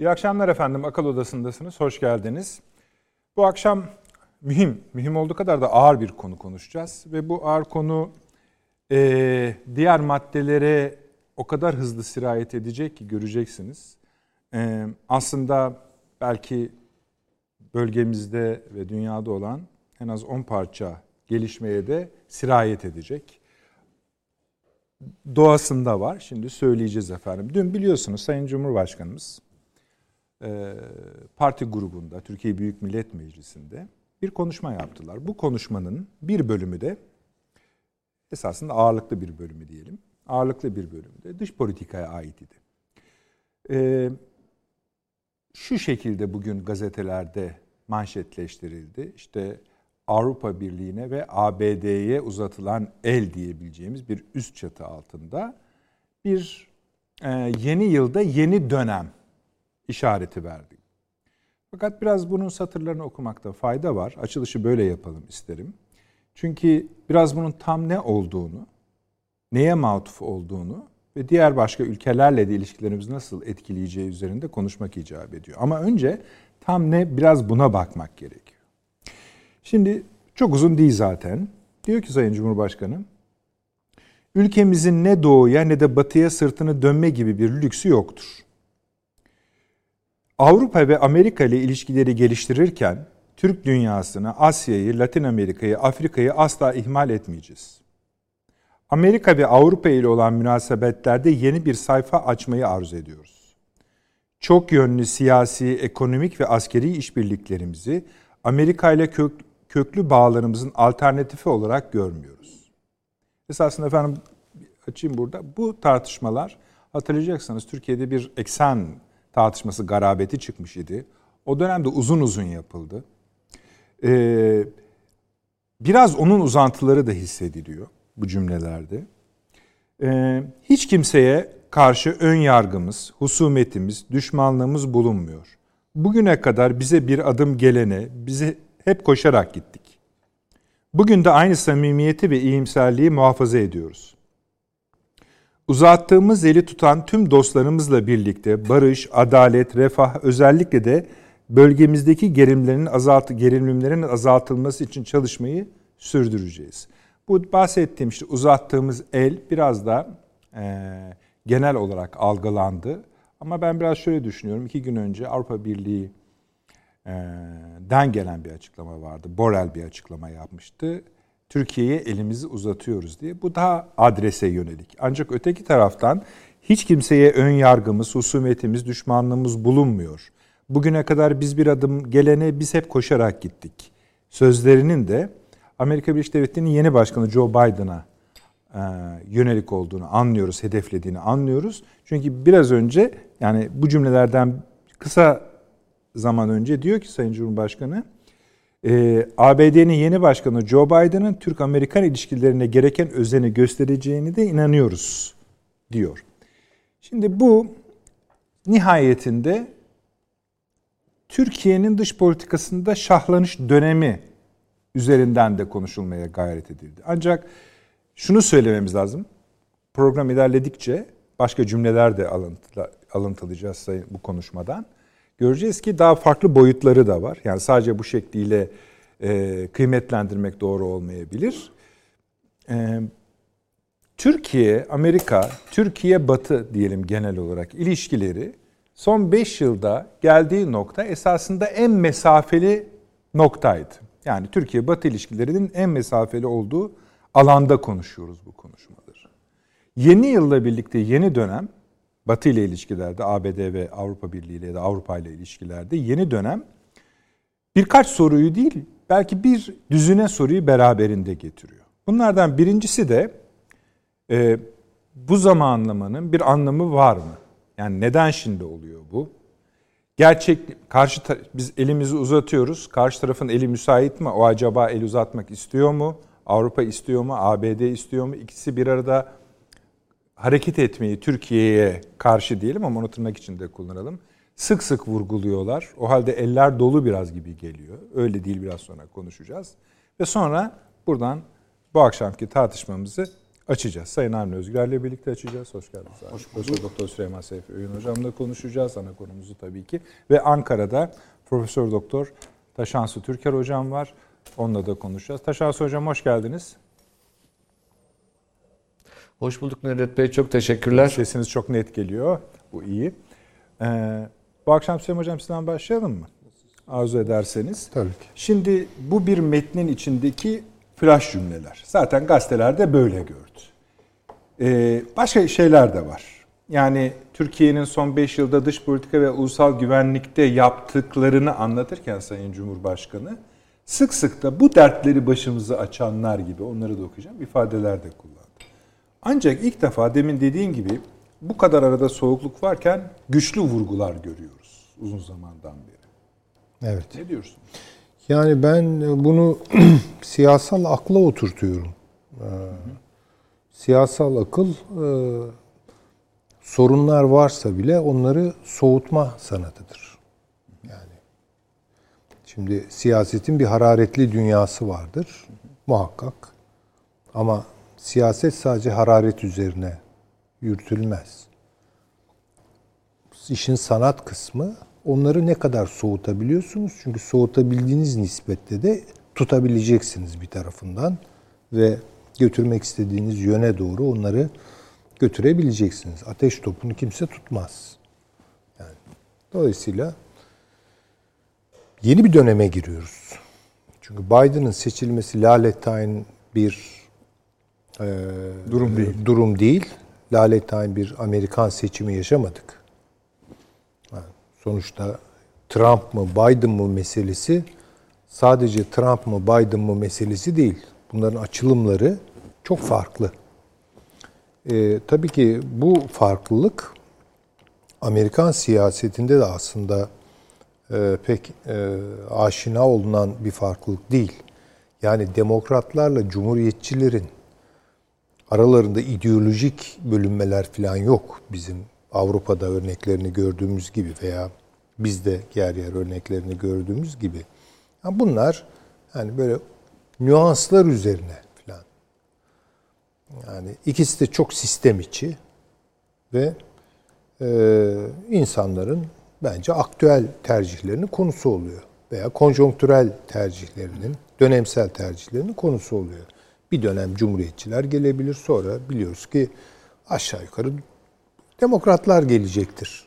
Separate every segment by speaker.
Speaker 1: İyi akşamlar efendim. Akıl Odası'ndasınız. Hoş geldiniz. Bu akşam mühim, mühim olduğu kadar da ağır bir konu konuşacağız. Ve bu ağır konu e, diğer maddelere o kadar hızlı sirayet edecek ki göreceksiniz. E, aslında belki bölgemizde ve dünyada olan en az 10 parça gelişmeye de sirayet edecek. Doğasında var. Şimdi söyleyeceğiz efendim. Dün biliyorsunuz Sayın Cumhurbaşkanımız parti grubunda, Türkiye Büyük Millet Meclisi'nde bir konuşma yaptılar. Bu konuşmanın bir bölümü de esasında ağırlıklı bir bölümü diyelim. Ağırlıklı bir bölümü de dış politikaya ait idi. Ee, şu şekilde bugün gazetelerde manşetleştirildi. İşte Avrupa Birliği'ne ve ABD'ye uzatılan el diyebileceğimiz bir üst çatı altında bir e, yeni yılda yeni dönem işareti verdi. Fakat biraz bunun satırlarını okumakta fayda var. Açılışı böyle yapalım isterim. Çünkü biraz bunun tam ne olduğunu, neye matuf olduğunu ve diğer başka ülkelerle de ilişkilerimizi nasıl etkileyeceği üzerinde konuşmak icap ediyor. Ama önce tam ne biraz buna bakmak gerekiyor. Şimdi çok uzun değil zaten. Diyor ki Sayın Cumhurbaşkanı, ülkemizin ne doğuya ne de batıya sırtını dönme gibi bir lüksü yoktur. Avrupa ve Amerika ile ilişkileri geliştirirken Türk dünyasını, Asya'yı, Latin Amerika'yı, Afrika'yı asla ihmal etmeyeceğiz. Amerika ve Avrupa ile olan münasebetlerde yeni bir sayfa açmayı arzu ediyoruz. Çok yönlü siyasi, ekonomik ve askeri işbirliklerimizi Amerika ile kök, köklü bağlarımızın alternatifi olarak görmüyoruz. Esasında efendim açayım burada. Bu tartışmalar hatırlayacaksınız Türkiye'de bir eksen tartışması garabeti çıkmış idi. O dönemde uzun uzun yapıldı. Ee, biraz onun uzantıları da hissediliyor bu cümlelerde. Ee, hiç kimseye karşı ön yargımız, husumetimiz, düşmanlığımız bulunmuyor. Bugüne kadar bize bir adım gelene, bize hep koşarak gittik. Bugün de aynı samimiyeti ve iyimserliği muhafaza ediyoruz. Uzattığımız eli tutan tüm dostlarımızla birlikte barış, adalet, refah özellikle de bölgemizdeki gerilimlerin azalt gerilimlerin azaltılması için çalışmayı sürdüreceğiz. Bu bahsettiğim işte uzattığımız el biraz da e, genel olarak algılandı. Ama ben biraz şöyle düşünüyorum. İki gün önce Avrupa Birliği den gelen bir açıklama vardı. Borel bir açıklama yapmıştı. Türkiye'ye elimizi uzatıyoruz diye. Bu daha adrese yönelik. Ancak öteki taraftan hiç kimseye ön yargımız, husumetimiz, düşmanlığımız bulunmuyor. Bugüne kadar biz bir adım gelene biz hep koşarak gittik. Sözlerinin de Amerika Birleşik Devletleri'nin yeni başkanı Joe Biden'a e, yönelik olduğunu anlıyoruz, hedeflediğini anlıyoruz. Çünkü biraz önce yani bu cümlelerden kısa zaman önce diyor ki Sayın Cumhurbaşkanı e, ABD'nin yeni başkanı Joe Biden'ın Türk-Amerikan ilişkilerine gereken özeni göstereceğini de inanıyoruz diyor. Şimdi bu nihayetinde Türkiye'nin dış politikasında şahlanış dönemi üzerinden de konuşulmaya gayret edildi. Ancak şunu söylememiz lazım. Program ilerledikçe başka cümleler de alıntılayacağız bu konuşmadan göreceğiz ki daha farklı boyutları da var. Yani sadece bu şekliyle e, kıymetlendirmek doğru olmayabilir. E, Türkiye, Amerika, Türkiye Batı diyelim genel olarak ilişkileri son 5 yılda geldiği nokta esasında en mesafeli noktaydı. Yani Türkiye Batı ilişkilerinin en mesafeli olduğu alanda konuşuyoruz bu konuşmaları. Yeni yılla birlikte yeni dönem Batı ile ilişkilerde, ABD ve Avrupa Birliği ile da Avrupa ile ilişkilerde yeni dönem birkaç soruyu değil, belki bir düzüne soruyu beraberinde getiriyor. Bunlardan birincisi de e, bu zamanlamanın bir anlamı var mı? Yani neden şimdi oluyor bu? Gerçek karşı biz elimizi uzatıyoruz. Karşı tarafın eli müsait mi? O acaba el uzatmak istiyor mu? Avrupa istiyor mu? ABD istiyor mu? İkisi bir arada hareket etmeyi Türkiye'ye karşı diyelim ama onu tırnak içinde kullanalım. Sık sık vurguluyorlar. O halde eller dolu biraz gibi geliyor. Öyle değil biraz sonra konuşacağız. Ve sonra buradan bu akşamki tartışmamızı açacağız. Sayın Avni Özgür'le birlikte açacağız. Hoş geldiniz. Abi. Hoş Profesör Doktor Süleyman Seyfi Öğün Hocam'la konuşacağız. Ana konumuzu tabii ki. Ve Ankara'da Profesör Doktor Taşansı Türker Hocam var. Onunla da konuşacağız. Taşansı Hocam hoş geldiniz.
Speaker 2: Hoş bulduk Nedret Bey. Çok teşekkürler.
Speaker 1: Sesiniz çok net geliyor. Bu iyi. Ee, bu akşam Süleyman Hocam sizden başlayalım mı? Arzu ederseniz.
Speaker 3: Tabii ki.
Speaker 1: Şimdi bu bir metnin içindeki flash cümleler. Zaten gazetelerde böyle gördü. Ee, başka şeyler de var. Yani Türkiye'nin son 5 yılda dış politika ve ulusal güvenlikte yaptıklarını anlatırken Sayın Cumhurbaşkanı sık sık da bu dertleri başımıza açanlar gibi onları da okuyacağım ifadeler de kullandı. Ancak ilk defa demin dediğim gibi bu kadar arada soğukluk varken güçlü vurgular görüyoruz uzun zamandan beri.
Speaker 3: Evet.
Speaker 1: Ne diyorsun?
Speaker 3: Yani ben bunu siyasal akla oturtuyorum. Ee, siyasal akıl e, sorunlar varsa bile onları soğutma sanatıdır. Yani şimdi siyasetin bir hararetli dünyası vardır muhakkak. Ama siyaset sadece hararet üzerine yürütülmez. İşin sanat kısmı onları ne kadar soğutabiliyorsunuz? Çünkü soğutabildiğiniz nispette de tutabileceksiniz bir tarafından ve götürmek istediğiniz yöne doğru onları götürebileceksiniz. Ateş topunu kimse tutmaz. Yani dolayısıyla yeni bir döneme giriyoruz. Çünkü Biden'ın seçilmesi lalettayn bir e,
Speaker 1: Durum değil.
Speaker 3: Durum değil. Lalettayn bir Amerikan seçimi yaşamadık. Yani sonuçta Trump mı Biden mı meselesi sadece Trump mı Biden mı meselesi değil. Bunların açılımları çok farklı. Ee, tabii ki bu farklılık Amerikan siyasetinde de aslında e, pek e, aşina olunan bir farklılık değil. Yani demokratlarla cumhuriyetçilerin aralarında ideolojik bölünmeler falan yok. Bizim Avrupa'da örneklerini gördüğümüz gibi veya bizde yer yer örneklerini gördüğümüz gibi. Yani bunlar yani böyle nüanslar üzerine falan. Yani ikisi de çok sistem içi ve e, insanların bence aktüel tercihlerinin konusu oluyor. Veya konjonktürel tercihlerinin, dönemsel tercihlerinin konusu oluyor. Bir dönem cumhuriyetçiler gelebilir sonra biliyoruz ki aşağı yukarı demokratlar gelecektir.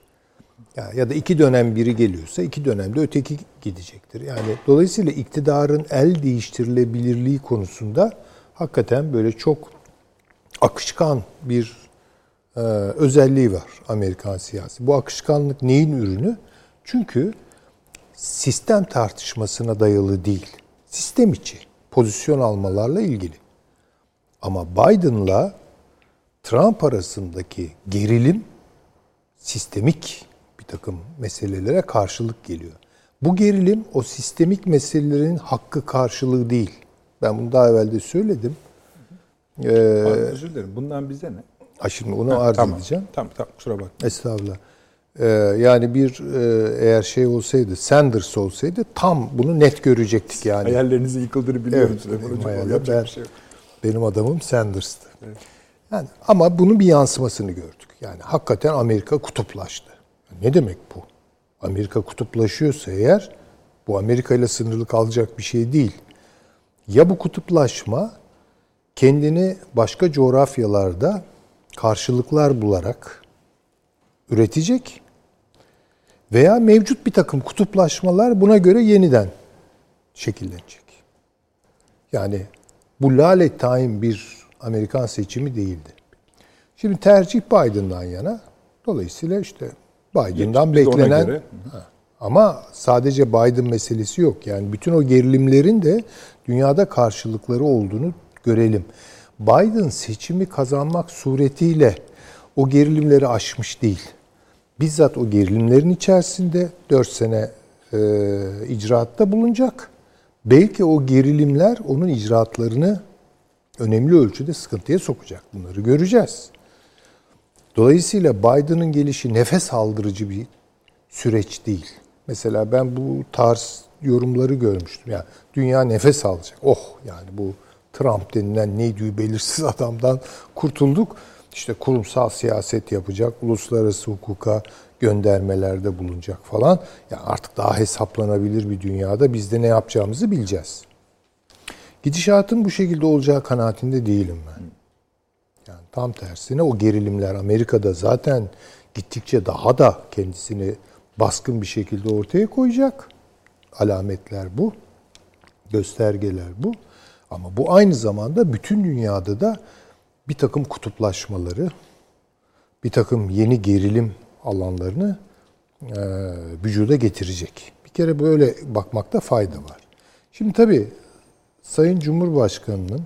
Speaker 3: Ya, ya da iki dönem biri geliyorsa iki dönemde öteki gidecektir. Yani dolayısıyla iktidarın el değiştirilebilirliği konusunda hakikaten böyle çok akışkan bir e, özelliği var Amerikan siyasi. Bu akışkanlık neyin ürünü? Çünkü sistem tartışmasına dayalı değil. Sistem içi pozisyon almalarla ilgili. Ama Biden'la Trump arasındaki gerilim sistemik bir takım meselelere karşılık geliyor. Bu gerilim o sistemik meselelerin hakkı karşılığı değil. Ben bunu daha evvel de söyledim.
Speaker 1: Ee, Özür dilerim. Bundan bize ne?
Speaker 3: Ha şimdi onu arz
Speaker 1: tamam.
Speaker 3: edeceğim.
Speaker 1: Tamam tamam kusura bakma.
Speaker 3: Estağfurullah. Ee, yani bir e, eğer şey olsaydı, Sanders olsaydı tam bunu net görecektik yani.
Speaker 1: Hayallerinizi yıkıldığını biliyorum.
Speaker 3: Evet,
Speaker 1: Hocam.
Speaker 3: hayaller- ben-
Speaker 1: şey yok.
Speaker 3: Benim adamım Sanders'tı. Yani ama bunun bir yansımasını gördük. Yani hakikaten Amerika kutuplaştı. Ne demek bu? Amerika kutuplaşıyorsa eğer bu Amerika ile sınırlı kalacak bir şey değil. Ya bu kutuplaşma kendini başka coğrafyalarda karşılıklar bularak üretecek veya mevcut bir takım kutuplaşmalar buna göre yeniden şekillenecek. Yani bu lale tayin bir Amerikan seçimi değildi. Şimdi tercih Biden'dan yana. Dolayısıyla işte Biden'dan
Speaker 1: ona
Speaker 3: beklenen
Speaker 1: göre-
Speaker 3: Ha. ama sadece Biden meselesi yok. Yani bütün o gerilimlerin de dünyada karşılıkları olduğunu görelim. Biden seçimi kazanmak suretiyle o gerilimleri aşmış değil. Bizzat o gerilimlerin içerisinde 4 sene e, icraatta bulunacak. Belki o gerilimler onun icraatlarını önemli ölçüde sıkıntıya sokacak. Bunları göreceğiz. Dolayısıyla Biden'ın gelişi nefes aldırıcı bir süreç değil. Mesela ben bu tarz yorumları görmüştüm. Yani dünya nefes alacak. Oh yani bu Trump denilen neydi belirsiz adamdan kurtulduk. İşte kurumsal siyaset yapacak, uluslararası hukuka göndermelerde bulunacak falan. Ya artık daha hesaplanabilir bir dünyada biz de ne yapacağımızı bileceğiz. Gidişatın bu şekilde olacağı kanaatinde değilim ben. Yani tam tersine o gerilimler Amerika'da zaten gittikçe daha da kendisini baskın bir şekilde ortaya koyacak. Alametler bu. Göstergeler bu. Ama bu aynı zamanda bütün dünyada da bir takım kutuplaşmaları, bir takım yeni gerilim alanlarını e, vücuda getirecek. Bir kere böyle bakmakta fayda var. Şimdi tabii Sayın Cumhurbaşkanı'nın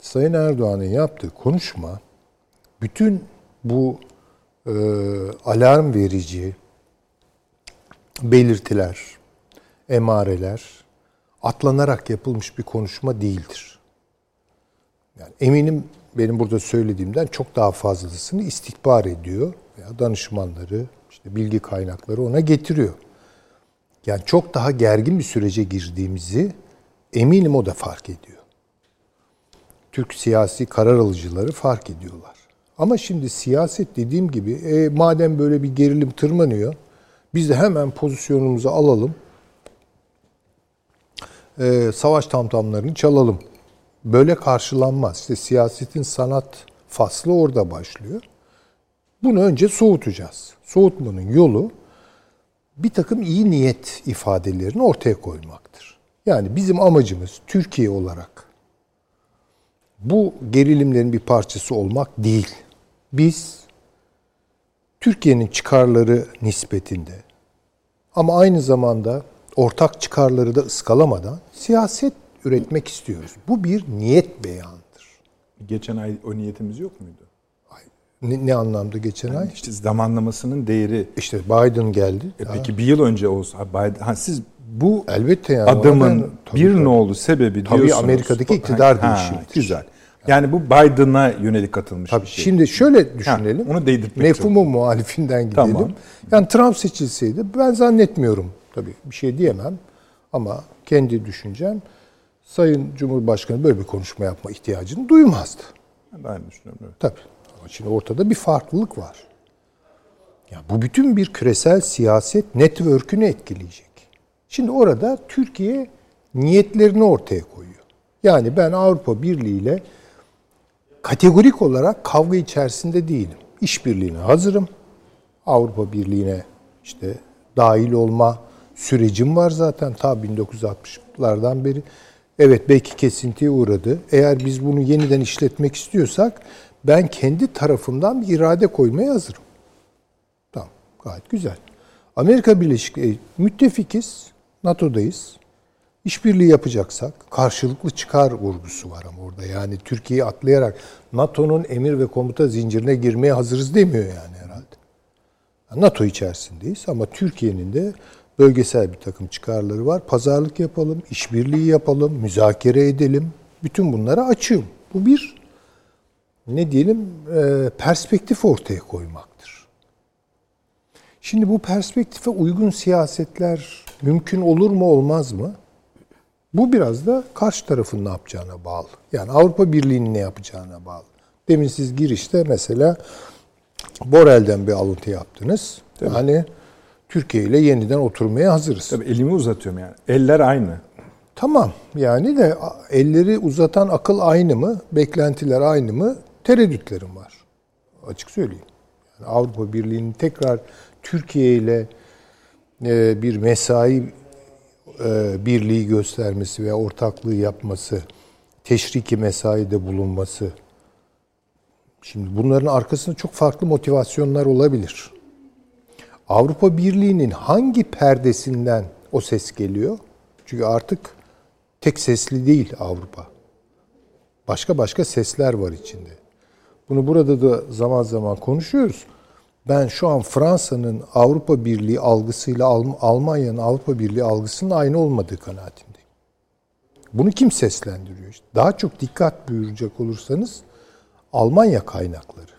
Speaker 3: Sayın Erdoğan'ın yaptığı konuşma bütün bu e, alarm verici belirtiler, emareler atlanarak yapılmış bir konuşma değildir. Yani eminim benim burada söylediğimden çok daha fazlasını istihbar ediyor veya danışmanları, işte bilgi kaynakları ona getiriyor. Yani çok daha gergin bir sürece girdiğimizi eminim o da fark ediyor. Türk siyasi karar alıcıları fark ediyorlar. Ama şimdi siyaset dediğim gibi e, madem böyle bir gerilim tırmanıyor biz de hemen pozisyonumuzu alalım. E, savaş tamtamlarını çalalım. Böyle karşılanmaz. İşte siyasetin sanat faslı orada başlıyor. Bunu önce soğutacağız. Soğutmanın yolu bir takım iyi niyet ifadelerini ortaya koymaktır. Yani bizim amacımız Türkiye olarak bu gerilimlerin bir parçası olmak değil. Biz Türkiye'nin çıkarları nispetinde ama aynı zamanda ortak çıkarları da ıskalamadan siyaset üretmek istiyoruz. Bu bir niyet beyanıdır.
Speaker 1: Geçen ay o niyetimiz yok muydu?
Speaker 3: Ne, ne anlamda geçen
Speaker 1: yani
Speaker 3: ay?
Speaker 1: İşte zamanlamasının değeri.
Speaker 3: İşte Biden geldi.
Speaker 1: E peki bir yıl önce olsa Biden, ha siz bu
Speaker 3: Elbette yani. Oradan, tabii,
Speaker 1: bir
Speaker 3: tabii.
Speaker 1: nolu sebebi
Speaker 3: Tabii
Speaker 1: diyorsunuz.
Speaker 3: Amerika'daki iktidar
Speaker 1: Ha,
Speaker 3: değişimidir.
Speaker 1: Güzel. Yani bu Biden'a yönelik atılmış
Speaker 3: Tabii
Speaker 1: bir şey.
Speaker 3: şimdi şöyle düşünelim.
Speaker 1: Ha, onu değdirtmek
Speaker 3: Mefhumu muhalifinden gidelim.
Speaker 1: Tamam.
Speaker 3: Yani Trump seçilseydi ben zannetmiyorum. Tabii bir şey diyemem. Ama kendi düşüncem Sayın Cumhurbaşkanı böyle bir konuşma yapma ihtiyacını duymazdı.
Speaker 1: Ben düşünüyorum. Evet.
Speaker 3: Tabii. Şimdi ortada bir farklılık var. Ya bu bütün bir küresel siyaset network'ünü etkileyecek. Şimdi orada Türkiye niyetlerini ortaya koyuyor. Yani ben Avrupa Birliği ile kategorik olarak kavga içerisinde değilim. İşbirliğine hazırım. Avrupa Birliği'ne işte dahil olma sürecim var zaten ta 1960'lardan beri. Evet belki kesintiye uğradı. Eğer biz bunu yeniden işletmek istiyorsak ben kendi tarafımdan bir irade koymaya hazırım. Tamam gayet güzel. Amerika Birleşik e, müttefikiz, NATO'dayız. İşbirliği yapacaksak karşılıklı çıkar vurgusu var ama orada. Yani Türkiye'yi atlayarak NATO'nun emir ve komuta zincirine girmeye hazırız demiyor yani herhalde. NATO içerisindeyiz ama Türkiye'nin de bölgesel bir takım çıkarları var. Pazarlık yapalım, işbirliği yapalım, müzakere edelim. Bütün bunlara açığım. Bu bir ne diyelim e, perspektif ortaya koymaktır. Şimdi bu perspektife uygun siyasetler mümkün olur mu olmaz mı? Bu biraz da karşı tarafın ne yapacağına bağlı. Yani Avrupa Birliği'nin ne yapacağına bağlı. Demin siz girişte mesela Borel'den bir alıntı yaptınız.
Speaker 1: Tabii.
Speaker 3: Yani Türkiye ile yeniden oturmaya hazırız.
Speaker 1: Tabii elimi uzatıyorum yani. Eller aynı.
Speaker 3: Tamam yani de elleri uzatan akıl aynı mı? Beklentiler aynı mı? Tereddütlerim var. Açık söyleyeyim. Yani Avrupa Birliği'nin tekrar Türkiye ile e, bir mesai e, birliği göstermesi veya ortaklığı yapması, teşriki mesaide bulunması. Şimdi bunların arkasında çok farklı motivasyonlar olabilir. Avrupa Birliği'nin hangi perdesinden o ses geliyor? Çünkü artık tek sesli değil Avrupa. Başka başka sesler var içinde. Bunu burada da zaman zaman konuşuyoruz. Ben şu an Fransa'nın Avrupa Birliği algısıyla Almanya'nın Avrupa Birliği algısının aynı olmadığı kanaatindeyim. Bunu kim seslendiriyor? İşte daha çok dikkat buyuracak olursanız Almanya kaynakları.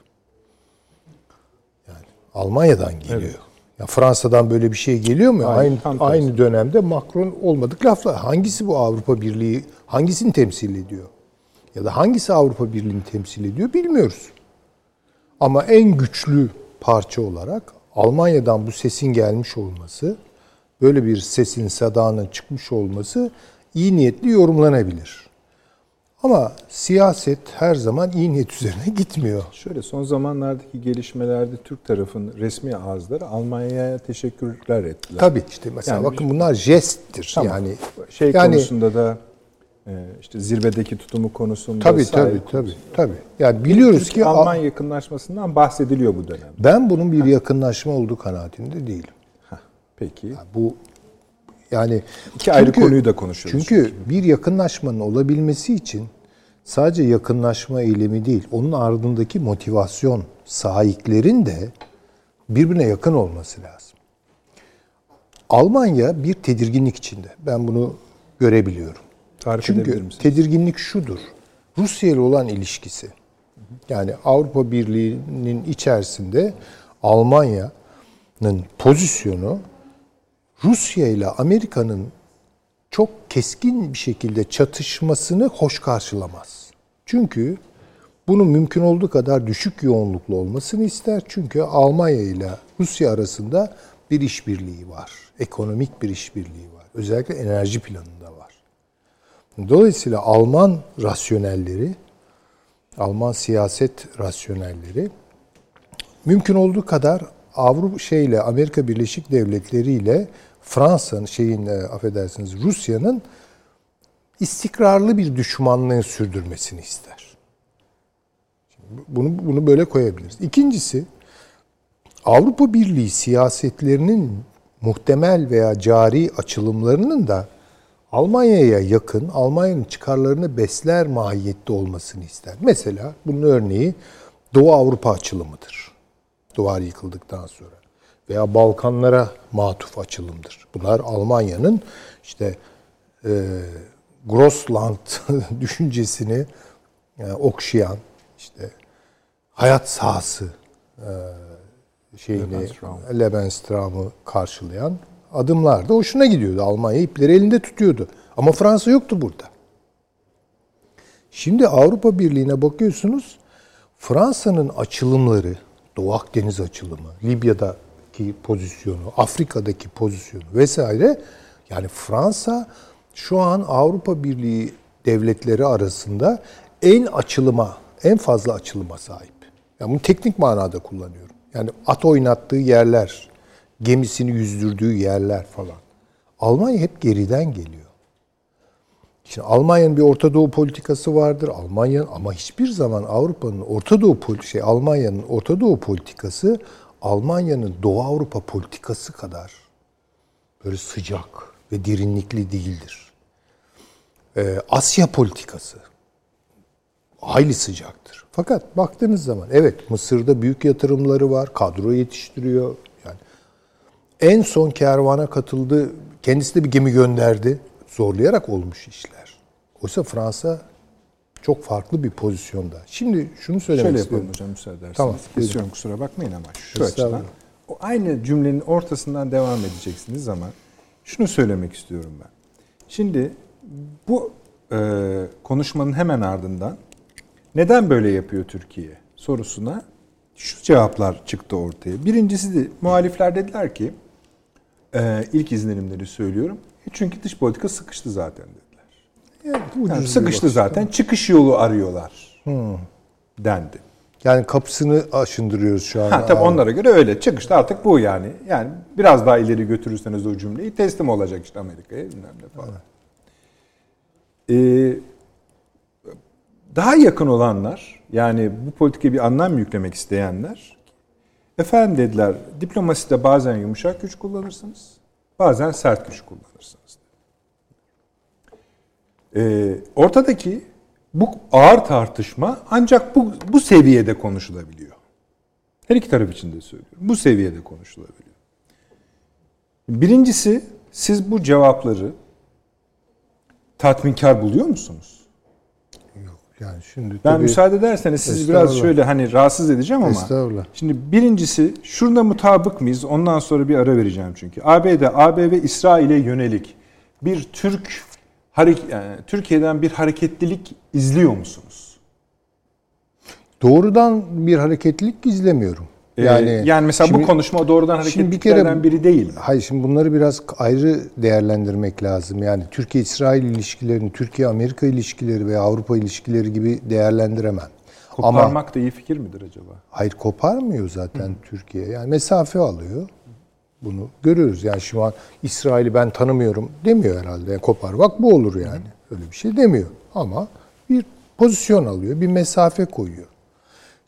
Speaker 3: Yani Almanya'dan geliyor. Evet. Ya Fransa'dan böyle bir şey geliyor mu? Aynı aynı, aynı dönemde Macron olmadık laflar. Hangisi bu Avrupa Birliği? Hangisini temsil ediyor? Ya da hangisi Avrupa Birliği'ni temsil ediyor bilmiyoruz. Ama en güçlü parça olarak Almanya'dan bu sesin gelmiş olması, böyle bir sesin sadağının çıkmış olması iyi niyetli yorumlanabilir. Ama siyaset her zaman iyi niyet üzerine gitmiyor.
Speaker 1: Şöyle son zamanlardaki gelişmelerde Türk tarafın resmi ağızları Almanya'ya teşekkürler ettiler.
Speaker 3: Tabii işte mesela
Speaker 1: Yani
Speaker 3: bakın bunlar jesttir.
Speaker 1: Tamam.
Speaker 3: Yani
Speaker 1: şey
Speaker 3: yani
Speaker 1: konusunda da işte zirvedeki tutumu konusunda
Speaker 3: tabii
Speaker 1: saygı
Speaker 3: tabii tabii tabii. Yani biliyoruz ki
Speaker 1: Alman yakınlaşmasından bahsediliyor bu dönemde.
Speaker 3: ben bunun bir yakınlaşma olduğu kanaatinde değilim.
Speaker 1: Peki.
Speaker 3: Bu yani
Speaker 1: İki ayrı konuyu da konuşuyoruz.
Speaker 3: Çünkü bir yakınlaşmanın olabilmesi için sadece yakınlaşma eylemi değil, onun ardındaki motivasyon sahiplerin de birbirine yakın olması lazım. Almanya bir tedirginlik içinde. Ben bunu görebiliyorum.
Speaker 1: Tarif
Speaker 3: Çünkü tedirginlik şudur. Rusya ile olan ilişkisi. Yani Avrupa Birliği'nin içerisinde Almanya'nın pozisyonu Rusya ile Amerika'nın çok keskin bir şekilde çatışmasını hoş karşılamaz. Çünkü bunun mümkün olduğu kadar düşük yoğunluklu olmasını ister. Çünkü Almanya ile Rusya arasında bir işbirliği var. Ekonomik bir işbirliği var. Özellikle enerji planında. Dolayısıyla Alman rasyonelleri, Alman siyaset rasyonelleri mümkün olduğu kadar Avrupa şeyle Amerika Birleşik Devletleri ile Fransa'nın şeyin e, affedersiniz Rusya'nın istikrarlı bir düşmanlığı sürdürmesini ister. Bunu bunu böyle koyabiliriz. İkincisi Avrupa Birliği siyasetlerinin muhtemel veya cari açılımlarının da Almanya'ya yakın, Almanya'nın çıkarlarını besler mahiyette olmasını ister. Mesela bunun örneği Doğu Avrupa açılımıdır. Duvar yıkıldıktan sonra. Veya Balkanlara matuf açılımdır. Bunlar Almanya'nın işte e, Grossland düşüncesini e, okşayan, işte hayat sahası e, şeyini
Speaker 1: Lebensraum.
Speaker 3: Lebensraum'u karşılayan adımlar da hoşuna gidiyordu. Almanya ipleri elinde tutuyordu. Ama Fransa yoktu burada. Şimdi Avrupa Birliği'ne bakıyorsunuz. Fransa'nın açılımları, Doğu Akdeniz açılımı, Libya'daki pozisyonu, Afrika'daki pozisyonu vesaire yani Fransa şu an Avrupa Birliği devletleri arasında en açılıma, en fazla açılıma sahip. Yani bunu teknik manada kullanıyorum. Yani at oynattığı yerler, gemisini yüzdürdüğü yerler falan. Almanya hep geriden geliyor. Şimdi Almanya'nın bir Orta Doğu politikası vardır. Almanya ama hiçbir zaman Avrupa'nın Orta Doğu şey Almanya'nın Orta Doğu politikası Almanya'nın Doğu Avrupa politikası kadar böyle sıcak ve derinlikli değildir. Ee, Asya politikası hayli sıcaktır. Fakat baktığınız zaman evet Mısır'da büyük yatırımları var, kadro yetiştiriyor. En son kervana katıldı, kendisi de bir gemi gönderdi. Zorlayarak olmuş işler. Oysa Fransa çok farklı bir pozisyonda. Şimdi şunu söylemek
Speaker 1: Şöyle
Speaker 3: istiyorum.
Speaker 1: yapalım hocam müsaade ederseniz.
Speaker 3: Tamam,
Speaker 1: Kesiyorum kusura bakmayın ama şu açıdan. O aynı cümlenin ortasından devam edeceksiniz ama şunu söylemek istiyorum ben. Şimdi bu e, konuşmanın hemen ardından neden böyle yapıyor Türkiye sorusuna şu cevaplar çıktı ortaya. Birincisi de muhalifler dediler ki e, ilk izlenimleri söylüyorum. "E, Çünkü dış politika sıkıştı zaten dediler.
Speaker 3: Yani ucuz
Speaker 1: Yani sıkıştı zaten çıkış yolu arıyorlar dendi.
Speaker 3: Yani kapısını aşındırıyoruz şu an.
Speaker 1: Ha tabii onlara göre öyle. Çıkışta artık bu yani. Yani biraz daha ileri götürürseniz o cümleyi teslim olacak işte Amerika'ya bilmem ne falan. Ee, daha yakın olanlar yani bu politikaya bir anlam yüklemek isteyenler efendim dediler diplomaside bazen yumuşak güç kullanırsınız bazen sert güç kullanırsınız. Ee, ortadaki bu ağır tartışma ancak bu, bu seviyede konuşulabiliyor. Her iki taraf için de söylüyorum. Bu seviyede konuşulabiliyor. Birincisi siz bu cevapları tatminkar buluyor musunuz?
Speaker 3: Yani şimdi
Speaker 1: Ben
Speaker 3: tabii-
Speaker 1: müsaade ederseniz sizi biraz şöyle hani rahatsız edeceğim ama.
Speaker 3: Estağfurullah.
Speaker 1: Şimdi birincisi şurada mutabık mıyız? Ondan sonra bir ara vereceğim çünkü. ABD, AB ve İsrail'e yönelik bir Türk yani Türkiye'den bir hareketlilik izliyor musunuz?
Speaker 3: Doğrudan bir hareketlilik izlemiyorum.
Speaker 1: Ee,
Speaker 3: Yani
Speaker 1: yani, mesela
Speaker 3: şimdi-
Speaker 1: bu konuşma doğrudan
Speaker 3: şimdi bir kere-
Speaker 1: biri değil.
Speaker 3: Hayır şimdi bunları biraz ayrı değerlendirmek lazım. Yani Türkiye-İsrail ilişkilerini, Türkiye-Amerika ilişkileri veya Avrupa ilişkileri gibi değerlendiremem. Ama
Speaker 1: Koparmak da iyi fikir midir acaba?
Speaker 3: hayır koparmıyor zaten Türkiye. Yani mesafe alıyor. Bunu görüyoruz. Yani şu an İsrail'i ben tanımıyorum demiyor herhalde. Yani koparmak bu olur yani. Öyle bir şey demiyor. Ama bir pozisyon alıyor, bir mesafe koyuyor.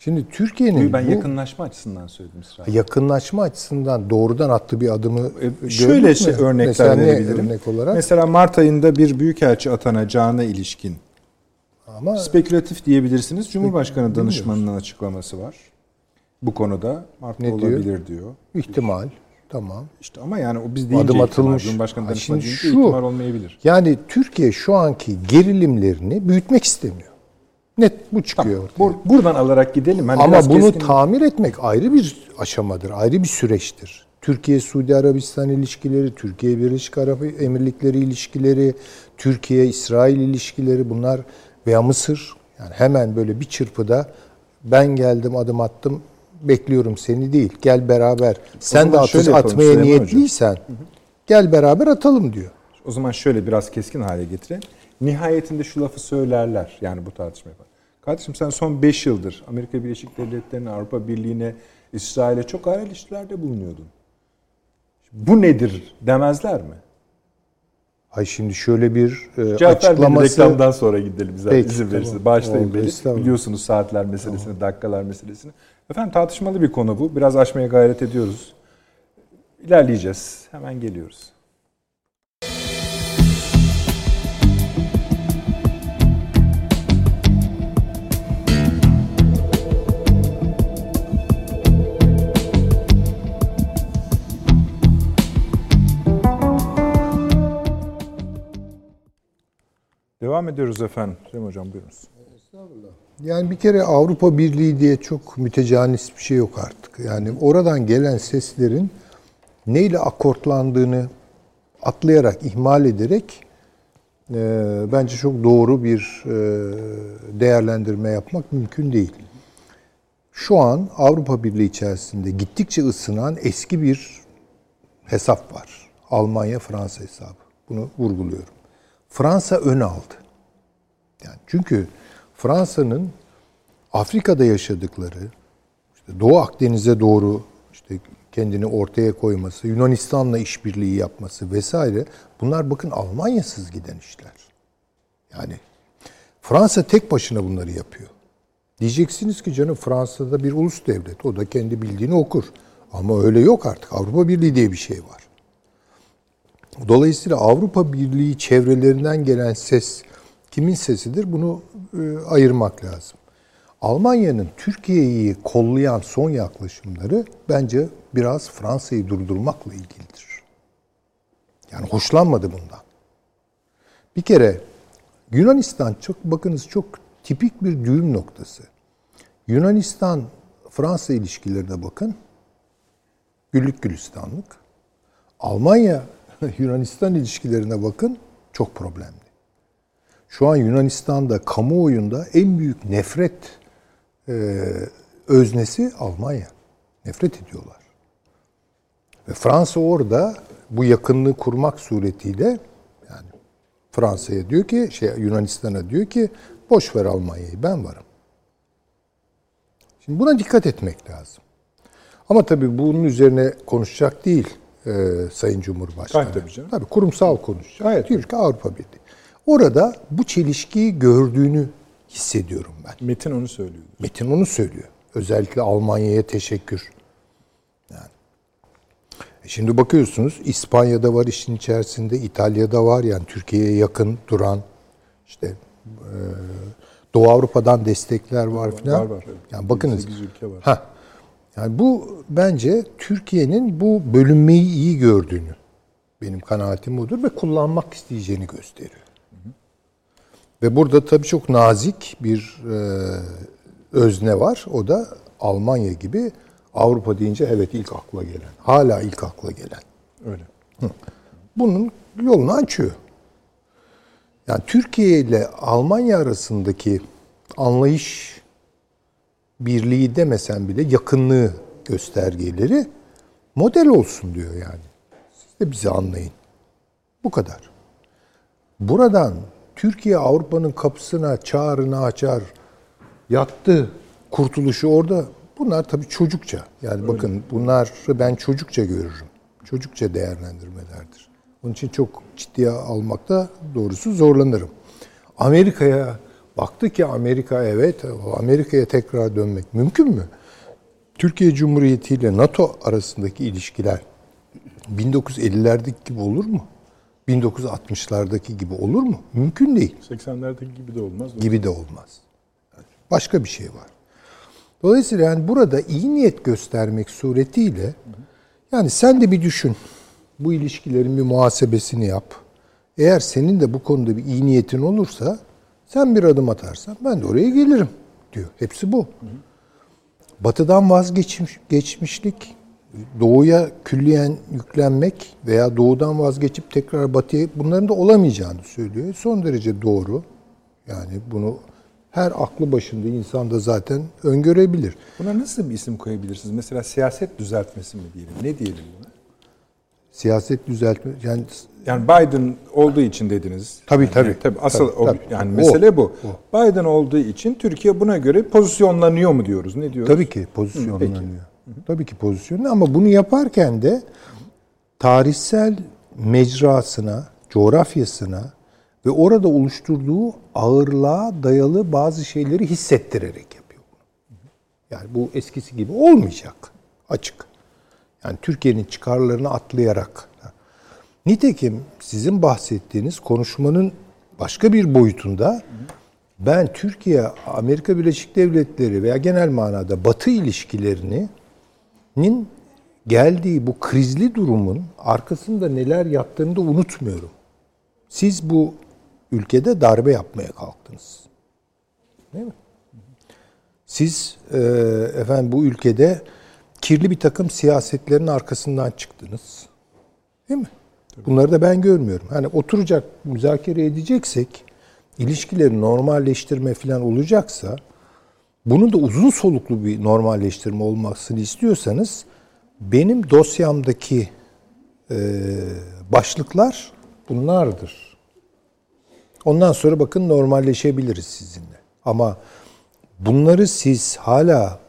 Speaker 3: Şimdi Türkiye'nin
Speaker 1: Ben
Speaker 3: bu
Speaker 1: yakınlaşma açısından söyledim İsrail.
Speaker 3: yakınlaşma açısından doğrudan attığı bir adımı
Speaker 1: E, Şöyle şey, örnekler
Speaker 3: Mesela
Speaker 1: verebilirim.
Speaker 3: örnek olarak?
Speaker 1: Mesela Mart ayında bir büyükelçi atanacağına ilişkin
Speaker 3: Ama
Speaker 1: spekülatif diyebilirsiniz. Cumhurbaşkanı danışmanının açıklaması var. Bu konuda Mart'ta
Speaker 3: Ne diyor?
Speaker 1: olabilir diyor.
Speaker 3: ihtimal tamam.
Speaker 1: İşte ama yani o biz deyince
Speaker 3: Adım
Speaker 1: ihtimal,
Speaker 3: atılmış.
Speaker 1: Cumhurbaşkanı
Speaker 3: Ha,
Speaker 1: danışmanı deyince
Speaker 3: şu-
Speaker 1: ihtimal olmayabilir.
Speaker 3: Yani Türkiye şu anki gerilimlerini büyütmek istemiyor. Net bu çıkıyor. ortaya.
Speaker 1: Bur- buradan alarak gidelim. Hani
Speaker 3: Ama bunu
Speaker 1: keskin-
Speaker 3: tamir etmek ayrı bir aşamadır, ayrı bir süreçtir. Türkiye-Suudi Arabistan ilişkileri, Türkiye Birleşik Arap Emirlikleri ilişkileri, Türkiye-İsrail ilişkileri bunlar veya Mısır yani hemen böyle bir çırpıda ben geldim adım attım bekliyorum seni değil gel beraber sen de atış
Speaker 1: yapalım
Speaker 3: atmaya
Speaker 1: Süleyman Hocam.
Speaker 3: niyetliysen gel beraber atalım diyor.
Speaker 1: O zaman şöyle biraz keskin hale getirelim. Nihayetinde şu lafı söylerler yani bu tartışma yapar. Kardeşim sen son 5 yıldır Amerika Birleşik Devletleri'ne, Avrupa Birliği'ne, İsrail'e çok ağır ilişkilerde bulunuyordun. Bu nedir demezler mi?
Speaker 3: Ay şimdi şöyle bir e,
Speaker 1: Cevap
Speaker 3: açıklaması
Speaker 1: reklamdan sonra gidelim zaten
Speaker 3: Peki,
Speaker 1: izin verirsiniz.
Speaker 3: tamam.
Speaker 1: Başlayın
Speaker 3: Oldu,
Speaker 1: beni.
Speaker 3: estağfurullah.
Speaker 1: Biliyorsunuz saatler meselesini, dakikalar meselesini. Efendim tartışmalı bir konu bu. Biraz aşmaya gayret ediyoruz. İlerleyeceğiz. Hemen geliyoruz. Devam ediyoruz efendim. Süleyman Hocam buyurunuz.
Speaker 3: Yani bir kere Avrupa Birliği diye çok mütecanis bir şey yok artık. Yani oradan gelen seslerin neyle akortlandığını atlayarak, ihmal ederek e, bence çok doğru bir e, değerlendirme yapmak mümkün değil. Şu an Avrupa Birliği içerisinde gittikçe ısınan eski bir hesap var. Almanya-Fransa hesabı. Bunu vurguluyorum. Fransa ön aldı. Yani çünkü Fransa'nın Afrika'da yaşadıkları, işte Doğu Akdeniz'e doğru işte kendini ortaya koyması, Yunanistan'la işbirliği yapması vesaire bunlar bakın Almanya'sız giden işler. Yani Fransa tek başına bunları yapıyor. Diyeceksiniz ki canım Fransa'da bir ulus devlet. O da kendi bildiğini okur. Ama öyle yok artık. Avrupa Birliği diye bir şey var. Dolayısıyla Avrupa Birliği çevrelerinden gelen ses kimin sesidir? Bunu e, ayırmak lazım. Almanya'nın Türkiye'yi kollayan son yaklaşımları bence biraz Fransa'yı durdurmakla ilgilidir. Yani hoşlanmadı bundan. Bir kere Yunanistan çok bakınız çok tipik bir düğüm noktası. Yunanistan Fransa ilişkilerine bakın. Güllük gülistanlık. Almanya Yunanistan ilişkilerine bakın çok problemli. Şu an Yunanistan'da kamuoyunda en büyük nefret e, öznesi Almanya. Nefret ediyorlar. Ve Fransa orada bu yakınlığı kurmak suretiyle yani Fransa'ya diyor ki şey Yunanistan'a diyor ki boş ver Almanya'yı ben varım. Şimdi buna dikkat etmek lazım. Ama tabii bunun üzerine konuşacak değil e, Sayın Cumhurbaşkanı.
Speaker 1: Gayet tabii canım.
Speaker 3: Tabii kurumsal konuşacak.
Speaker 1: Gayet
Speaker 3: diyor ki Avrupa Birliği. Orada bu çelişkiyi gördüğünü hissediyorum ben.
Speaker 1: Metin onu söylüyor.
Speaker 3: Metin onu söylüyor. Özellikle Almanya'ya teşekkür. Yani. E Şimdi bakıyorsunuz İspanya'da var işin içerisinde, İtalya'da var yani Türkiye'ye yakın duran işte e, Doğu Avrupa'dan destekler var filan.
Speaker 1: Var, var.
Speaker 3: Yani bakınız.
Speaker 1: 8 ülke var.
Speaker 3: Ha. Yani bu bence Türkiye'nin bu bölünmeyi iyi gördüğünü benim kanaatim budur ve kullanmak isteyeceğini gösteriyor. Ve burada tabii çok nazik bir e, özne var. O da Almanya gibi Avrupa deyince evet ilk akla gelen. Hala ilk akla gelen.
Speaker 1: Öyle.
Speaker 3: Bunun yolunu açıyor. Yani Türkiye ile Almanya arasındaki anlayış birliği demesen bile yakınlığı göstergeleri model olsun diyor yani. Siz de bizi anlayın. Bu kadar. Buradan Türkiye Avrupa'nın kapısına çağrını açar, yattı, kurtuluşu orada. Bunlar tabii çocukça. Yani Öyle. bakın bunları ben çocukça görürüm. Çocukça değerlendirmelerdir. Onun için çok ciddiye almakta doğrusu zorlanırım. Amerika'ya baktı ki Amerika evet Amerika'ya tekrar dönmek mümkün mü? Türkiye Cumhuriyeti ile NATO arasındaki ilişkiler 1950'lerdeki gibi olur mu? 1960'lardaki gibi olur mu? Mümkün değil.
Speaker 1: 80'lerdeki gibi de olmaz.
Speaker 3: Gibi de olmaz. Başka bir şey var. Dolayısıyla yani burada iyi niyet göstermek suretiyle yani sen de bir düşün. Bu ilişkilerin bir muhasebesini yap. Eğer senin de bu konuda bir iyi niyetin olursa sen bir adım atarsan ben de oraya gelirim diyor. Hepsi bu. Batıdan vazgeçmiş, geçmişlik, doğuya külliyen yüklenmek veya doğudan vazgeçip tekrar batıya bunların da olamayacağını söylüyor. Son derece doğru. Yani bunu her aklı başında insan da zaten öngörebilir.
Speaker 1: Buna nasıl bir isim koyabilirsiniz? Mesela siyaset düzeltmesi mi diyelim? Ne diyelim buna?
Speaker 3: Siyaset düzeltme yani
Speaker 1: yani Biden olduğu için dediniz.
Speaker 3: Tabii
Speaker 1: yani,
Speaker 3: tabii.
Speaker 1: tabii asıl tabii, o, tabii. yani o, mesele bu. O. Biden olduğu için Türkiye buna göre pozisyonlanıyor mu diyoruz? Ne diyoruz?
Speaker 3: Tabii ki pozisyonlanıyor. Hı, Tabii ki pozisyonlanıyor ama bunu yaparken de tarihsel mecrasına, coğrafyasına ve orada oluşturduğu ağırlığa dayalı bazı şeyleri hissettirerek yapıyor. Yani bu eskisi gibi olmayacak. Açık. Yani Türkiye'nin çıkarlarını atlayarak. Nitekim sizin bahsettiğiniz konuşmanın başka bir boyutunda ben Türkiye, Amerika Birleşik Devletleri veya genel manada Batı ilişkilerinin geldiği bu krizli durumun arkasında neler yattığını da unutmuyorum. Siz bu ülkede darbe yapmaya kalktınız. Değil mi? Siz e, efendim bu ülkede kirli bir takım siyasetlerin arkasından çıktınız. Değil mi? Tabii. Bunları da ben görmüyorum. Hani oturacak, müzakere edeceksek, ilişkileri normalleştirme falan olacaksa, bunun da uzun soluklu bir normalleştirme olmasını istiyorsanız, benim dosyamdaki e, başlıklar bunlardır. Ondan sonra bakın normalleşebiliriz sizinle. Ama bunları siz hala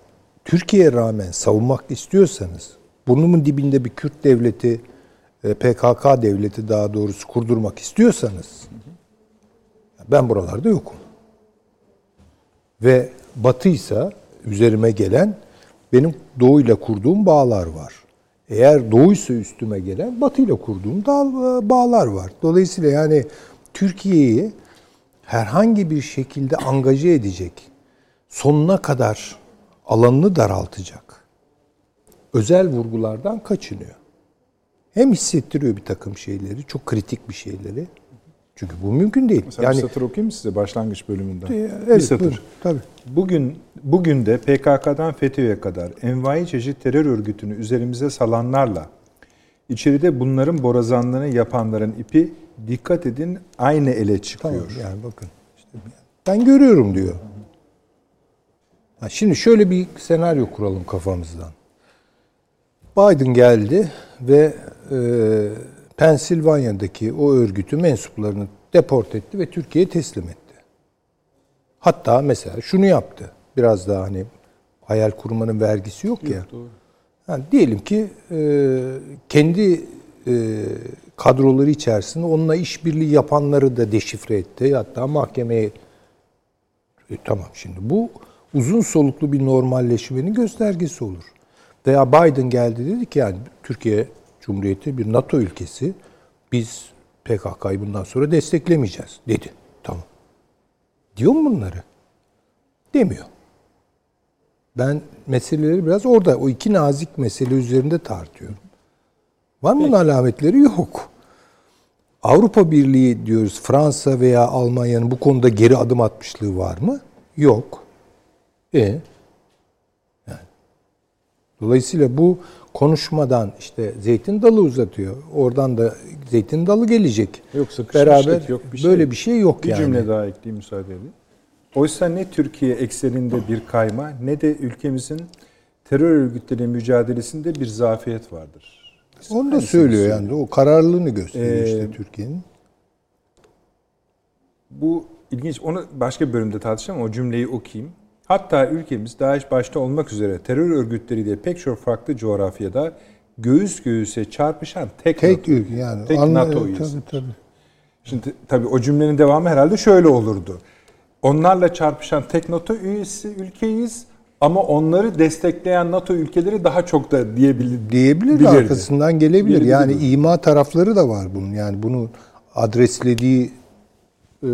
Speaker 3: Türkiye'ye rağmen savunmak istiyorsanız, burnumun dibinde bir Kürt devleti, e, PKK devleti daha doğrusu kurdurmak istiyorsanız, ben buralarda yokum. Ve batıysa üzerime gelen benim doğuyla kurduğum bağlar var. Eğer doğuysa üstüme gelen batıyla kurduğum e, bağlar var. Dolayısıyla yani Türkiye'yi herhangi bir şekilde angaje edecek, sonuna kadar alanını daraltacak özel vurgulardan kaçınıyor. Hem hissettiriyor bir takım şeyleri, çok kritik bir şeyleri. Çünkü bu mümkün değil.
Speaker 1: Mesela yani, bir satır okuyayım mı size başlangıç bölümünden?
Speaker 3: Evet, bir satır. Buyurun,
Speaker 1: tabii. Bugün, bugün de PKK'dan FETÖ'ye kadar envai çeşit terör örgütünü üzerimize salanlarla içeride bunların borazanlığını yapanların ipi dikkat edin aynı ele çıkıyor.
Speaker 3: Tamam, yani bakın işte ben görüyorum diyor. Ha şimdi şöyle bir senaryo kuralım kafamızdan. Biden geldi ve e, Pensilvanya'daki o örgütü mensuplarını deport etti ve Türkiye'ye teslim etti. Hatta mesela şunu yaptı. Biraz daha hani hayal kurmanın vergisi yok, yok ya. Doğru. Yani diyelim ki e, kendi e, kadroları içerisinde onunla işbirliği yapanları da deşifre etti. Hatta mahkemeye e, tamam şimdi bu uzun soluklu bir normalleşmenin göstergesi olur. Veya Biden geldi dedi ki yani Türkiye Cumhuriyeti bir NATO ülkesi. Biz PKK'yı bundan sonra desteklemeyeceğiz dedi. Tamam. Diyor mu bunları? Demiyor. Ben meseleleri biraz orada o iki nazik mesele üzerinde tartıyorum. Var mı bunun alametleri? Yok. Avrupa Birliği diyoruz Fransa veya Almanya'nın bu konuda geri adım atmışlığı var mı? Yok. E yani. Dolayısıyla bu konuşmadan işte zeytin dalı uzatıyor. Oradan da zeytin dalı gelecek.
Speaker 1: Yok sıkışmışlık
Speaker 3: Beraber
Speaker 1: yok bir şey.
Speaker 3: böyle bir şey yok
Speaker 1: bir
Speaker 3: yani.
Speaker 1: cümle daha ekleyeyim müsaade edin. Oysa ne Türkiye ekseninde bir kayma ne de ülkemizin terör örgütleriyle mücadelesinde bir zafiyet vardır.
Speaker 3: Onu da söylüyor yani. O kararlılığını gösteriyor
Speaker 1: Ee,
Speaker 3: işte Türkiye'nin.
Speaker 1: Bu ilginç. Onu başka bir bölümde tartışacağım o cümleyi okuyayım. Hatta ülkemiz DAEŞ başta olmak üzere terör örgütleriyle pek çok farklı coğrafyada göğüs göğüse çarpışan tek,
Speaker 3: Tek ülke yani.
Speaker 1: tek
Speaker 3: Anla-
Speaker 1: NATO
Speaker 3: tabii,
Speaker 1: üyesi.
Speaker 3: tabii.
Speaker 1: Şimdi tabii o cümlenin devamı herhalde şöyle olurdu. Onlarla çarpışan tek NATO üyesi ülkeyiz ama onları destekleyen NATO ülkeleri daha çok da diyebilir.
Speaker 3: Diyebilir
Speaker 1: bilirdi.
Speaker 3: arkasından gelebilir. Yani ima tarafları da var bunun. Yani bunu adreslediği e,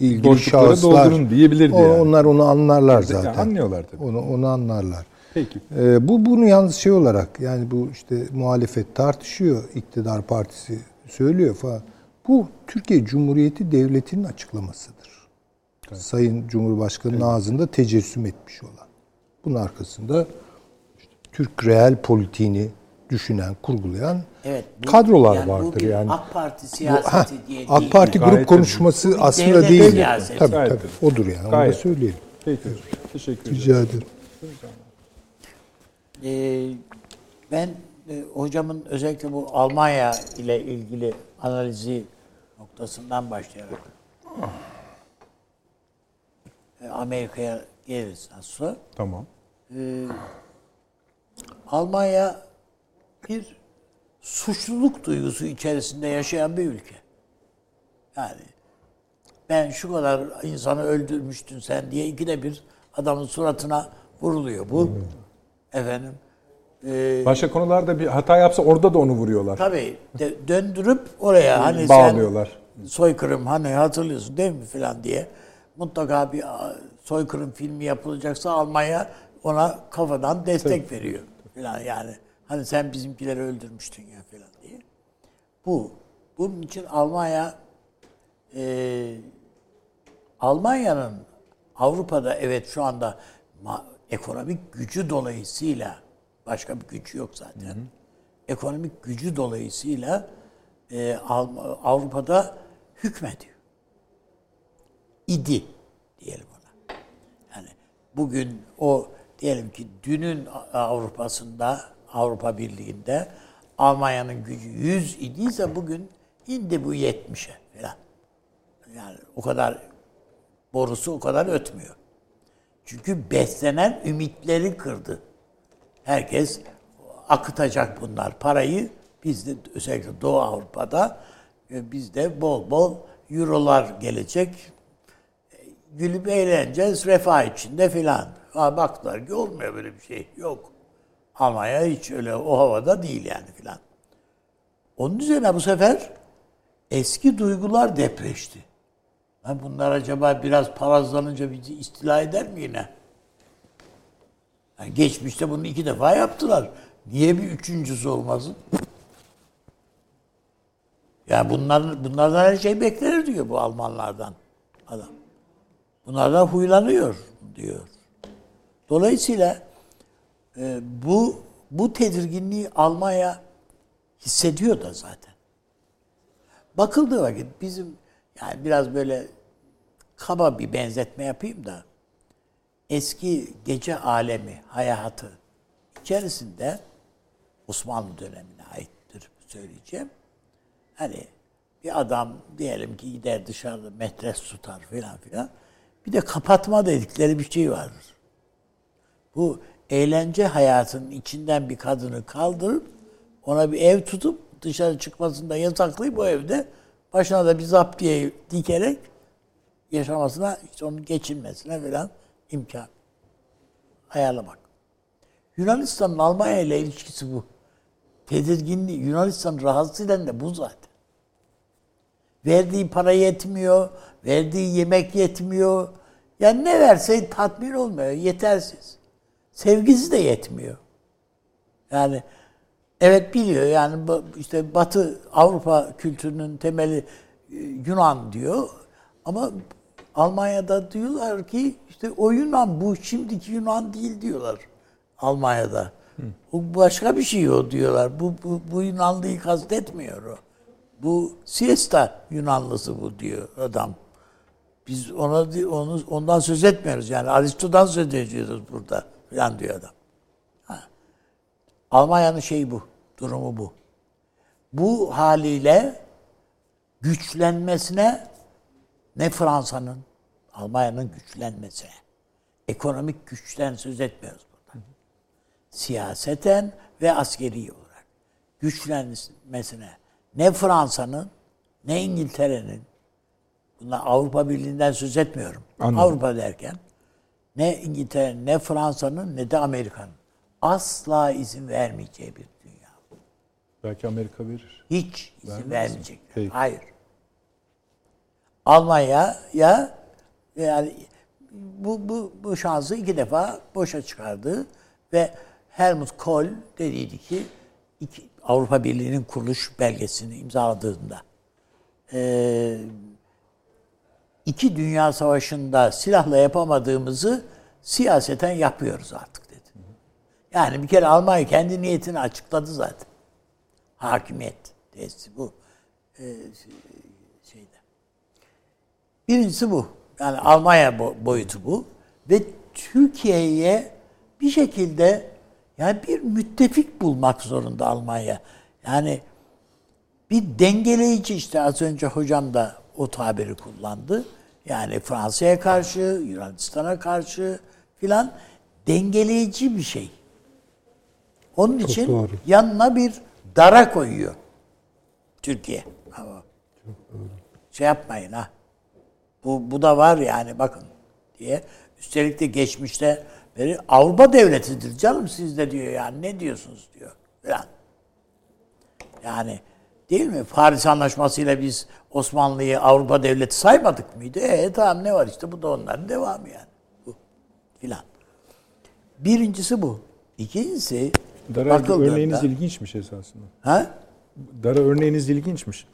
Speaker 3: ilgili
Speaker 1: Boşlukları
Speaker 3: şahıslar
Speaker 1: doldurun diyebilirdi
Speaker 3: o-
Speaker 1: yani.
Speaker 3: onlar onu anlarlar
Speaker 1: Yani
Speaker 3: zaten.
Speaker 1: anlıyorlar tabii.
Speaker 3: Onu onu anlarlar.
Speaker 1: Peki.
Speaker 3: Ee, bu bunu yalnız şey olarak yani bu işte muhalefet tartışıyor, iktidar partisi söylüyor falan. Bu Türkiye Cumhuriyeti Devleti'nin açıklamasıdır. Sayın Cumhurbaşkanı'nın ağzında tecessüm etmiş olan. Bunun arkasında işte Türk reel politiğini düşünen, kurgulayan
Speaker 4: Evet. bu-
Speaker 3: kadrolar
Speaker 4: yani bu
Speaker 3: vardır
Speaker 4: bir
Speaker 3: yani.
Speaker 4: AK Parti
Speaker 3: Bu-
Speaker 4: siyaseti
Speaker 3: ha,
Speaker 4: diye
Speaker 3: AK
Speaker 4: değil.
Speaker 3: Parti
Speaker 1: Gayet
Speaker 3: grup konuşması
Speaker 4: Bu bir
Speaker 3: aslında değil.
Speaker 4: siyaseti.
Speaker 3: Tabii
Speaker 1: Gayet
Speaker 3: tabii. Odur yani. Onu da
Speaker 1: Gayet.
Speaker 3: söyleyelim.
Speaker 1: Peki. Teşekkür ederim.
Speaker 3: Rica ederim.
Speaker 4: Ee, ben e, hocamın özellikle bu Almanya ile ilgili analizi noktasından başlayarak e, Amerika'ya geliriz nasıl?
Speaker 1: Tamam.
Speaker 4: Ee, Almanya bir suçluluk duygusu içerisinde yaşayan bir ülke. Yani ben şu kadar insanı öldürmüştün sen diye ikide bir adamın suratına vuruluyor bu. Efendim. e,
Speaker 1: Başka konularda bir hata yapsa orada da onu vuruyorlar.
Speaker 4: tabii de- döndürüp oraya hani
Speaker 1: Bağlıyorlar.
Speaker 4: sen soykırım hani hatırlıyorsun değil mi filan diye mutlaka bir soykırım filmi yapılacaksa Almanya ona kafadan destek veriyor filan yani. Hani sen bizimkileri öldürmüştün ya filan diye. Bu. Bunun için Almanya e, Almanya'nın Avrupa'da evet şu anda ekonomik gücü dolayısıyla başka bir gücü yok zaten. Ekonomik gücü dolayısıyla e, Avrupa'da hükmediyor. İdi diyelim ona. Yani bugün o diyelim ki dünün Avrupa'sında Avrupa Birliği'nde Almanya'nın gücü 100 idiyse bugün indi bu 70'e falan. Yani o kadar borusu o kadar ötmüyor. Çünkü beslenen ümitleri kırdı. Herkes akıtacak bunlar parayı. Biz de özellikle Doğu Avrupa'da e, bizde bol bol eurolar gelecek. E, Gülüp eğleneceğiz refah içinde filan. Baktılar ki olmuyor böyle bir şey. Yok. Almanya hiç öyle o havada değil yani filan. Onun üzerine bu sefer eski duygular depreşti. Ha bunlar acaba biraz parazlanınca bizi istila eder mi yine? Yani geçmişte bunu iki defa yaptılar. Niye bir üçüncüsü olmasın? Yani bunlar, bunlardan her şey beklenir diyor bu Almanlardan adam. Bunlardan huylanıyor diyor. Dolayısıyla e, bu bu tedirginliği Almanya hissediyor da zaten. Bakıldığı vakit bizim yani biraz böyle kaba bir benzetme yapayım da eski gece alemi hayatı içerisinde Osmanlı dönemine aittir söyleyeceğim. Hani bir adam diyelim ki gider dışarıda metres tutar filan filan. Bir de kapatma dedikleri bir şey vardır. Bu eğlence hayatının içinden bir kadını kaldırıp ona bir ev tutup dışarı çıkmasını da yasaklayıp o evde başına da bir zaptiye dikerek yaşamasına, işte onun geçinmesine falan imkan ayarlamak. Yunanistan'ın Almanya ile ilişkisi bu. Tedirginliği, Yunanistan rahatsız eden de bu zaten. Verdiği para yetmiyor, verdiği yemek yetmiyor. Yani ne verse tatmin olmuyor, yetersiz. Sevgisi de yetmiyor. Yani evet biliyor yani işte Batı Avrupa kültürünün temeli e, Yunan diyor ama Almanya'da diyorlar ki işte o Yunan bu şimdiki Yunan değil diyorlar Almanya'da. O başka bir şey o diyorlar. Bu, bu, bu Yunanlıyı kastetmiyor o. Bu siesta Yunanlısı bu diyor adam. Biz ona onu ondan söz etmiyoruz yani Aristo'dan söz ediyoruz burada falan diyor adam. Ha. Almanya'nın şeyi bu, durumu bu. Bu haliyle güçlenmesine ne Fransa'nın, Almanya'nın güçlenmesine, ekonomik güçten söz etmiyoruz burada. Siyaseten ve askeri olarak güçlenmesine ne Fransa'nın ne İngiltere'nin bunlar Avrupa Birliği'nden söz etmiyorum.
Speaker 1: Anladım.
Speaker 4: Avrupa derken ne İngiltere, ne Fransa'nın ne de Amerika'nın asla izin vermeyeceği bir dünya.
Speaker 1: Belki Amerika verir.
Speaker 4: Hiç izin vermeyecekler.
Speaker 1: Peki.
Speaker 4: Hayır. Almanya ya yani bu, bu, bu şansı iki defa boşa çıkardı ve Helmut Kohl dediydi ki iki, Avrupa Birliği'nin kuruluş belgesini imzaladığında eee iki dünya savaşında silahla yapamadığımızı siyaseten yapıyoruz artık dedi. Yani bir kere Almanya kendi niyetini açıkladı zaten. Hakimiyet testi bu e, şeyde. Birincisi bu. Yani Almanya bo- boyutu bu. Ve Türkiye'ye bir şekilde yani bir müttefik bulmak zorunda Almanya. Yani bir dengeleyici işte az önce hocam da o tabiri kullandı. Yani Fransa'ya karşı, Yunanistan'a karşı filan dengeleyici bir şey. Onun için
Speaker 3: doğru.
Speaker 4: yanına bir dara koyuyor Türkiye. Ama Şey yapmayın ha. Bu, bu da var yani bakın diye. Üstelik de geçmişte beri Avrupa devletidir canım siz de diyor yani ne diyorsunuz diyor falan. Yani değil mi? Paris Anlaşması'yla biz Osmanlı'yı Avrupa devleti saymadık mıydı? E tamam ne var işte bu da onların devamı yani. Bu filan. Birincisi bu. İkincisi
Speaker 1: Dara örneğiniz ilginçmiş esasında.
Speaker 4: Ha?
Speaker 1: Dara örneğiniz ilginçmiş.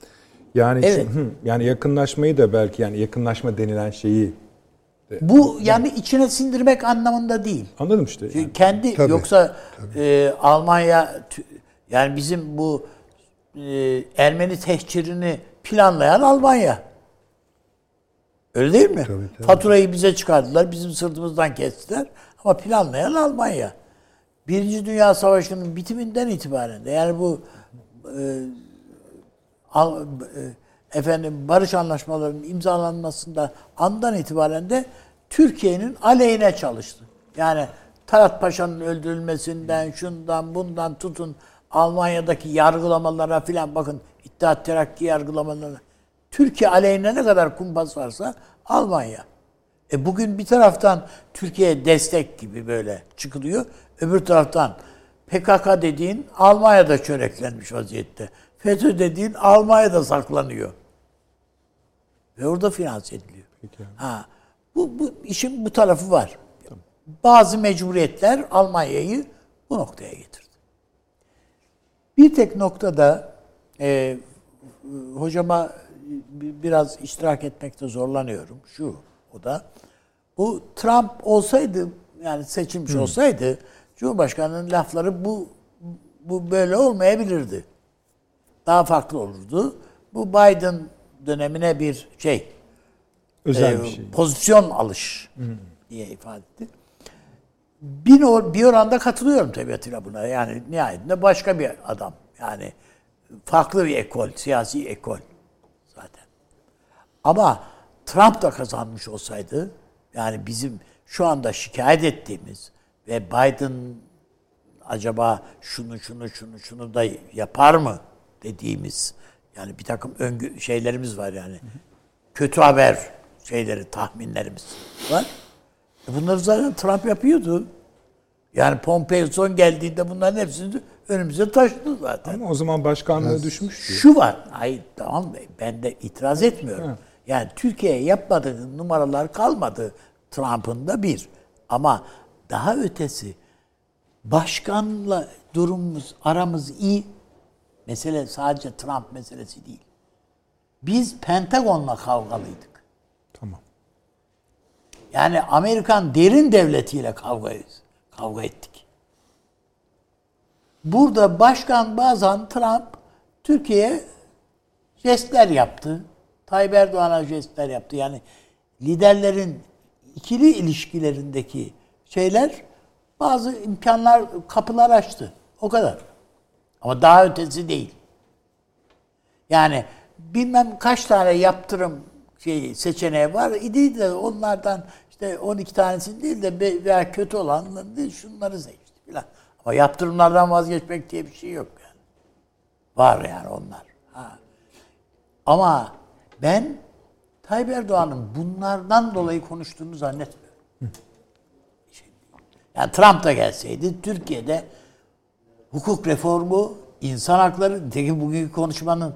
Speaker 1: Yani
Speaker 4: Evet.
Speaker 1: şu- yani yakınlaşmayı da belki yani yakınlaşma denilen şeyi
Speaker 4: Bu yani içine sindirmek anlamında değil.
Speaker 1: anladım işte.
Speaker 4: Çünkü kendi
Speaker 3: Tabii,
Speaker 4: yoksa e, Almanya yani bizim bu e, Ermeni tehcirini planlayan Almanya. Öyle değil mi?
Speaker 3: Tabii, tabii.
Speaker 4: Faturayı bize çıkardılar, bizim sırtımızdan kestiler. Ama planlayan Almanya. Birinci Dünya Savaşı'nın bitiminden itibaren de yani bu e, Al- e, efendim barış anlaşmalarının imzalanmasında andan itibaren de Türkiye'nin aleyhine çalıştı. Yani Talat Paşa'nın öldürülmesinden, şundan, bundan tutun Almanya'daki yargılamalara filan bakın İttihat Terakki yargılamalarına. Türkiye aleyhine ne kadar kumpas varsa Almanya. E bugün bir taraftan Türkiye'ye destek gibi böyle çıkılıyor. Öbür taraftan PKK dediğin Almanya'da çöreklenmiş vaziyette. FETÖ dediğin Almanya'da saklanıyor. Ve orada finanse ediliyor.
Speaker 1: Peki.
Speaker 4: Ha, bu, bu işin bu tarafı var. Bazı mecburiyetler Almanya'yı bu noktaya getirdi. Bir tek noktada e, hocama bi- biraz iştirak etmekte zorlanıyorum. Şu, o da bu Trump olsaydı yani seçilmiş olsaydı Cumhurbaşkanı'nın lafları bu bu böyle olmayabilirdi. Daha farklı olurdu. Bu Biden dönemine bir şey
Speaker 1: Özel
Speaker 4: e,
Speaker 1: bir şey.
Speaker 4: pozisyon alış diye ifade etti. Bir, or- bir oranda katılıyorum tabiatıyla buna. Yani nihayetinde başka bir adam. Yani farklı bir ekol, siyasi ekol zaten. Ama Trump da kazanmış olsaydı, yani bizim şu anda şikayet ettiğimiz ve Biden acaba şunu şunu şunu şunu da yapar mı dediğimiz yani bir takım öngü şeylerimiz var yani. Kötü haber şeyleri, tahminlerimiz var. E bunları zaten Trump yapıyordu. Yani Pompeo son geldiğinde bunların hepsini önümüze taşıdı zaten.
Speaker 1: Ama o zaman başkanlığı düşmüştü.
Speaker 4: Şu var. Hayır tamam ben de itiraz etmiyorum. Yani Türkiye'ye yapmadığı numaralar kalmadı Trump'ın da bir. Ama daha ötesi başkanla durumumuz aramız iyi. Mesele sadece Trump meselesi değil. Biz Pentagon'la kavgalıydık.
Speaker 1: Tamam.
Speaker 4: Yani Amerikan derin devletiyle kavga kavga ettik. burada başkan bazen Trump Türkiye'ye jestler yaptı. Tayyip Erdoğan'a jestler yaptı. Yani liderlerin ikili ilişkilerindeki şeyler bazı imkanlar, kapılar açtı. O kadar. Ama daha ötesi değil. Yani bilmem kaç tane yaptırım şey seçeneği var idi de onlardan işte 12 tanesini değil de veya kötü olanları değil şunları seçti filan. Ama yaptırımlardan vazgeçmek diye bir şey yok yani. Var yani onlar. Ha. Ama ben Tayyip Erdoğan'ın bunlardan dolayı konuştuğunu zannetmiyorum. Yani Trump da gelseydi Türkiye'de hukuk reformu, insan hakları, nitekim bugünkü konuşmanın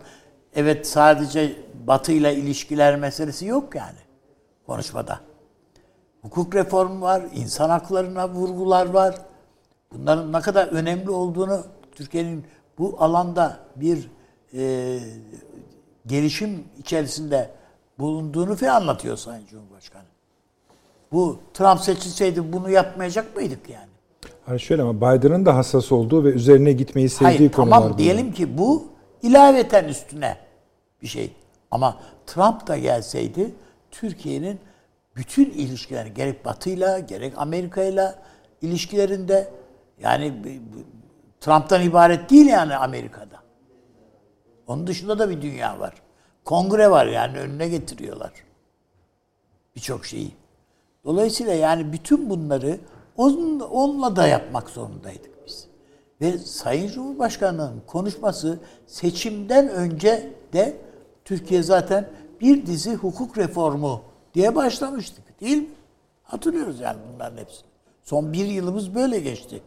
Speaker 4: evet sadece Batı ile ilişkiler meselesi yok yani konuşmada. Hukuk reformu var, insan haklarına vurgular var. Bunların ne kadar önemli olduğunu Türkiye'nin bu alanda bir e, gelişim içerisinde bulunduğunu falan anlatıyor Sayın Cumhurbaşkanı. Bu Trump seçilseydi bunu yapmayacak mıydık yani?
Speaker 1: Hani şöyle ama Biden'ın da hassas olduğu ve üzerine gitmeyi sevdiği
Speaker 4: Hayır,
Speaker 1: konular
Speaker 4: tamam
Speaker 1: bunlar.
Speaker 4: diyelim ki bu ilaveten üstüne bir şey. Ama Trump da gelseydi Türkiye'nin bütün ilişkileri gerek Batı'yla gerek Amerika'yla ilişkilerinde yani Trump'tan ibaret değil yani Amerika'da. Onun dışında da bir dünya var. Kongre var yani önüne getiriyorlar. Birçok şeyi. Dolayısıyla yani bütün bunları onunla da yapmak zorundaydık biz. Ve Sayın Cumhurbaşkanı'nın konuşması seçimden önce de Türkiye zaten bir dizi hukuk reformu diye başlamıştık değil mi? Hatırlıyoruz yani bunların hepsini. Son bir yılımız böyle geçti.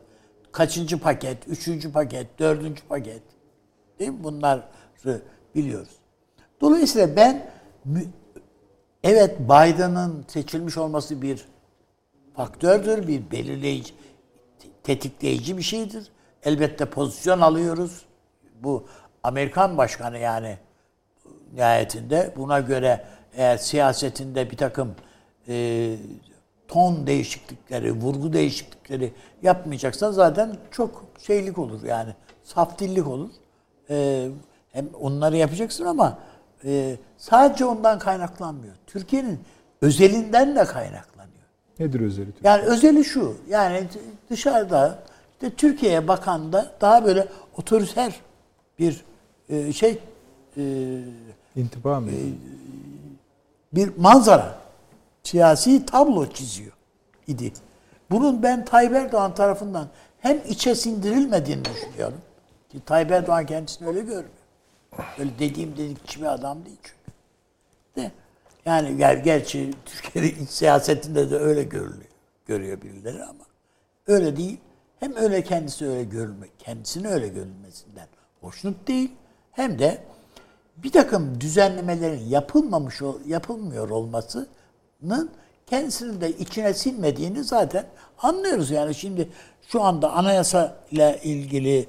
Speaker 4: Kaçıncı paket, üçüncü paket, dördüncü paket. Değil mi? Bunları biliyoruz. Dolayısıyla ben evet Biden'ın seçilmiş olması bir faktördür, bir belirleyici, tetikleyici bir şeydir. Elbette pozisyon alıyoruz. Bu Amerikan başkanı yani nihayetinde buna göre eğer siyasetinde bir takım e, ton değişiklikleri, vurgu değişiklikleri yapmayacaksa zaten çok şeylik olur yani saf dillik olur. E, hem onları yapacaksın ama e, sadece ondan kaynaklanmıyor. Türkiye'nin özelinden de kaynaklanıyor.
Speaker 1: Nedir özeli? Türkiye?
Speaker 4: Yani özeli şu. Yani dışarıda işte Türkiye'ye bakan da daha böyle otoriter bir e, şey e,
Speaker 1: İntiba mı?
Speaker 4: E, bir manzara siyasi tablo çiziyor idi. Bunun ben Tayyip Erdoğan tarafından hem içe sindirilmediğini düşünüyorum. Ki Tayyip Erdoğan kendisini öyle görmüyor. Öyle dediğim dedikçi bir adam değil çünkü. De, yani ger gerçi Türkiye'nin siyasetinde de öyle görülüyor. Görüyor birileri ama öyle değil. Hem öyle kendisi öyle görülmek, kendisini öyle görülmesinden hoşnut değil. Hem de bir takım düzenlemelerin yapılmamış yapılmıyor olmasının kendisinin de içine sinmediğini zaten anlıyoruz. Yani şimdi şu anda anayasa ile ilgili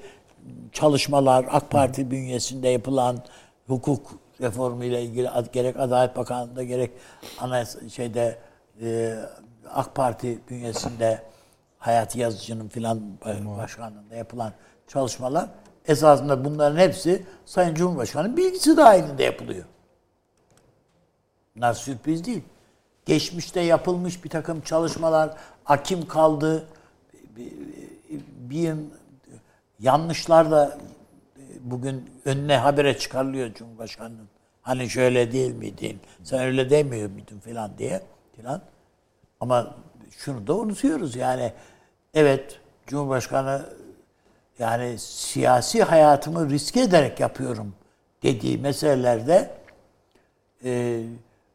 Speaker 4: çalışmalar, AK Parti bünyesinde yapılan hukuk reformu ile ilgili gerek Adalet Bakanlığı'nda gerek anayasa şeyde e, AK Parti bünyesinde Hayati Yazıcı'nın filan başkanlığında yapılan çalışmalar esasında bunların hepsi Sayın Cumhurbaşkanı'nın bilgisi dahilinde yapılıyor. Bunlar sürpriz değil. Geçmişte yapılmış bir takım çalışmalar, akim kaldı, bir, yanlışlar da bugün önüne habere çıkarılıyor Cumhurbaşkanı'nın. Hani şöyle değil miydin, sen öyle demiyor muydun filan diye filan. Ama şunu da unutuyoruz yani evet Cumhurbaşkanı yani siyasi hayatımı riske ederek yapıyorum dediği meselelerde e,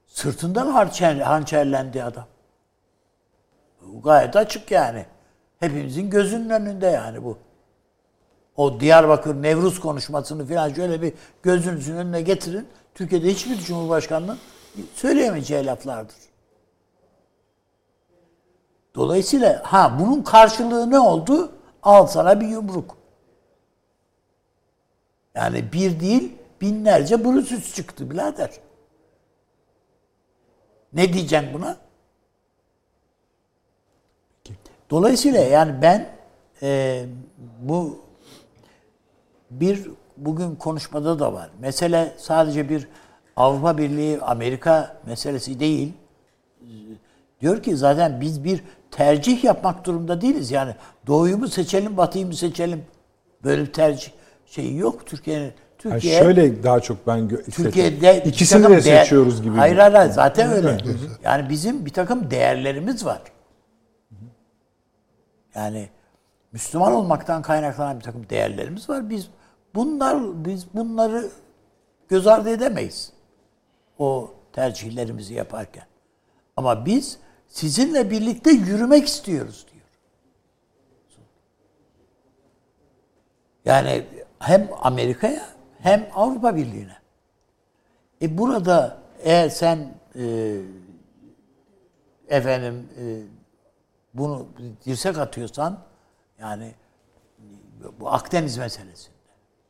Speaker 4: sırtından hançer, hançerlendi adam. Gayet açık yani. Hepimizin gözünün önünde yani bu. O Diyarbakır Nevruz konuşmasını falan şöyle bir gözünüzün önüne getirin. Türkiye'de hiçbir cumhurbaşkanının söyleyemeyeceği laflardır. Dolayısıyla ha bunun karşılığı ne oldu? Al sana bir yumruk. Yani bir değil binlerce Brutus çıktı birader. Ne diyeceksin buna? Dolayısıyla yani ben e, bu bir bugün konuşmada da var. Mesele sadece bir Avrupa Birliği Amerika meselesi değil. Diyor ki zaten biz bir tercih yapmak durumunda değiliz. Yani doğuyu mu seçelim, batıyı mı seçelim? Böyle bir tercih şeyi yok Türkiye'nin.
Speaker 1: Yani
Speaker 4: Türkiye
Speaker 1: şöyle daha çok ben
Speaker 4: Türkiye'de
Speaker 1: ikisini de seçiyoruz gibi.
Speaker 4: Hayır hayır hayır, zaten öyle. Yani bizim bir takım değerlerimiz var. Yani Müslüman olmaktan kaynaklanan bir takım değerlerimiz var. Biz bunlar biz bunları göz ardı edemeyiz. O tercihlerimizi yaparken. Ama biz sizinle birlikte yürümek istiyoruz diyor. Yani hem Amerika'ya hem Avrupa Birliği'ne. E burada eğer sen e, efendim e, bunu dirsek atıyorsan yani bu Akdeniz meselesinde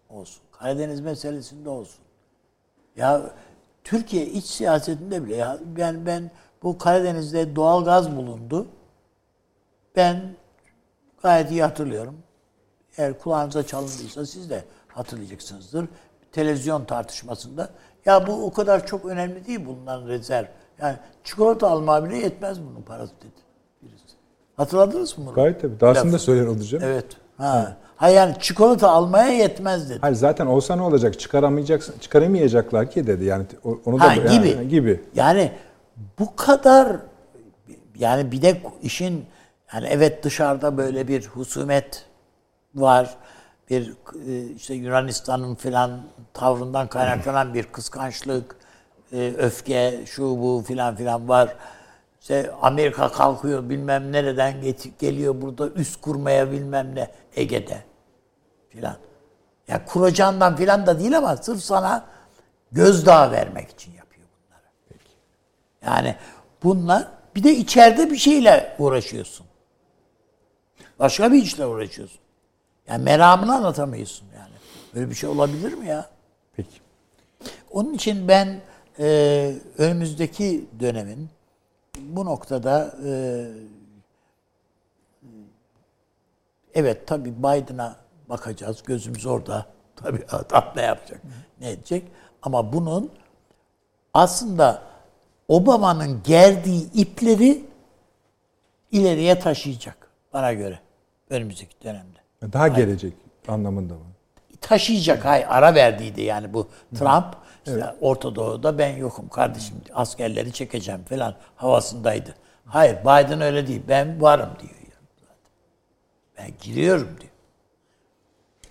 Speaker 4: olsun, Karadeniz meselesinde olsun. Ya Türkiye iç siyasetinde bile ya ben ben bu Karadeniz'de doğal gaz bulundu. Ben gayet iyi hatırlıyorum. Eğer kulağınıza çalındıysa siz de hatırlayacaksınızdır. Televizyon tartışmasında ya bu o kadar çok önemli değil bunların rezerv. Yani çikolata almaya bile yetmez bunun parası dedi birisi. Hatırladınız mı bunu?
Speaker 1: Gayet tabii. Dahasını da
Speaker 4: Lafı.
Speaker 1: söyler olacağım.
Speaker 4: Evet. Ha. ha yani çikolata almaya yetmez dedi.
Speaker 1: Hayır zaten olsa ne olacak? Çıkaramayacaksın, çıkaramayacaklar ki dedi. Yani onu da
Speaker 4: Ha,
Speaker 1: yani-
Speaker 4: gibi.
Speaker 1: gibi.
Speaker 4: Yani bu kadar yani bir de işin yani evet dışarıda böyle bir husumet var. Bir e, işte Yunanistan'ın filan tavrından kaynaklanan bir kıskançlık, e, öfke, şu bu filan filan var. İşte Amerika kalkıyor bilmem nereden geliyor burada üst kurmaya bilmem ne Ege'de filan. Ya kuracağından filan da değil ama sırf sana gözdağı vermek için. Yani bunlar bir de içeride bir şeyle uğraşıyorsun. Başka bir işle uğraşıyorsun. Yani meramını anlatamıyorsun yani. Böyle bir şey olabilir mi ya?
Speaker 1: Peki.
Speaker 4: Onun için ben e, önümüzdeki dönemin bu noktada e, evet tabii Biden'a bakacağız. Gözümüz orada. Tabii adam ne yapacak, ne edecek. Ama bunun aslında Obama'nın gerdiği ipleri ileriye taşıyacak bana göre önümüzdeki dönemde
Speaker 1: Daha gelecek anlamında mı?
Speaker 4: taşıyacak. Hayır ara verdiydi yani bu Trump. işte Orta Doğu'da ben yokum kardeşim askerleri çekeceğim falan havasındaydı. Hayır Biden öyle değil. Ben varım diyor. Yani. Ben giriyorum diyor.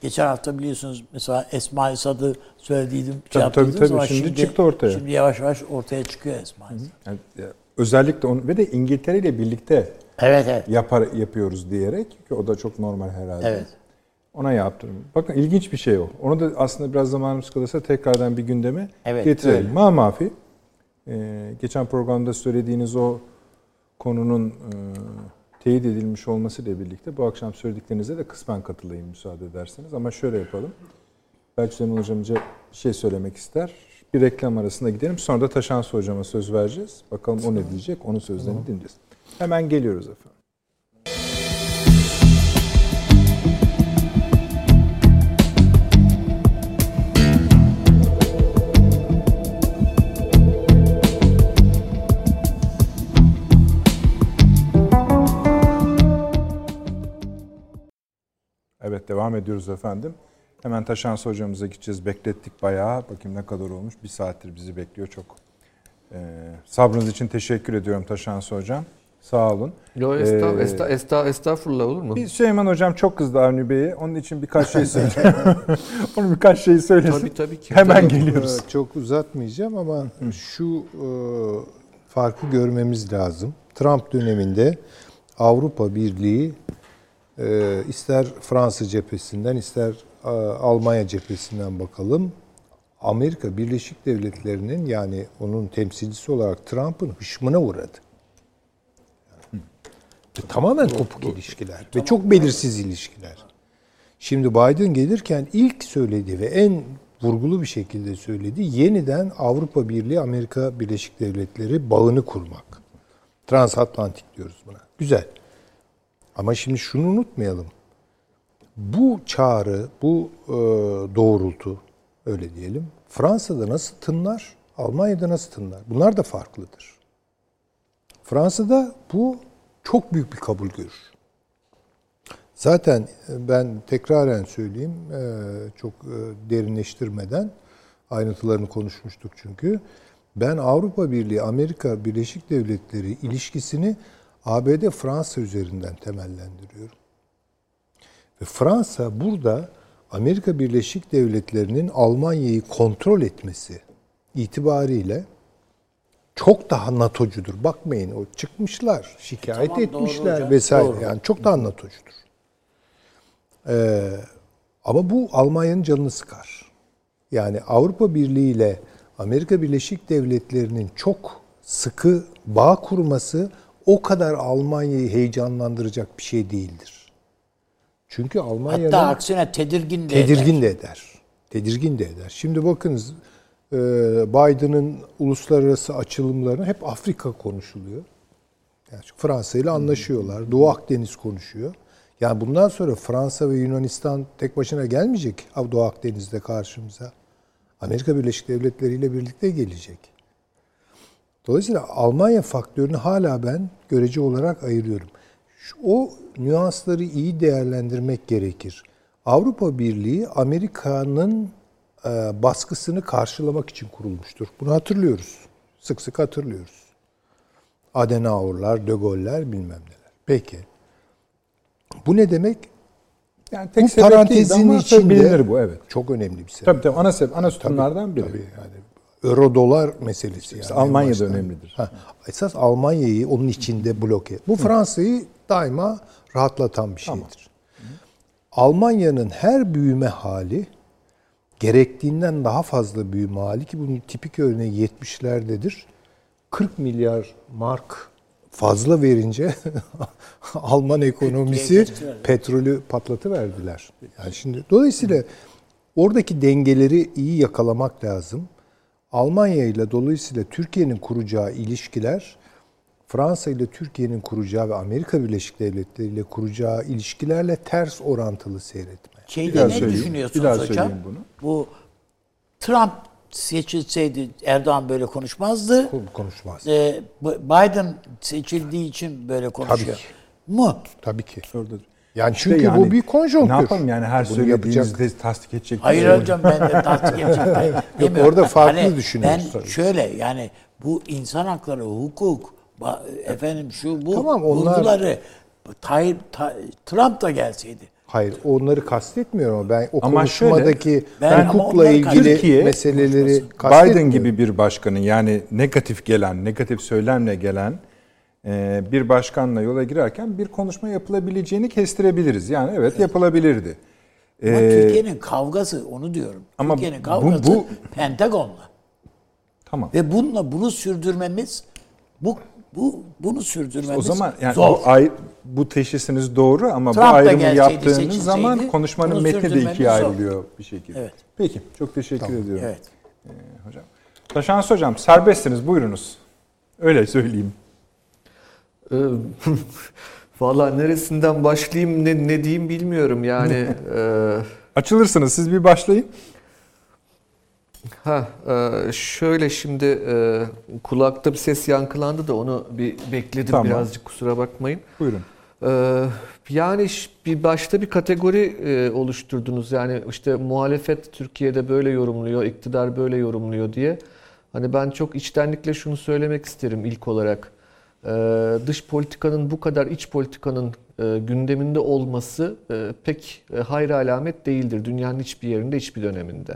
Speaker 4: Geçen hafta biliyorsunuz mesela Esma Sad'ı söylediydim. şey
Speaker 1: Tabii,
Speaker 4: yaptınız
Speaker 1: tabii, tabii.
Speaker 4: ama
Speaker 1: Şimdi çıktı ortaya.
Speaker 4: Şimdi yavaş yavaş ortaya çıkıyor Esma
Speaker 1: Yani, e, özellikle onu ve de İngiltere ile birlikte
Speaker 4: Evet evet.
Speaker 1: yapar yapıyoruz diyerek ki o da çok normal herhalde.
Speaker 4: Evet.
Speaker 1: Ona yaptım. Bakın ilginç bir şey o. Onu da aslında biraz zamanımız kalırsa tekrardan bir gündeme
Speaker 4: Evet,
Speaker 1: getirelim.
Speaker 4: öyle.
Speaker 1: Ma mafi. e, geçen programda söylediğiniz o konunun e, teyit edilmiş olmasıyla birlikte bu akşam söylediklerinize de kısmen katılayım müsaade ederseniz. Ama şöyle yapalım. Belki Süleyman Hocamca bir şey söylemek ister. Bir reklam arasında gidelim. Sonra da Taşansı Hocama söz vereceğiz. Bakalım o ne diyecek. Onun sözlerini dinleyeceğiz. Hemen geliyoruz efendim. Evet devam ediyoruz efendim. Hemen Taşansı hocamıza gideceğiz. Beklettik bayağı. Bakayım ne kadar olmuş. Bir saattir bizi bekliyor çok. Ee, sabrınız için teşekkür ediyorum Taşansı hocam. Sağ olun.
Speaker 2: Yo, esta,
Speaker 1: Ee,
Speaker 2: esta, esta, estağfurullah olur mu?
Speaker 1: Bir Süleyman hocam çok kızdı Avni Bey'e. Onun için birkaç şey söyleyeyim. Onun birkaç şey söylesin.
Speaker 2: Tabii tabii ki.
Speaker 1: Hemen
Speaker 2: Tabii.
Speaker 1: geliyoruz.
Speaker 3: Çok uzatmayacağım ama şu e, farkı görmemiz lazım. Trump döneminde Avrupa Birliği e, ister Fransa cephesinden ister e, Almanya cephesinden bakalım. Amerika Birleşik Devletleri'nin yani onun temsilcisi olarak Trump'ın hışmına uğradı. Ve tamamen kopuk ilişkiler ve çok belirsiz ilişkiler. Şimdi Biden gelirken ilk söylediği ve en vurgulu bir şekilde söylediği yeniden Avrupa Birliği Amerika Birleşik Devletleri bağını kurmak. Transatlantik diyoruz buna. Güzel. Ama şimdi şunu unutmayalım. bu çağrı, bu e, doğrultu öyle diyelim. Fransa'da nasıl tınlar, Almanya'da nasıl tınlar? Bunlar da farklıdır. Fransa'da bu çok büyük bir kabul görür. Zaten e, ben tekraren söyleyeyim, e, çok e, derinleştirmeden ayrıntılarını konuşmuştuk çünkü. Ben Avrupa Birliği, Amerika Birleşik Devletleri ilişkisini ABD Fransa üzerinden temellendiriyorum. Ve Fransa burada Amerika Birleşik Devletleri'nin Almanya'yı kontrol etmesi itibariyle çok daha NATO'cudur. Bakmayın o çıkmışlar, şikayet
Speaker 4: Tamam,
Speaker 3: etmişler
Speaker 4: hocam,
Speaker 3: vesaire.
Speaker 4: doğru.
Speaker 3: Yani çok daha NATO'cudur. Ee, ama bu Almanya'nın canını sıkar. Yani Avrupa Birliği ile Amerika Birleşik Devletleri'nin çok sıkı bağ kurması o kadar Almanya'yı heyecanlandıracak bir şey değildir. Çünkü Almanya'nın
Speaker 4: Hatta aksine tedirgin de
Speaker 3: tedirgin
Speaker 4: eder.
Speaker 3: de eder. Tedirgin de eder. Şimdi bakınız e, Biden'ın uluslararası açılımlarına hep Afrika konuşuluyor. Yani Fransa ile anlaşıyorlar. Doğu Akdeniz konuşuyor. Yani bundan sonra Fransa ve Yunanistan tek başına gelmeyecek Doğu Akdeniz'de karşımıza. Amerika Birleşik Devletleri ile birlikte gelecek. Dolayısıyla Almanya faktörünü hala ben görece olarak ayırıyorum. Şu- O nüansları iyi değerlendirmek gerekir. Avrupa Birliği Amerika'nın e, baskısını karşılamak için kurulmuştur. Bunu hatırlıyoruz. Sık sık hatırlıyoruz. Adenauer'lar, De Gaulle'ler bilmem neler. Peki. Bu ne demek?
Speaker 1: Yani
Speaker 3: Bu
Speaker 1: tek değil
Speaker 3: parantezin içinde
Speaker 1: bilinir bu evet.
Speaker 3: çok önemli bir sebep.
Speaker 1: Tabii tabii ana sebep, ana sütunlardan biri.
Speaker 3: Tabii yani euro dolar meselesi yani. en
Speaker 1: Almanya'da
Speaker 3: baştan.
Speaker 1: önemlidir.
Speaker 3: Ha, esas Almanya'yı onun içinde bloke. Bu Fransa'yı daima rahatlatan bir şeydir. Almanya'nın her büyüme hali gerektiğinden daha fazla büyüme hali ki bunun tipik örneği 70'lerdedir. 40 milyar mark fazla verince Alman ekonomisi petrolü patlatıverdiler. Yani şimdi dolayısıyla oradaki dengeleri iyi yakalamak lazım. Almanya ile dolayısıyla Türkiye'nin kuracağı ilişkiler Fransa ile Türkiye'nin kuracağı ve Amerika Birleşik Devletleri ile kuracağı ilişkilerle ters orantılı seyretme.
Speaker 1: Bir
Speaker 4: Şeyde
Speaker 1: daha
Speaker 4: ne
Speaker 1: söyleyeyim,
Speaker 4: düşünüyorsunuz
Speaker 1: bir daha
Speaker 4: hocam?
Speaker 1: bunu.
Speaker 4: Bu Trump seçilseydi Erdoğan böyle konuşmazdı.
Speaker 3: Konuşmaz.
Speaker 4: Ee, Biden seçildiği için böyle konuşuyor.
Speaker 3: ki.
Speaker 4: Mu?
Speaker 3: Tabii ki.
Speaker 1: Orada.
Speaker 3: Yani
Speaker 1: İşte
Speaker 3: çünkü
Speaker 1: yani
Speaker 3: bu bir konjonktür.
Speaker 1: Ne yapalım yani her
Speaker 3: Bunu
Speaker 1: söylediğinizde tasdik edecek.
Speaker 4: Hayır
Speaker 1: şey yok.
Speaker 4: hocam ben de tasdik edecek. demiyorum.
Speaker 3: orada farklı
Speaker 4: Hani
Speaker 3: düşünüyoruz
Speaker 4: Ben
Speaker 3: tabii.
Speaker 4: şöyle yani bu insan hakları, hukuk, efendim şu bu
Speaker 3: Tamam, onlar-
Speaker 4: vurguları Tayyip, Ta- Trump da gelseydi.
Speaker 3: Hayır, onları kastetmiyorum ama ben o
Speaker 1: Ama
Speaker 3: konuşmadaki
Speaker 4: Ben ama
Speaker 3: hukukla ilgili
Speaker 1: Türkiye,
Speaker 3: meseleleri
Speaker 1: Biden
Speaker 3: kastetmiyorum.
Speaker 1: gibi bir başkanın yani negatif gelen, negatif söylemle gelen bir başkanla yola girerken bir konuşma yapılabileceğini kestirebiliriz. Yani evet yapılabilirdi.
Speaker 4: Ama
Speaker 1: Ee,
Speaker 4: Türkiye'nin kavgası onu diyorum.
Speaker 1: ama
Speaker 4: Türkiye'nin
Speaker 1: bu-
Speaker 4: kavgası
Speaker 1: bu-
Speaker 4: Pentagon'la.
Speaker 1: Tamam.
Speaker 4: Ve bununla bunu sürdürmemiz bu bu bunu sürdürmemiz
Speaker 1: O zaman yani
Speaker 4: zor.
Speaker 1: bu, ay, bu teşhisiniz doğru ama
Speaker 4: Trump
Speaker 1: bu ayrımı yaptığınız zaman konuşmanın metni de ikiye
Speaker 4: zor.
Speaker 1: ayrılıyor bir şekilde.
Speaker 4: Evet.
Speaker 1: Peki. Çok teşekkür ediyorum.
Speaker 4: Evet.
Speaker 1: Hocam. Taşans hocam serbestsiniz buyurunuz. Öyle söyleyeyim.
Speaker 2: Ee, Valla neresinden başlayayım ne, ne diyeyim bilmiyorum yani. e,
Speaker 1: Açılırsınız siz bir başlayın.
Speaker 2: ha e, şöyle şimdi e, kulakta bir ses yankılandı da onu bir bekledim
Speaker 1: Tamam.
Speaker 2: birazcık kusura bakmayın.
Speaker 1: Buyurun.
Speaker 2: Ee, yani bir başta bir kategori e, oluşturdunuz. Yani işte muhalefet Türkiye'de böyle yorumluyor, iktidar böyle yorumluyor diye. Hani ben çok içtenlikle şunu söylemek isterim ilk olarak. Ee, dış politikanın bu kadar iç politikanın e, gündeminde olması e, pek e, hayra alamet değildir. Dünyanın hiçbir yerinde, hiçbir döneminde.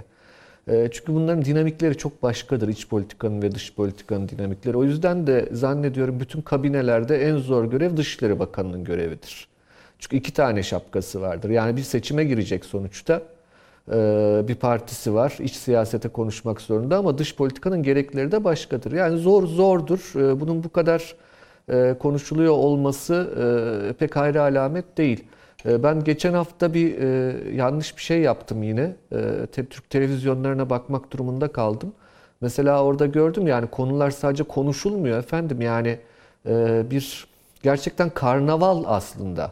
Speaker 2: Çünkü bunların dinamikleri çok başkadır. iç politikanın ve dış politikanın dinamikleri. O yüzden de zannediyorum bütün kabinelerde en zor görev Dışişleri Bakanı'nın görevidir. Çünkü iki tane şapkası vardır. Yani bir seçime girecek sonuçta. Bir partisi var. iç siyasete konuşmak zorunda ama dış politikanın gerekleri de başkadır. Yani zor zordur. Bunun bu kadar konuşuluyor olması e, pek hayra alamet değil. E, Ben geçen hafta bir e, yanlış bir şey yaptım yine. E, Türk televizyonlarına bakmak durumunda kaldım. Mesela orada gördüm yani konular sadece konuşulmuyor efendim yani e, bir gerçekten karnaval aslında.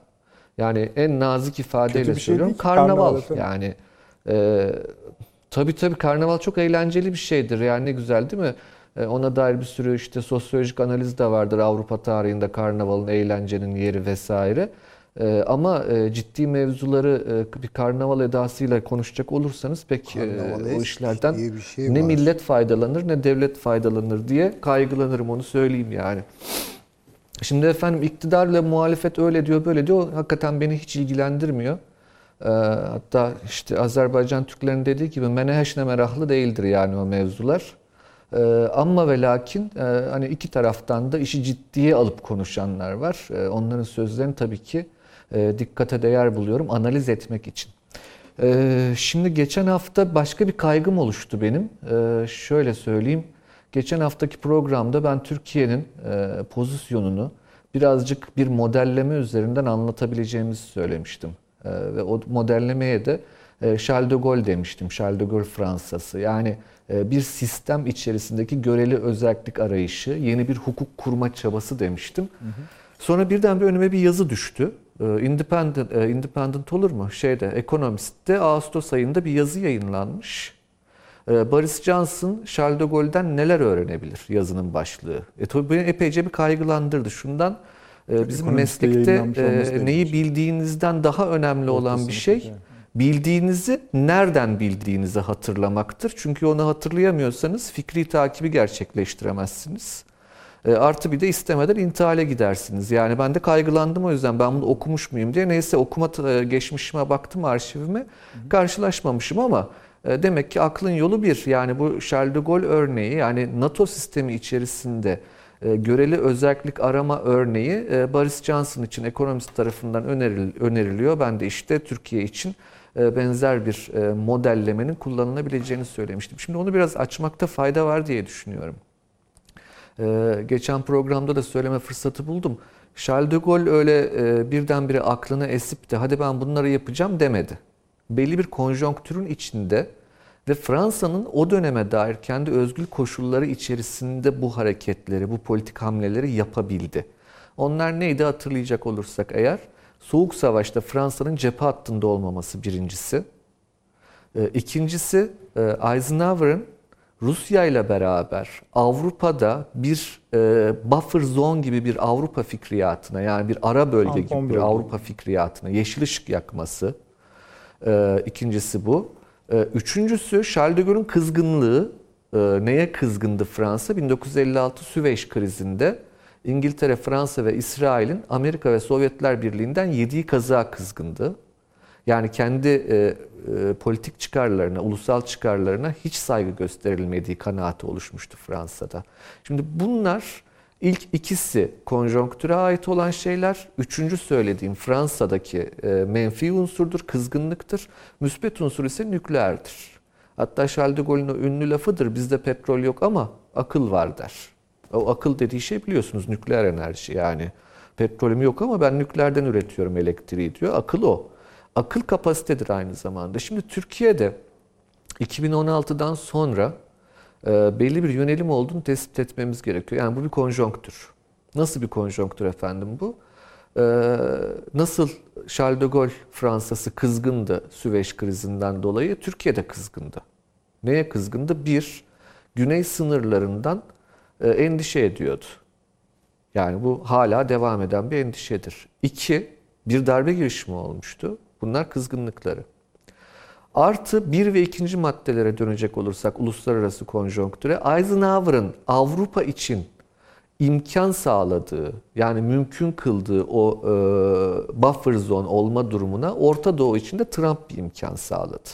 Speaker 2: Yani en nazik ifadeyle
Speaker 1: Kötü şey
Speaker 2: söylüyorum. karnaval.
Speaker 1: karnaval,
Speaker 2: yani e, tabii tabii karnaval çok eğlenceli bir şeydir. Yani ne güzel değil mi? E, ona dair bir sürü işte sosyolojik analiz de vardır Avrupa tarihinde karnavalın, eğlencenin yeri vesaire. E, ama e, ciddi mevzuları bir karnaval edasıyla konuşacak olursanız pek
Speaker 3: Karnaval
Speaker 2: o işlerden
Speaker 3: şey
Speaker 2: ne
Speaker 3: var.
Speaker 2: millet faydalanır ne devlet faydalanır diye kaygılanırım onu söyleyeyim yani. Şimdi efendim iktidarla muhalefet öyle diyor böyle diyor. Hakikaten beni hiç ilgilendirmiyor. Hatta işte Azerbaycan Türklerinin dediği gibi meneheşne merahlı değildir yani o mevzular. Ee, ama ve lakin e, hani iki taraftan da işi ciddiye alıp konuşanlar var. Ee, onların sözlerini tabii ki e, dikkate değer buluyorum analiz etmek için. Ee, şimdi geçen hafta başka bir kaygım oluştu benim. Ee, şöyle söyleyeyim. Geçen haftaki programda ben Türkiye'nin e, pozisyonunu birazcık bir modelleme üzerinden anlatabileceğimizi söylemiştim. E, ve o modellemeye de e, Charles de Gaulle demiştim. Charles de Gaulle Fransası. Yani e, bir sistem içerisindeki göreli özellik arayışı, yeni bir hukuk kurma çabası demiştim. Sonra birden bir önüme bir yazı düştü. E, Independent, e, Independent olur mu? Şeyde, Economist'te Ağustos ayında bir yazı yayınlanmış. Boris Johnson, Charles de Gaulle'den neler öğrenebilir yazının başlığı. E, tabii beni epeyce bir kaygılandırdı. Şundan e, bizim
Speaker 1: Ekonomist'te
Speaker 2: meslekte e, neyi bildiğinizden daha önemli olan bir şey
Speaker 1: yani.
Speaker 2: Bildiğinizi nereden bildiğinizi hatırlamaktır. Çünkü onu hatırlayamıyorsanız fikri takibi gerçekleştiremezsiniz. E, artı bir de istemeden intihale gidersiniz. Yani ben de kaygılandım o yüzden ben bunu okumuş muyum diye. Neyse okuma e, geçmişime baktım arşivime. Karşılaşmamışım ama e, demek ki aklın yolu bir. Yani bu Charles de Gaulle örneği yani NATO sistemi içerisinde göreli özellik arama örneği e, Boris Johnson için ekonomist tarafından öneril- öneriliyor. Ben de işte Türkiye için benzer bir e, modellemenin kullanılabileceğini söylemiştim. Şimdi onu biraz açmakta fayda var diye düşünüyorum. Ee, geçen programda da söyleme fırsatı buldum. Charles de Gaulle öyle e, birdenbire aklına esip de hadi ben bunları yapacağım demedi. Belli bir konjonktürün içinde ve Fransa'nın o döneme dair kendi özgül koşulları içerisinde bu hareketleri, bu politik hamleleri yapabildi. Onlar neydi hatırlayacak olursak eğer, Soğuk Savaş'ta Fransa'nın cephe hattında olmaması birincisi. E, İkincisi e, Eisenhower'ın Rusya ile beraber Avrupa'da bir e, buffer zone gibi bir Avrupa fikriyatına yani bir ara bölge
Speaker 1: Tampon
Speaker 2: gibi bir
Speaker 1: bölge.
Speaker 2: Avrupa fikriyatına yeşil ışık yakması. E, ikincisi bu. Üçüncüsü Charles de Gaulle'ün kızgınlığı. Neye kızgındı Fransa? 1956 Süveyş krizinde İngiltere, Fransa ve İsrail'in Amerika ve Sovyetler Birliği'nden yediği kazığa kızgındı. Yani kendi e, e, politik çıkarlarına, ulusal çıkarlarına hiç saygı gösterilmediği kanaati oluşmuştu Fransa'da. Şimdi bunlar ilk ikisi konjonktüre ait olan şeyler. Üçüncü söylediğim Fransa'daki e, menfi unsurdur, kızgınlıktır. Müspet unsur ise nükleerdir. Hatta Charles de Gaulle'ün ünlü lafıdır. Bizde petrol yok ama akıl var der. O akıl dediği şey biliyorsunuz nükleer enerji yani. Petrolüm yok ama ben nükleerden üretiyorum elektriği diyor. Akıl o. Akıl kapasitedir aynı zamanda. Şimdi Türkiye'de 2016'dan sonra e, belli bir yönelim olduğunu tespit etmemiz gerekiyor. Yani bu bir konjonktür. Nasıl bir konjonktür efendim bu? E, nasıl Charles de Gaulle Fransa'sı kızgındı Süveyş krizinden dolayı, Türkiye de kızgındı. Neye kızgındı? Bir, güney sınırlarından endişe ediyordu. Yani bu hala devam eden bir endişedir. İki, bir darbe girişimi olmuştu. Bunlar kızgınlıkları. Artı bir ve ikinci maddelere dönecek olursak uluslararası konjonktüre Eisenhower'ın Avrupa için imkan sağladığı yani mümkün kıldığı o e, buffer zone olma durumuna Orta Doğu için de Trump bir imkan sağladı.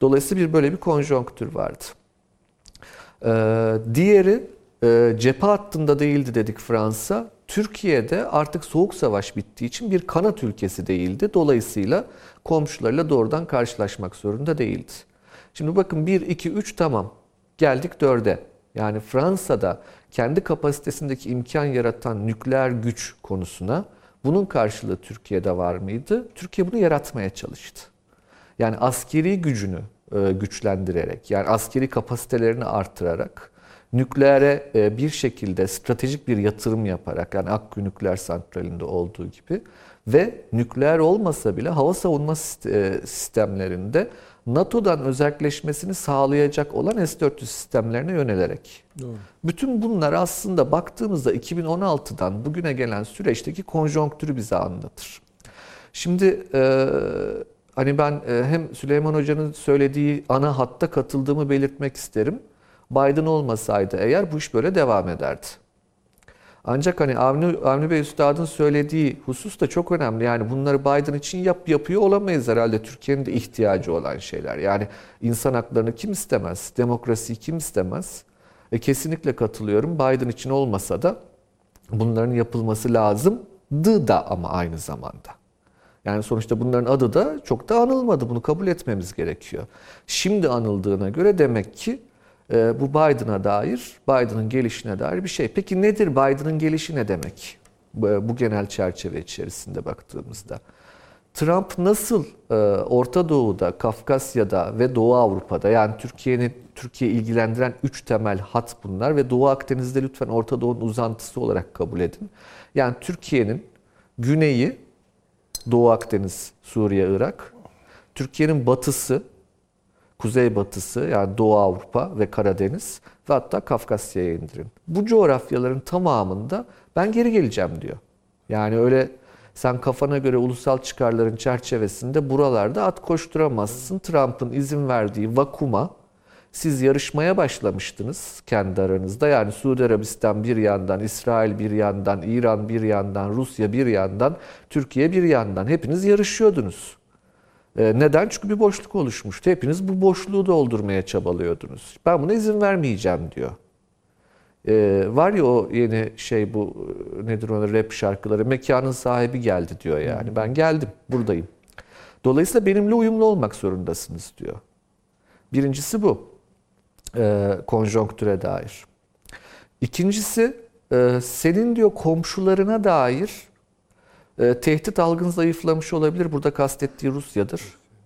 Speaker 2: Dolayısıyla bir böyle bir konjonktür vardı. Ee, diğeri e, cephe hattında değildi dedik Fransa. Türkiye'de artık soğuk savaş bittiği için bir kanat ülkesi değildi. Dolayısıyla komşularıyla doğrudan karşılaşmak zorunda değildi. Şimdi bakın 1, 2, 3 tamam. Geldik 4'e. Yani Fransa'da kendi kapasitesindeki imkan yaratan nükleer güç konusuna bunun karşılığı Türkiye'de var mıydı? Türkiye bunu yaratmaya çalıştı. Yani askeri gücünü güçlendirerek, yani askeri kapasitelerini artırarak, nükleere e, bir şekilde stratejik bir yatırım yaparak, yani Akkuyu Nükleer Santrali'nde olduğu gibi ve nükleer olmasa bile hava savunma e, sistemlerinde NATO'dan özelleşmesini sağlayacak olan S-400 sistemlerine yönelerek. Doğru. Bütün bunlar aslında baktığımızda 2016'dan bugüne gelen süreçteki konjonktürü bize anlatır. Şimdi e, hani ben e, hem Süleyman Hoca'nın söylediği ana hatta katıldığımı belirtmek isterim. Biden olmasaydı eğer bu iş böyle devam ederdi. Ancak hani Avni, Avni Bey Üstad'ın söylediği husus da çok önemli. Yani bunları Biden için yap yapıyor olamayız herhalde. Türkiye'nin de ihtiyacı olan şeyler. Yani insan haklarını kim istemez? Demokrasiyi kim istemez? E, kesinlikle katılıyorum. Biden için olmasa da bunların yapılması lazımdı da ama aynı zamanda. Yani sonuçta bunların adı da çok da anılmadı. Bunu kabul etmemiz gerekiyor. Şimdi anıldığına göre demek ki e, bu Biden'a dair, Biden'ın gelişine dair bir şey. Peki nedir Biden'ın gelişi ne demek? Bu, bu genel çerçeve içerisinde baktığımızda. Trump nasıl e, Orta Doğu'da, Kafkasya'da ve Doğu Avrupa'da yani Türkiye'nin Türkiye ilgilendiren üç temel hat bunlar ve Doğu Akdeniz'de lütfen Orta Doğu'nun uzantısı olarak kabul edin. Yani Türkiye'nin güneyi Doğu Akdeniz, Suriye, Irak, Türkiye'nin batısı kuzeybatısı yani Doğu Avrupa ve Karadeniz ve hatta Kafkasya'ya indirin. Bu coğrafyaların tamamında ben geri geleceğim diyor. Yani öyle sen kafana göre ulusal çıkarların çerçevesinde buralarda at koşturamazsın. Trump'ın izin verdiği vakuma siz yarışmaya başlamıştınız kendi aranızda. Yani Suudi Arabistan bir yandan, İsrail bir yandan, İran bir yandan, Rusya bir yandan, Türkiye bir yandan. Hepiniz yarışıyordunuz. Ee, neden? Çünkü bir boşluk oluşmuştu. Hepiniz bu boşluğu doldurmaya çabalıyordunuz. Ben buna izin vermeyeceğim diyor. Ee, var ya o yeni şey bu nedir ona rap şarkıları mekanın sahibi geldi diyor yani. Ben geldim buradayım. Dolayısıyla benimle uyumlu olmak zorundasınız diyor. Birincisi bu. E, konjonktüre dair. İkincisi e, senin diyor komşularına dair e, tehdit algın zayıflamış olabilir. Burada kastettiği Rusya'dır.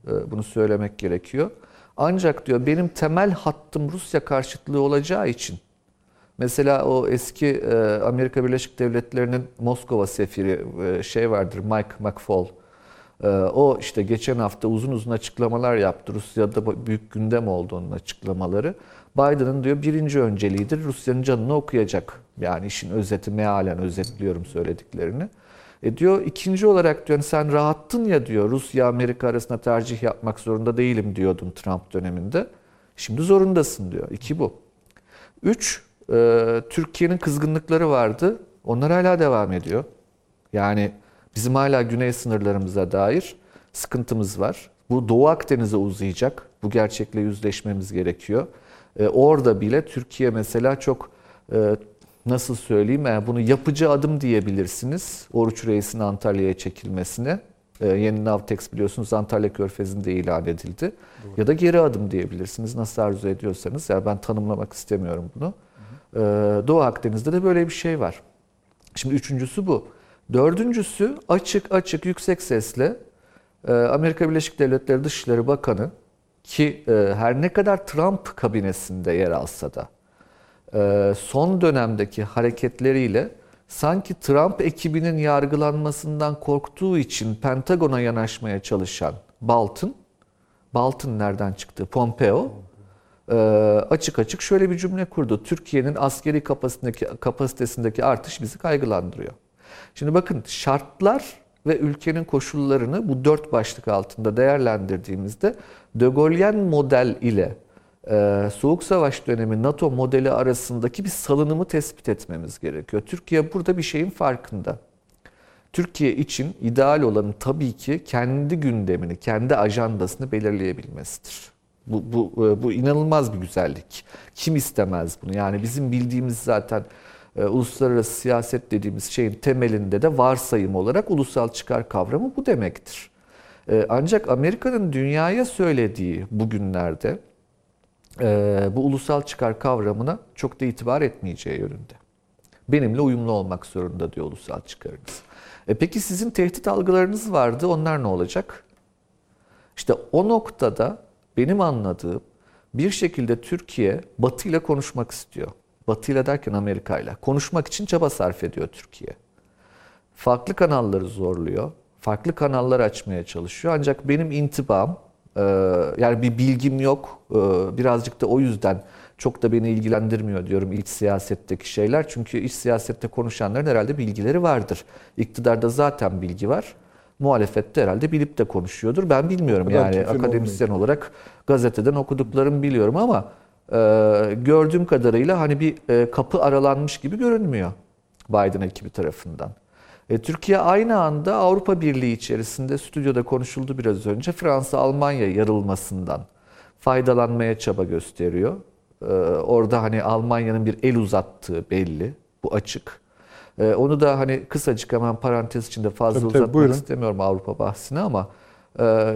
Speaker 2: E, bunu söylemek gerekiyor. Ancak diyor benim temel hattım Rusya karşıtlığı olacağı için mesela o eski e, Amerika Birleşik Devletleri'nin Moskova sefiri e, şey vardır Mike McFaul. E, o işte geçen hafta uzun uzun açıklamalar yaptı. Rusya'da büyük gündem oldu onun açıklamaları. Biden'ın diyor birinci önceliğidir Rusya'nın canını okuyacak. Yani işin özeti mealen özetliyorum söylediklerini. E diyor ikinci olarak diyor hani sen rahattın ya diyor Rusya Amerika arasında tercih yapmak zorunda değilim diyordun Trump döneminde. Şimdi zorundasın diyor. İki bu. Üç, e, Türkiye'nin kızgınlıkları vardı. Onlar hala devam ediyor. Yani bizim hala güney sınırlarımıza dair sıkıntımız var. Bu Doğu Akdeniz'e uzayacak. Bu gerçekle yüzleşmemiz gerekiyor. E, orada bile Türkiye mesela çok e, nasıl söyleyeyim yani bunu yapıcı adım diyebilirsiniz. Oruç Reis'in Antalya'ya çekilmesine. Ee, yeni Navtex biliyorsunuz Antalya Körfezi'nde ilan edildi. Doğru. Ya da geri adım diyebilirsiniz nasıl arzu ediyorsanız. Yani ben tanımlamak istemiyorum bunu. Hı hı. Doğu Akdeniz'de de böyle bir şey var. Şimdi üçüncüsü bu. Dördüncüsü açık açık yüksek sesle e, Amerika Birleşik Devletleri Dışişleri Bakanı ki e, her ne kadar Trump kabinesinde yer alsa da e, son dönemdeki hareketleriyle sanki Trump ekibinin yargılanmasından korktuğu için Pentagon'a yanaşmaya çalışan Bolton, Bolton nereden çıktı? Pompeo e, açık açık şöyle bir cümle kurdu. Türkiye'nin askeri kapasitesindeki, kapasitesindeki artış bizi kaygılandırıyor. Şimdi bakın şartlar ve ülkenin koşullarını bu dört başlık altında değerlendirdiğimizde De Gaulle'yen model ile ee, Soğuk Savaş dönemi NATO modeli arasındaki bir salınımı tespit etmemiz gerekiyor. Türkiye burada bir şeyin farkında. Türkiye için ideal olanın tabii ki kendi gündemini, kendi ajandasını belirleyebilmesidir. Bu, bu, e, bu inanılmaz bir güzellik. Kim istemez bunu? Yani bizim bildiğimiz zaten e, uluslararası siyaset dediğimiz şeyin temelinde de varsayım olarak ulusal çıkar kavramı bu demektir. E, ancak Amerika'nın dünyaya söylediği bugünlerde e, bu ulusal çıkar kavramına çok da itibar etmeyeceği yönünde. Benimle uyumlu olmak zorunda diyor ulusal çıkarınız. E peki sizin tehdit algılarınız vardı. Onlar ne olacak? İşte o noktada benim anladığım bir şekilde Türkiye Batı ile konuşmak istiyor. Batı ile derken Amerika ile. Konuşmak için çaba sarf ediyor Türkiye. Farklı kanalları zorluyor. Farklı kanallar açmaya çalışıyor. Ancak benim intibam, e, yani bir bilgim yok. E, birazcık da o yüzden çok da beni ilgilendirmiyor diyorum iç siyasetteki şeyler. Çünkü iç siyasette konuşanların herhalde bilgileri vardır. İktidarda zaten bilgi var. Muhalefette herhalde bilip de konuşuyordur. Ben bilmiyorum yani akademisyen olarak gazeteden okuduklarımı biliyorum ama gördüğüm kadarıyla hani bir e, kapı aralanmış gibi görünmüyor Biden ekibi tarafından. E, Türkiye aynı anda Avrupa Birliği içerisinde stüdyoda konuşuldu biraz önce Fransa Almanya yarılmasından faydalanmaya çaba gösteriyor. E, orada hani Almanya'nın bir el uzattığı belli. Bu açık. E, onu da hani kısacık hemen parantez içinde fazla
Speaker 1: Tabii, tabii,
Speaker 2: uzatmak
Speaker 1: buyurun.
Speaker 2: istemiyorum Avrupa bahsine ama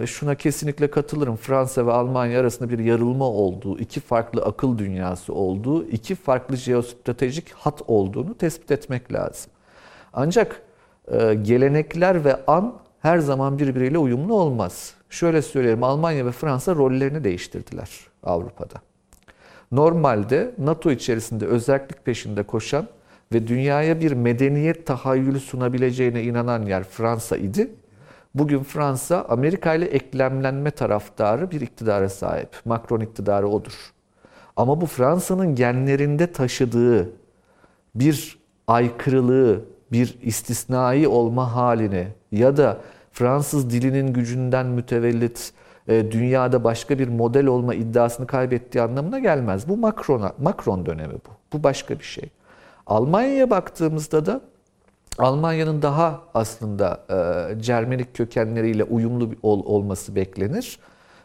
Speaker 2: şuna kesinlikle katılırım. Fransa ve Almanya arasında bir yarılma olduğu, iki farklı akıl dünyası olduğu, iki farklı jeostratejik hat olduğunu tespit etmek lazım. Ancak e, gelenekler ve an her zaman birbiriyle uyumlu olmaz. Şöyle söyleyelim Almanya ve Fransa rollerini değiştirdiler Avrupa'da. Normalde NATO içerisinde özellik peşinde koşan ve dünyaya bir medeniyet tahayyülü sunabileceğine inanan yer Fransa idi. Bugün Fransa Amerika ile eklemlenme taraftarı bir iktidara sahip. Macron iktidarı odur. Ama bu Fransa'nın genlerinde taşıdığı bir aykırılığı, bir istisnai olma halini ya da Fransız dilinin gücünden mütevellit e, dünyada başka bir model olma iddiasını kaybettiği anlamına gelmez. Bu Macron'a Macron dönemi bu. Bu başka bir şey. Almanya'ya baktığımızda da Almanya'nın daha aslında e, Cermenik kökenleriyle uyumlu ol, olması beklenir.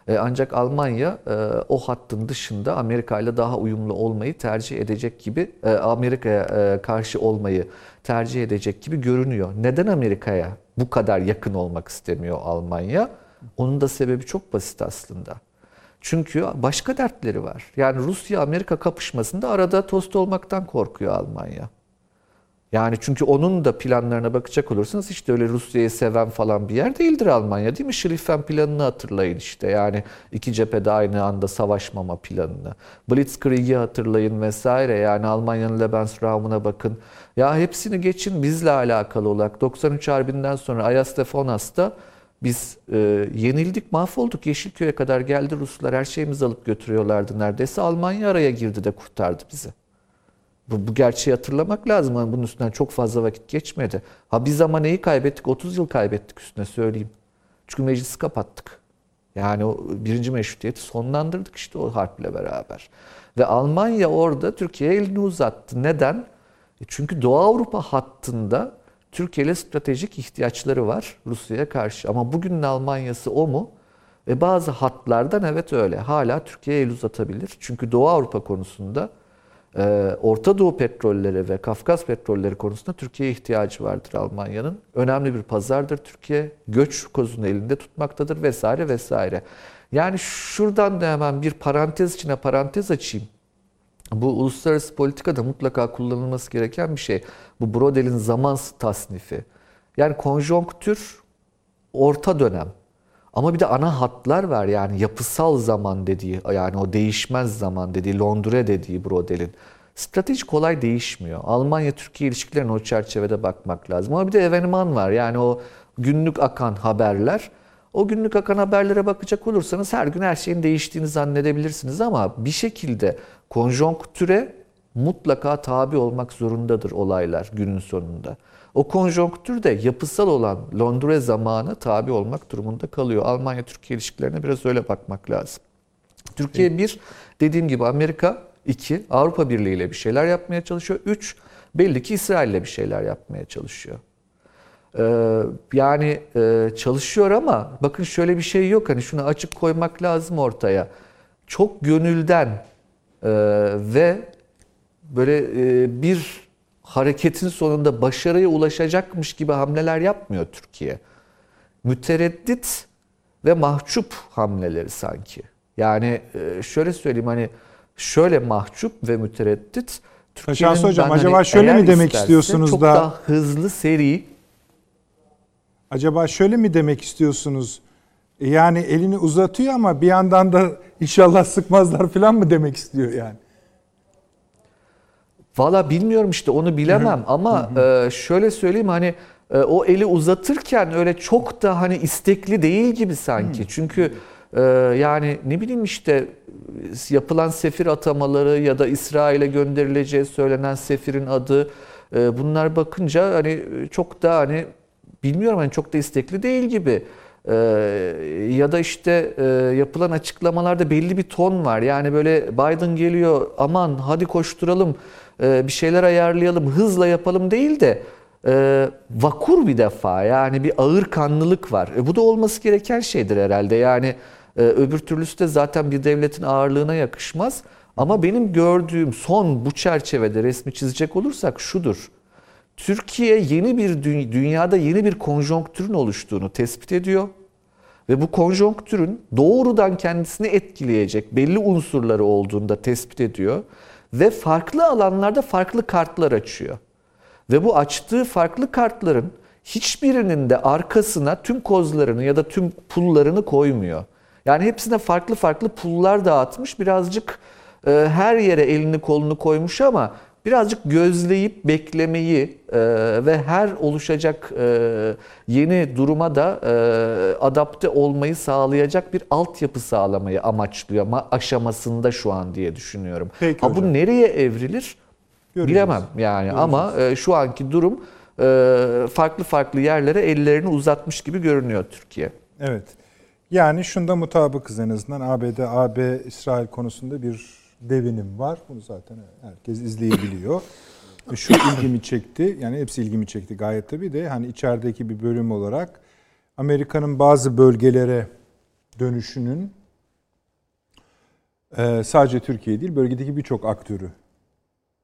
Speaker 2: E, ancak Almanya e, o hattın dışında Amerika ile daha uyumlu olmayı tercih edecek gibi, e, Amerika'ya e, karşı olmayı tercih edecek gibi görünüyor. Neden Amerika'ya bu kadar yakın olmak istemiyor Almanya? Onun da sebebi çok basit aslında. Çünkü başka dertleri var. Yani Rusya-Amerika kapışmasında arada tost olmaktan korkuyor Almanya. Yani çünkü onun da planlarına bakacak olursanız işte öyle Rusya'yı seven falan bir yer değildir Almanya değil mi? Schlieffen planını hatırlayın işte yani iki cephede aynı anda savaşmama planını. Blitzkrieg'i hatırlayın vesaire yani Almanya'nın Lebensraum'una bakın. Ya hepsini geçin bizle alakalı olarak 93 Harbi'nden sonra Ayas Fonas'ta biz e, yenildik, mahvolduk. Yeşilköy'e kadar geldi Ruslar. Her şeyimizi alıp götürüyorlardı neredeyse. Almanya araya girdi de kurtardı bizi. Bu, bu gerçeği hatırlamak lazım. Yani bunun üstünden çok fazla vakit geçmedi. Ha biz ama neyi kaybettik? 30 yıl kaybettik üstüne söyleyeyim. Çünkü meclisi kapattık. Yani o birinci meşrutiyeti sonlandırdık işte o harple beraber. Ve Almanya orada Türkiye'ye elini uzattı. Neden? E çünkü Doğu Avrupa hattında Türkiye ile stratejik ihtiyaçları var Rusya'ya karşı. Ama bugünün Almanya'sı o mu? Ve bazı hatlardan evet öyle. Hala Türkiye'ye el uzatabilir. Çünkü Doğu Avrupa konusunda Orta Doğu petrolleri ve Kafkas petrolleri konusunda Türkiye'ye ihtiyacı vardır Almanya'nın. Önemli bir pazardır Türkiye. Göç kozunu elinde tutmaktadır vesaire vesaire. Yani şuradan da hemen bir parantez içine parantez açayım. Bu uluslararası politikada mutlaka kullanılması gereken bir şey. Bu Brodel'in zaman tasnifi. Yani konjonktür orta dönem. Ama bir de ana hatlar var yani yapısal zaman dediği yani o değişmez zaman dediği Londra dediği Brodel'in. Strateji kolay değişmiyor. Almanya-Türkiye ilişkilerine o çerçevede bakmak lazım. Ama bir de eveneman var yani o günlük akan haberler. O günlük akan haberlere bakacak olursanız her gün her şeyin değiştiğini zannedebilirsiniz ama bir şekilde konjonktüre mutlaka tabi olmak zorundadır olaylar günün sonunda. O konjonktür de yapısal olan Londra zamanı tabi olmak durumunda kalıyor. Almanya-Türkiye ilişkilerine biraz öyle bakmak lazım. Türkiye bir, dediğim gibi Amerika iki, Avrupa Birliği ile bir şeyler yapmaya çalışıyor. Üç, belli ki İsrail ile bir şeyler yapmaya çalışıyor. Ee, yani e, çalışıyor ama bakın şöyle bir şey yok. Hani şunu açık koymak lazım ortaya. Çok gönülden e, ve böyle e, bir hareketin sonunda başarıya ulaşacakmış gibi hamleler yapmıyor Türkiye. Mütereddit ve mahcup hamleleri sanki. Yani e, şöyle söyleyeyim hani şöyle mahcup ve mütereddit
Speaker 1: Şahsı Hocam acaba şöyle mi demek istiyorsunuz
Speaker 2: çok
Speaker 1: da
Speaker 2: daha hızlı seri
Speaker 1: acaba şöyle mi demek istiyorsunuz? Yani elini uzatıyor ama bir yandan da inşallah sıkmazlar falan mı demek istiyor yani?
Speaker 2: Valla bilmiyorum işte onu bilemem ama e, şöyle söyleyeyim hani e, o eli uzatırken öyle çok da hani istekli değil gibi sanki. Çünkü e, yani ne bileyim işte yapılan sefir atamaları ya da İsrail'e gönderileceği söylenen sefirin adı bunlar bakınca hani çok da hani bilmiyorum hani çok da istekli değil gibi. Ya da işte yapılan açıklamalarda belli bir ton var. Yani böyle Biden geliyor aman hadi koşturalım bir şeyler ayarlayalım hızla yapalım değil de e, vakur bir defa yani bir ağır kanlılık var. E, bu da olması gereken şeydir herhalde. Yani e, öbür türlüsü de zaten bir devletin ağırlığına yakışmaz. Ama benim gördüğüm son bu çerçevede resmi çizecek olursak şudur. Türkiye yeni bir dünyada yeni bir konjonktürün oluştuğunu tespit ediyor ve bu konjonktürün doğrudan kendisini etkileyecek belli unsurları olduğunu da tespit ediyor ve farklı alanlarda farklı kartlar açıyor. Ve bu açtığı farklı kartların hiçbirinin de arkasına tüm kozlarını ya da tüm pullarını koymuyor. Yani hepsine farklı farklı pullar dağıtmış. Birazcık e, her yere elini kolunu koymuş ama birazcık gözleyip beklemeyi e, ve her oluşacak e, yeni duruma da e, adapte olmayı sağlayacak bir altyapı sağlamayı amaçlıyor ama aşamasında şu an diye düşünüyorum.
Speaker 1: Peki
Speaker 2: ha, bu nereye evrilir? Göreceğiz. Bilemem yani Göreceğiz. ama e, şu anki durum e, farklı farklı yerlere ellerini uzatmış gibi görünüyor Türkiye.
Speaker 1: Evet. Yani şunda mutabıkız en azından ABD, AB, İsrail konusunda bir devinim var. Bunu zaten herkes izleyebiliyor. Şu ilgimi çekti. Yani hepsi ilgimi çekti gayet tabii de hani içerideki bir bölüm olarak Amerika'nın bazı bölgelere dönüşünün e, sadece Türkiye değil bölgedeki birçok aktörü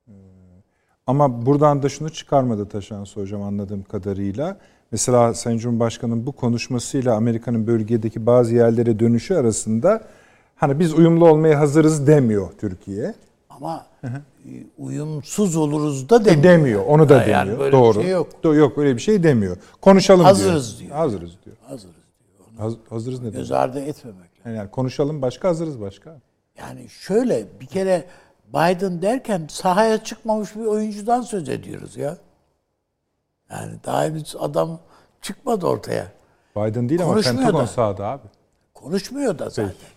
Speaker 1: e, ama buradan da şunu çıkarmadı Taşansı Hocam anladığım kadarıyla. Mesela Sayın Cumhurbaşkanı'nın bu konuşmasıyla Amerika'nın bölgedeki bazı yerlere dönüşü arasında Hani biz uyumlu olmaya hazırız demiyor Türkiye.
Speaker 4: Ama hı hı. E, uyumsuz oluruz da demiyor.
Speaker 1: E demiyor. Onu da yani demiyor. böyle Doğru. Bir şey yok. yok öyle bir şey demiyor. Konuşalım
Speaker 4: hazırız
Speaker 1: diyor.
Speaker 4: diyor.
Speaker 1: Hazırız diyor.
Speaker 4: Hazırız diyor.
Speaker 1: Haz, hazırız ne demek?
Speaker 4: Göz ardı etmemek.
Speaker 1: Yani, yani konuşalım başka hazırız başka.
Speaker 4: Yani şöyle bir kere Biden derken sahaya çıkmamış bir oyuncudan söz ediyoruz ya. Yani daha henüz adam çıkmadı ortaya.
Speaker 1: Biden değil ama Pentagon sahada abi.
Speaker 4: Konuşmuyor da zaten. Peki.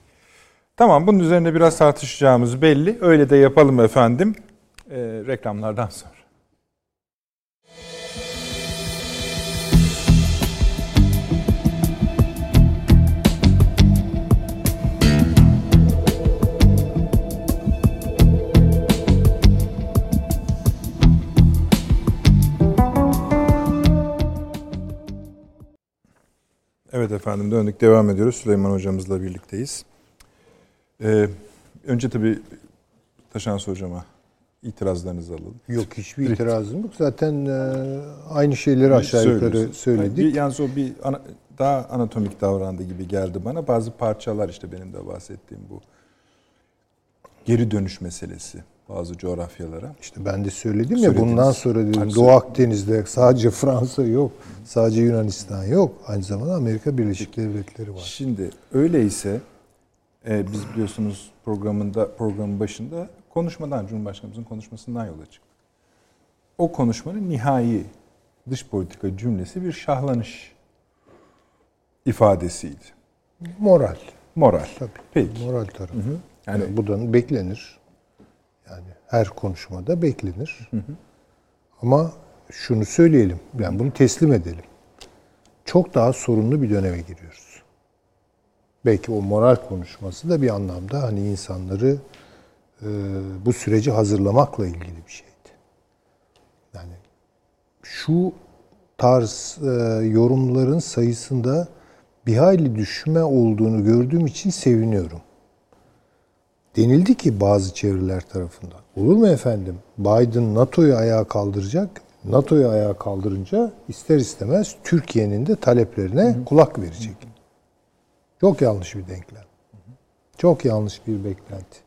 Speaker 1: Tamam bunun üzerine biraz tartışacağımız belli. Öyle de yapalım efendim. Ee, reklamlardan sonra. Evet efendim döndük devam ediyoruz. Süleyman hocamızla birlikteyiz. Ee, önce tabii Taşans Hocam'a itirazlarınızı alalım.
Speaker 3: Yok hiçbir itirazım yok. Zaten e, aynı şeyleri aşağı yukarı söyledik.
Speaker 1: Bir, yalnız o bir ana, daha anatomik davrandı gibi geldi bana. Bazı parçalar işte benim de bahsettiğim bu geri dönüş meselesi bazı coğrafyalara.
Speaker 3: İşte ben de söyledim ya bundan sonra dedim Doğu Akdeniz'de sadece Fransa yok, sadece Yunanistan yok. Aynı zamanda Amerika Birleşik Devletleri var.
Speaker 1: Şimdi öyleyse e, biz biliyorsunuz programında programın başında konuşmadan Cumhurbaşkanımızın konuşmasından yola çıktık. O konuşmanın nihai dış politika cümlesi bir şahlanış ifadesiydi.
Speaker 3: Moral.
Speaker 1: Moral.
Speaker 3: Tabii. Peki. Moral tarafı. Hı hı. Yani, yani buradan beklenir. Yani her konuşmada beklenir. Hı hı. Ama şunu söyleyelim. Yani bunu teslim edelim. Çok daha sorunlu bir döneme giriyoruz belki o moral konuşması da bir anlamda hani insanları e, bu süreci hazırlamakla ilgili bir şeydi. Yani şu tarz e, yorumların sayısında bir hayli düşme olduğunu gördüğüm için seviniyorum. Denildi ki bazı çevreler tarafından. Olur mu efendim? Biden NATO'yu ayağa kaldıracak. NATO'yu ayağa kaldırınca ister istemez Türkiye'nin de taleplerine kulak verecek. Çok yanlış bir denklem. Çok yanlış bir beklenti.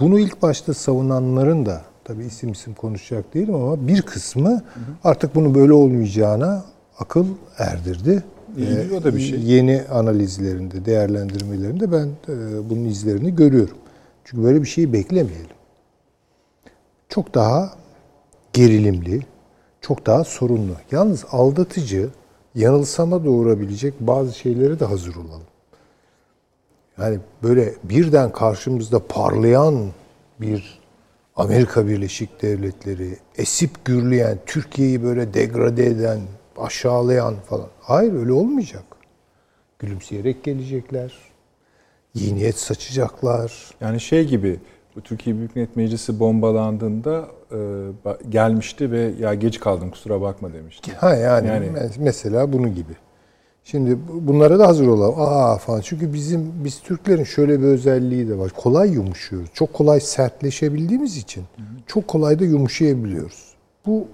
Speaker 3: Bunu ilk başta savunanların da tabii isim isim konuşacak değilim ama bir kısmı artık bunu böyle olmayacağına akıl erdirdi.
Speaker 1: İyi, o da bir şey.
Speaker 3: Yeni analizlerinde, değerlendirmelerinde ben e, bunun izlerini görüyorum. Çünkü böyle bir şeyi beklemeyelim. Çok daha gerilimli, çok daha sorunlu. Yalnız aldatıcı, yanılsama doğurabilecek bazı şeylere de hazır olalım. Yani böyle birden karşımızda parlayan bir Amerika Birleşik Devletleri, esip gürleyen, Türkiye'yi böyle degrade eden, aşağılayan falan. Hayır öyle olmayacak. Gülümseyerek gelecekler. İyi niyet saçacaklar.
Speaker 1: Yani şey gibi bu Türkiye Büyük Millet Meclisi bombalandığında e, gelmişti ve ya geç kaldım kusura bakma demişti.
Speaker 3: Ha yani,
Speaker 1: Yani-
Speaker 3: mes- mesela bunu gibi. Şimdi bu- bunlara da hazır olalım. Aa falan. Çünkü bizim biz Türklerin şöyle bir özelliği de var. Kolay yumuşuyoruz. Çok kolay sertleşebildiğimiz için çok kolay da yumuşayabiliyoruz. Bu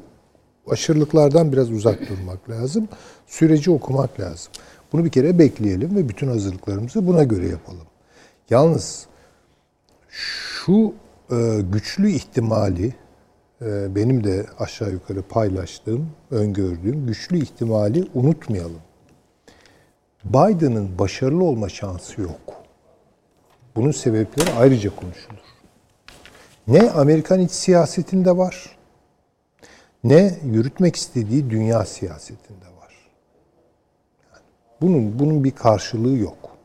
Speaker 3: aşırılıklardan biraz uzak durmak lazım. Süreci okumak lazım. Bunu bir kere bekleyelim ve bütün hazırlıklarımızı buna göre yapalım. Yalnız şu e, güçlü ihtimali e, benim de aşağı yukarı paylaştığım, öngördüğüm güçlü ihtimali unutmayalım. Biden'ın başarılı olma şansı yok. Bunun sebepleri ayrıca konuşulur. Ne Amerikan iç siyasetinde var, ne yürütmek istediği dünya siyasetinde var. Yani bunun bunun bir karşılığı yok.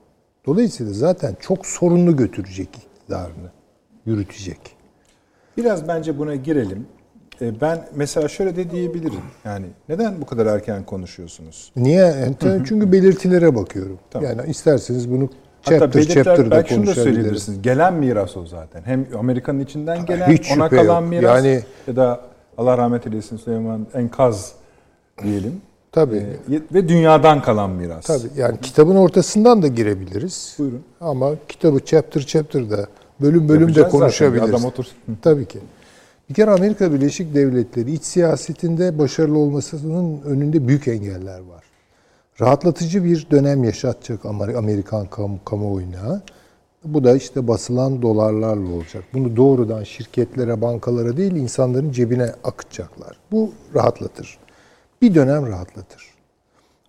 Speaker 3: Dolayısıyla zaten çok sorunlu götürecek iktidarını, yürütecek.
Speaker 1: Biraz bence buna girelim. E, Ben mesela şöyle de diyebilirim. Yani neden bu kadar erken konuşuyorsunuz?
Speaker 3: Niye? Yani Çünkü belirtilere bakıyorum.
Speaker 1: Tamam.
Speaker 3: Yani isterseniz bunu
Speaker 1: Hatta
Speaker 3: chapter
Speaker 1: belirtiler
Speaker 3: chapter'da
Speaker 1: belki şunu da söyleyebilirsiniz. Gelen miras o zaten. Hem Amerika'nın içinden gelen,
Speaker 3: Hiç
Speaker 1: ona kalan
Speaker 3: yok.
Speaker 1: miras
Speaker 3: Yani-
Speaker 1: ya da Allah rahmet eylesin Süleyman Enkaz diyelim.
Speaker 3: Tabii.
Speaker 1: E, ve dünyadan kalan miras.
Speaker 3: Tabii. Yani kitabın ortasından da girebiliriz.
Speaker 1: Buyurun.
Speaker 3: Ama kitabı chapter chapter'da bölüm bölüm de
Speaker 1: Yapacağız zaten.
Speaker 3: konuşabiliriz.
Speaker 1: Adam otursun.
Speaker 3: Tabii ki. Bir kere Amerika Birleşik Devletleri iç siyasetinde başarılı olmasının önünde büyük engeller var. Rahatlatıcı bir dönem yaşatacak Amer- Amerikan kamu, kamuoyuna. Bu da işte basılan dolarlarla olacak. Bunu doğrudan şirketlere, bankalara değil insanların cebine akıtacaklar. Bu rahatlatır. Bir dönem rahatlatır.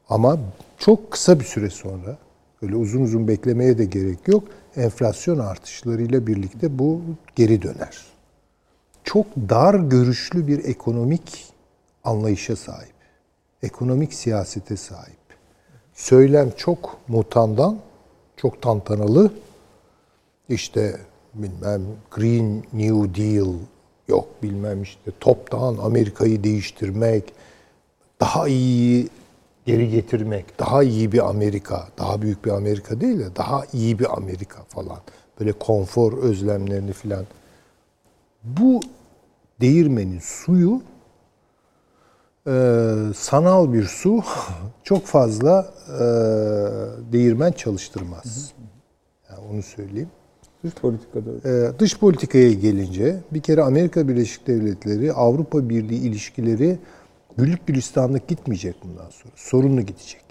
Speaker 3: Ama çok kısa bir süre sonra, öyle uzun uzun beklemeye de gerek yok, enflasyon artışlarıyla birlikte bu geri döner. Çok dar görüşlü bir ekonomik anlayışa sahip. Ekonomik siyasete sahip. Söylem çok mutandan, çok tantanalı. İşte bilmem Green New Deal yok bilmem işte toptan Amerika'yı değiştirmek, daha iyi geri getirmek, daha iyi bir Amerika, daha büyük bir Amerika değil de daha iyi bir Amerika falan. Böyle konfor özlemlerini filan. Bu değirmenin suyu e, sanal bir su çok fazla e, değirmen çalıştırmaz. Yani onu söyleyeyim.
Speaker 1: Dış politikada.
Speaker 3: Ee, dış politikaya gelince bir kere Amerika Birleşik Devletleri Avrupa Birliği ilişkileri güllük gülistanlık gitmeyecek bundan sonra. Sorunlu gidecek.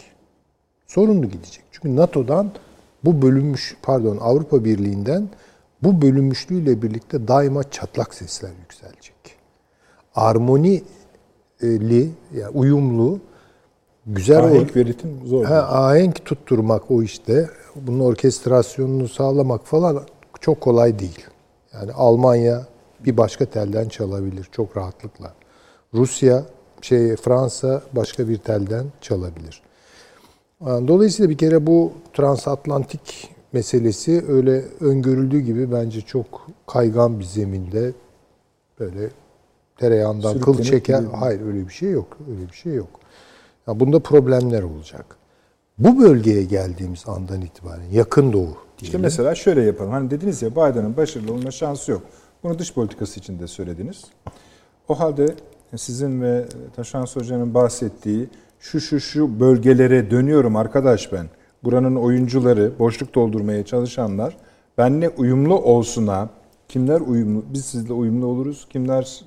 Speaker 3: Sorunlu gidecek. Çünkü NATO'dan bu bölünmüş pardon Avrupa Birliği'nden bu bölünmüşlüğüyle birlikte daima çatlak sesler yükselecek. Armonili yani uyumlu güzel
Speaker 1: Ahenk ve ritim zor.
Speaker 3: Ha, ahenk tutturmak o işte. Bunun orkestrasyonunu sağlamak falan çok kolay değil. Yani Almanya bir başka telden çalabilir çok rahatlıkla. Rusya, şey Fransa başka bir telden çalabilir. Yani Dolayısıyla bir kere bu transatlantik meselesi öyle öngörüldüğü gibi bence çok kaygan bir zeminde böyle tereyağından kıl çeker.
Speaker 1: gidiyor.
Speaker 3: Hayır öyle bir şey yok. Öyle bir şey yok. Ya bunda problemler olacak. Bu bölgeye geldiğimiz andan itibaren yakın doğu
Speaker 1: İşte
Speaker 3: diyelim.
Speaker 1: mesela şöyle yapalım. Hani dediniz ya Biden'ın başarılı olma şansı yok. Bunu dış politikası için de söylediniz. O halde sizin ve Taşan Hoca'nın bahsettiği şu şu şu bölgelere dönüyorum arkadaş ben. Buranın oyuncuları, boşluk doldurmaya çalışanlar benle uyumlu olsuna kimler uyumlu? Biz sizle uyumlu oluruz. Kimler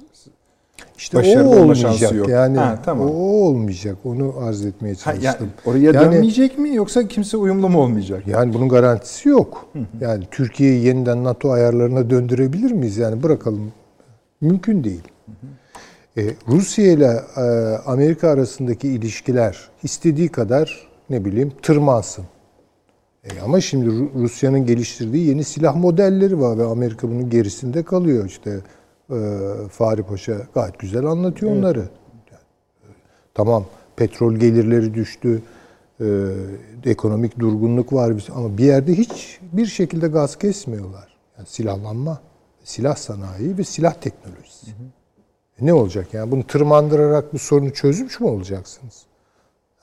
Speaker 3: İşte
Speaker 1: başarılı
Speaker 3: o
Speaker 1: olma
Speaker 3: olmayacak.
Speaker 1: yok.
Speaker 3: Yani
Speaker 1: Ha, tamam.
Speaker 3: o olmayacak. Onu arz etmeye
Speaker 1: Ha,
Speaker 3: çalıştım.
Speaker 1: yani oraya
Speaker 3: Yani-
Speaker 1: dönmeyecek mi yoksa kimse uyumlu mu olmayacak?
Speaker 3: Yani bunun garantisi yok. Yani Türkiye'yi yeniden NATO ayarlarına döndürebilir miyiz? Yani bırakalım. Mümkün değil. E, Rusya ile e, Amerika arasındaki ilişkiler istediği kadar ne bileyim tırmansın. E, ama şimdi Ru- Rusya'nın geliştirdiği yeni silah modelleri var ve Amerika bunun gerisinde kalıyor. İşte e, Fahri Paşa gayet güzel anlatıyor onları. Yani Tamam petrol gelirleri düştü. E, ekonomik durgunluk var ama bir yerde hiç bir şekilde gaz kesmiyorlar. Yani silahlanma, silah sanayi ve silah teknolojisi. Hı hı. E ne olacak yani? Bunu tırmandırarak bu sorunu çözmüş mü olacaksınız?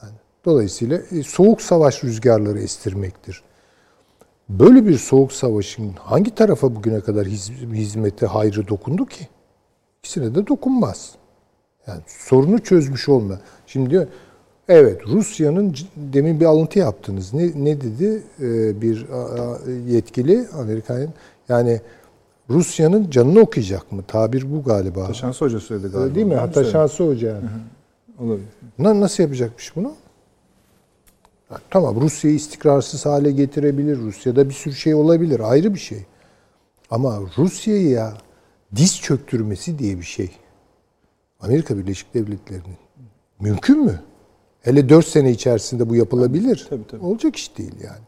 Speaker 3: Yani, dolayısıyla e, soğuk savaş rüzgarları estirmektir. Böyle bir soğuk savaşın hangi tarafa bugüne kadar hizmete, hayrı dokundu ki? İkisine de dokunmaz. Yani sorunu çözmüş olma. Şimdi diyor, evet Rusya'nın demin bir alıntı yaptınız. Ne, ne dedi ee, bir yetkili Amerika'nın? Yani Rusya'nın canını okuyacak mı? Tabir bu galiba.
Speaker 1: Taşansı Hoca söyledi galiba.
Speaker 3: Değil mi? Hatta Şansı Hoca. Yani. Olabilir. Nasıl yapacakmış bunu? Tamam Rusya'yı istikrarsız hale getirebilir. Rusya'da bir sürü şey olabilir. Ayrı bir şey. Ama Rusya'yı ya diz çöktürmesi diye bir şey. Amerika Birleşik Devletleri'nin. Mümkün mü? Hele 4 sene içerisinde bu yapılabilir. Tabii, tabii. Olacak iş değil yani.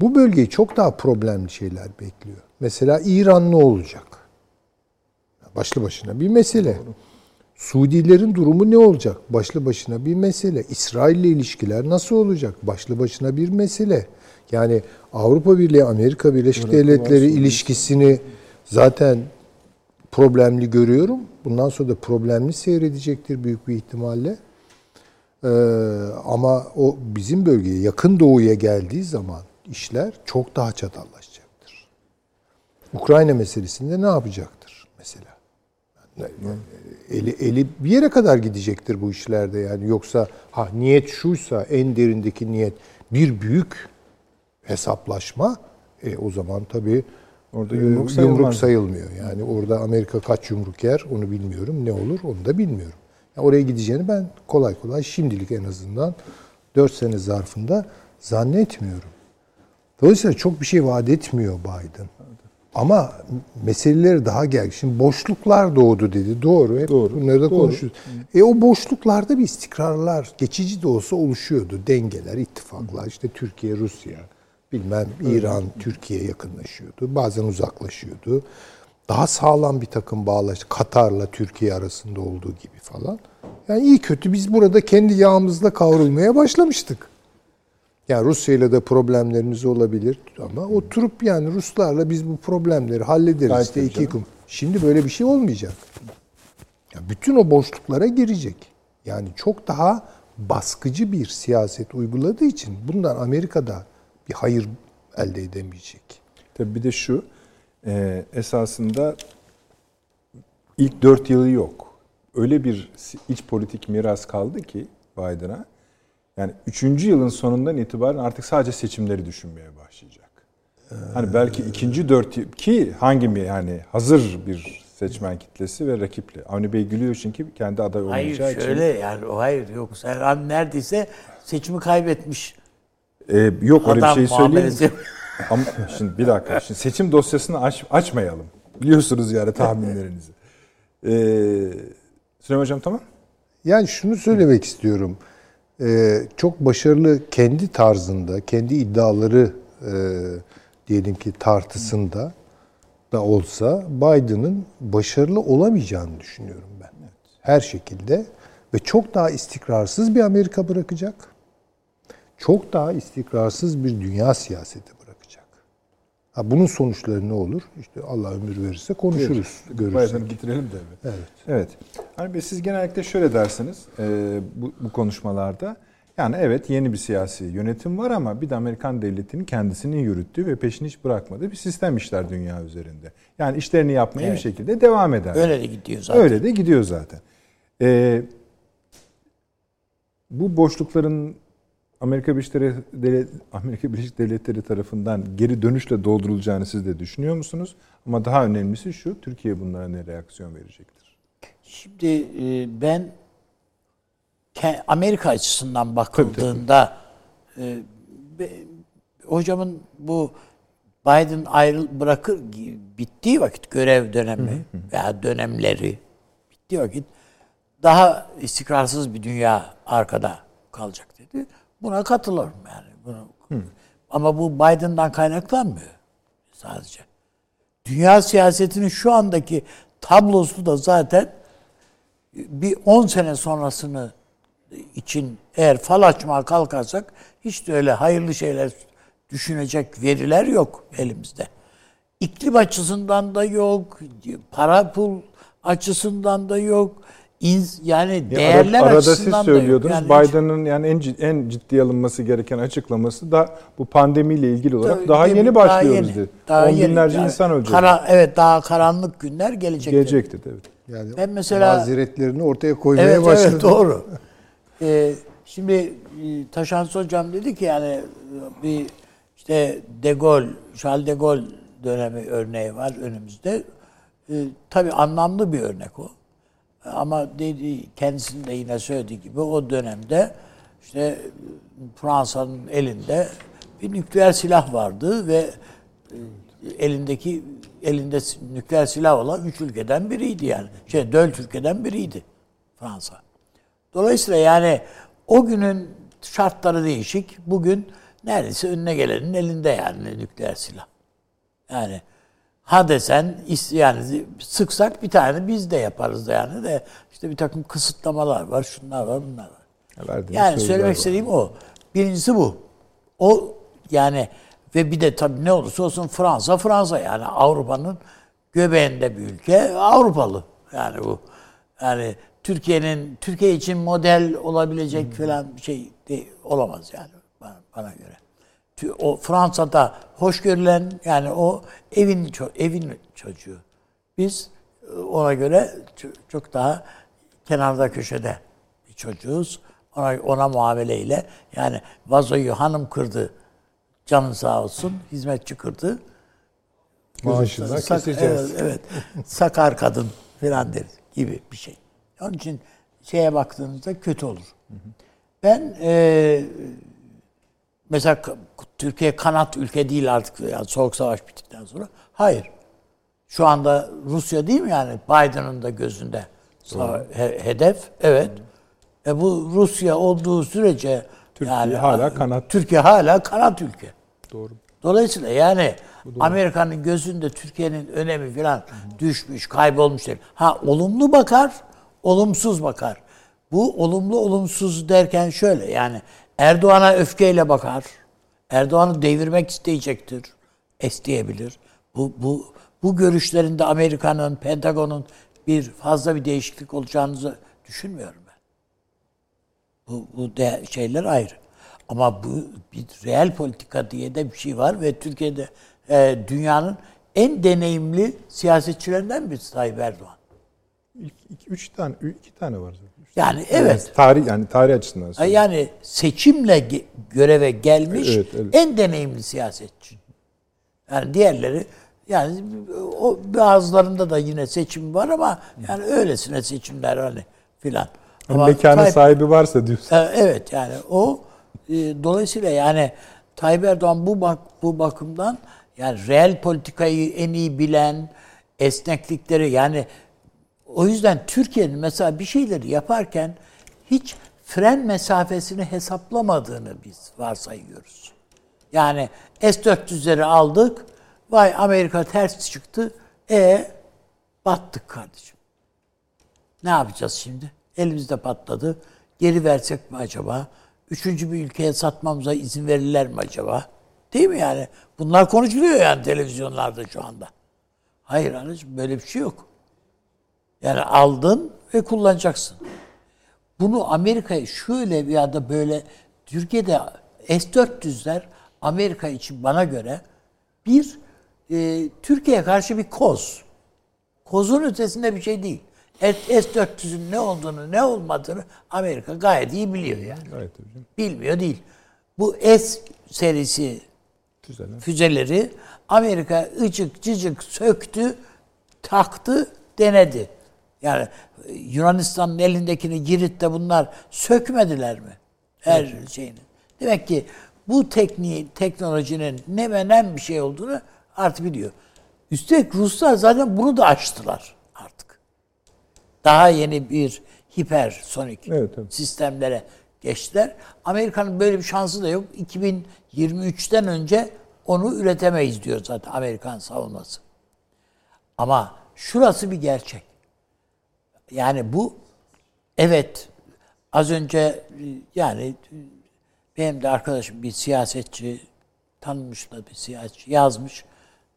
Speaker 3: Bu bölgeyi çok daha problemli şeyler bekliyor. Mesela İran ne olacak? Başlı başına bir mesele. Doğru. Suudilerin durumu ne olacak? Başlı başına bir mesele. İsrail ile ilişkiler nasıl olacak? Başlı başına bir mesele. Yani Avrupa Birliği Amerika Birleşik Devletleri ilişkisini zaten problemli görüyorum. Bundan sonra da problemli seyredecektir büyük bir ihtimalle. Ee, ama o bizim bölgeye yakın doğuya geldiği zaman işler çok daha çatallaşacaktır. Ukrayna meselesinde ne yapacaktır mesela? Yani, eli, eli bir yere kadar gidecektir bu işlerde yani. Yoksa ha niyet şuysa en derindeki niyet bir büyük hesaplaşma e, o zaman tabii Orada yumruk, e, yumruk sayılmıyor. Yani orada Amerika kaç yumruk yer onu bilmiyorum. Ne olur onu da bilmiyorum. Yani oraya gideceğini ben kolay kolay şimdilik en azından 4 sene zarfında zannetmiyorum. Dolayısıyla çok bir şey vaat etmiyor Biden. Ama meseleleri daha gel. Şimdi boşluklar doğdu dedi. Doğru. Hep Doğru. Bunları da konuşuyoruz. E o boşluklarda bir istikrarlar geçici de olsa oluşuyordu. Dengeler, ittifaklar. İşte Türkiye, Rusya, bilmem İran, evet. Türkiye yakınlaşıyordu. Bazen uzaklaşıyordu. Daha sağlam bir takım bağlaş Katar'la Türkiye arasında olduğu gibi falan. Yani iyi kötü biz burada kendi yağımızla kavrulmaya başlamıştık. Yani Rusya ile de problemlerimiz olabilir ama oturup yani Ruslarla biz bu problemleri hallederiz. Gayet işte iki kum. Şimdi böyle bir şey olmayacak. Yani bütün o boşluklara girecek. Yani çok daha baskıcı bir siyaset uyguladığı için bundan Amerika'da bir hayır elde edemeyecek.
Speaker 1: Tabii bir de şu e, esasında ilk dört yılı yok. Öyle bir iç politik miras kaldı ki Biden'a yani üçüncü yılın sonundan itibaren artık sadece seçimleri düşünmeye başlayacak. Hani belki ikinci dört ki hangi mi yani hazır bir seçmen kitlesi ve rakipli. Avni Bey gülüyor çünkü kendi aday olmayacağı için.
Speaker 4: Hayır şöyle için. yani o hayır yok. Serhan neredeyse seçimi kaybetmiş.
Speaker 1: Ee, yok öyle bir şey söyleyeyim. Ama şimdi bir dakika. Şimdi seçim dosyasını aç, açmayalım. Biliyorsunuz yani tahminlerinizi. Ee, Süleyman Hocam tamam.
Speaker 3: Yani şunu söylemek istiyorum e, çok başarılı kendi tarzında, kendi iddiaları e, diyelim ki tartısında da olsa Biden'ın başarılı olamayacağını düşünüyorum ben. Her şekilde ve çok daha istikrarsız bir Amerika bırakacak. Çok daha istikrarsız bir dünya siyaseti. Ha, bunun sonuçları ne olur? İşte Allah ömür verirse konuşuruz, evet. görürsek.
Speaker 1: bitirelim de. Evet. Evet. Hani siz genellikle şöyle dersiniz e, bu, bu konuşmalarda. Yani evet yeni bir siyasi yönetim var ama bir de Amerikan devletinin kendisinin yürüttüğü ve peşini hiç bırakmadığı bir sistem işler dünya üzerinde. Yani işlerini yapmaya evet. bir şekilde devam eder.
Speaker 4: Öyle de gidiyor zaten.
Speaker 1: Öyle de gidiyor zaten. Ee, bu boşlukların Amerika Birleşik Devletleri, Amerika Birleşik Devletleri tarafından geri dönüşle doldurulacağını siz de düşünüyor musunuz? Ama daha önemlisi şu, Türkiye bunlara ne reaksiyon verecektir?
Speaker 4: Şimdi e, ben Amerika açısından bakıldığında tabii, tabii. E, hocamın bu Biden ayrıl bırakır bittiği vakit görev dönemi hı hı. veya dönemleri bittiği vakit daha istikrarsız bir dünya arkada kalacak dedi. Buna katılırım yani. Bunu, hı. Ama bu Biden'dan kaynaklanmıyor sadece. Dünya siyasetinin şu andaki tablosu da zaten bir 10 sene sonrasını için eğer fal açmaya kalkarsak hiç de öyle hayırlı şeyler düşünecek veriler yok elimizde. İklim açısından da yok, para pul açısından da yok. İns- yani
Speaker 1: Ya
Speaker 4: değerler
Speaker 1: arada, arada
Speaker 4: açısından
Speaker 1: siz söylüyordunuz.
Speaker 4: Yani
Speaker 1: Biden'ın yani en cid- en ciddi alınması gereken açıklaması da bu pandemiyle ilgili olarak
Speaker 4: Tabii,
Speaker 1: daha yeni
Speaker 4: daha
Speaker 1: başlıyoruz
Speaker 4: yeni,
Speaker 1: dedi.
Speaker 4: daha
Speaker 1: On
Speaker 4: yeni.
Speaker 1: binlerce
Speaker 4: Yani
Speaker 1: insan ölecek.
Speaker 4: kara- evet daha karanlık günler gelecek.
Speaker 1: Gelecek dedi evet.
Speaker 3: Yani
Speaker 4: Ben mesela-
Speaker 3: mazeretlerini ortaya koymaya
Speaker 4: Evet
Speaker 3: başladı.
Speaker 4: evet doğru. Ee, şimdi e, Taşans Hocam dedi ki yani e, bir işte De Gaulle, Charles de Gaulle dönemi örneği var önümüzde. Ee, tabii anlamlı bir örnek o. Ama dedi kendisinin de yine söylediği gibi o dönemde işte Fransa'nın elinde bir nükleer silah vardı ve e, elindeki elinde nükleer silah olan üç ülkeden biriydi yani. Şey dört ülkeden biriydi Fransa. Dolayısıyla yani o günün şartları değişik. Bugün neredeyse önüne gelenin elinde yani nükleer silah. Yani ha desen yani sıksak bir tane biz de yaparız da yani de işte bir takım kısıtlamalar var, şunlar var, bunlar var.
Speaker 1: Verdiğiniz
Speaker 4: Yani söylemek
Speaker 1: var.
Speaker 4: istediğim o. Birincisi bu. O yani ve bir de tabii ne olursa olsun Fransa Fransa yani Avrupa'nın göbeğinde bir ülke Avrupalı yani bu. Yani Türkiye'nin Türkiye için model olabilecek falan bir şey değil, olamaz yani bana, bana göre. O Fransa'da hoş görülen yani o evin evin çocuğu. Biz e, ona göre çok daha kenarda köşede bir çocuğuz. Ona, ona muameleyle yani vazoyu hanım kırdı. Canın sağ olsun. Hizmetçi kırdı.
Speaker 3: Maaşından
Speaker 4: Sak-
Speaker 3: keseceğiz.
Speaker 4: Evet, evet. Sakar kadın falan deriz gibi bir şey. Onun için şeye baktığınızda kötü olur. Ben e, mesela Türkiye kanat ülke değil artık yani soğuk savaş bittikten sonra. Hayır. Şu anda Rusya değil mi yani Biden'ın da gözünde he- hedef. Evet. E bu Rusya olduğu sürece
Speaker 1: Türkiye hala kanat.
Speaker 4: Türkiye hala kanat ülke.
Speaker 1: Doğru.
Speaker 4: Dolayısıyla yani Amerika'nın gözünde Türkiye'nin önemi falan düşmüş, kaybolmuş değil. Ha olumlu bakar, olumsuz bakar. Bu olumlu olumsuz derken şöyle yani Erdoğan'a öfkeyle bakar. Erdoğan'ı devirmek isteyecektir. isteyebilir. Bu bu bu görüşlerinde Amerika'nın, Pentagon'un bir fazla bir değişiklik olacağını düşünmüyorum ben. Bu, bu de şeyler ayrı. Ama bu bir reel politika diye de bir şey var ve Türkiye'de e, dünyanın en deneyimli siyasetçilerinden birisi Tayyip Erdoğan.
Speaker 1: İlk, iki, üç tane, iki tane var zaten.
Speaker 4: Yani evet.
Speaker 1: Tarih yani tarih açısından söylüyorum.
Speaker 4: Yani seçimle göreve gelmiş
Speaker 1: Evet, evet.
Speaker 4: en deneyimli siyasetçi. Yani diğerleri yani o bazılarında da yine seçim var ama yani öylesine seçimler hani filan.
Speaker 1: Hani
Speaker 4: Ama Tayyip-
Speaker 1: sahibi varsa diyorsun.
Speaker 4: Evet yani o e, dolayısıyla yani Tayyip Erdoğan bu bak bu bakımdan yani reel politikayı en iyi bilen esneklikleri yani o yüzden Türkiye'nin mesela bir şeyleri yaparken hiç fren mesafesini hesaplamadığını biz varsayıyoruz. Yani S-400'leri aldık. Vay Amerika ters çıktı. E battık kardeşim. Ne yapacağız şimdi? Elimizde patladı. Geri versek mi acaba? Üçüncü bir ülkeye satmamıza izin verirler mi acaba? Değil mi yani? Bunlar konuşuluyor yani televizyonlarda şu anda. Hayır anneciğim böyle bir şey yok. Yani aldın ve kullanacaksın. Bunu Amerika'ya şöyle ya da böyle Türkiye'de S-400'ler Amerika için bana göre bir e, Türkiye'ye karşı bir koz. Kozun ötesinde bir şey değil. S-400'ün ne olduğunu ne olmadığını Amerika gayet iyi biliyor yani.
Speaker 1: Evet hocam.
Speaker 4: Bilmiyor değil. Bu S serisi
Speaker 1: Güzel.
Speaker 4: füzeleri Amerika ıcık cıcık söktü, taktı, denedi. Yani Yunanistan'ın elindekini Girit'te bunlar sökmediler mi? Her şeyini. Demek ki bu tekniği, teknolojinin ne ve nem bir şey olduğunu artık biliyor. Üstelik Ruslar zaten bunu da açtılar artık. Daha yeni bir hipersonik
Speaker 1: Evet, evet.
Speaker 4: sistemlere geçtiler. Amerika'nın böyle bir şansı da yok. 2023'ten önce onu üretemeyiz diyor zaten Amerikan savunması. Ama şurası bir gerçek. Yani bu evet az önce yani benim de arkadaşım bir siyasetçi tanınmış da bir siyasetçi yazmış.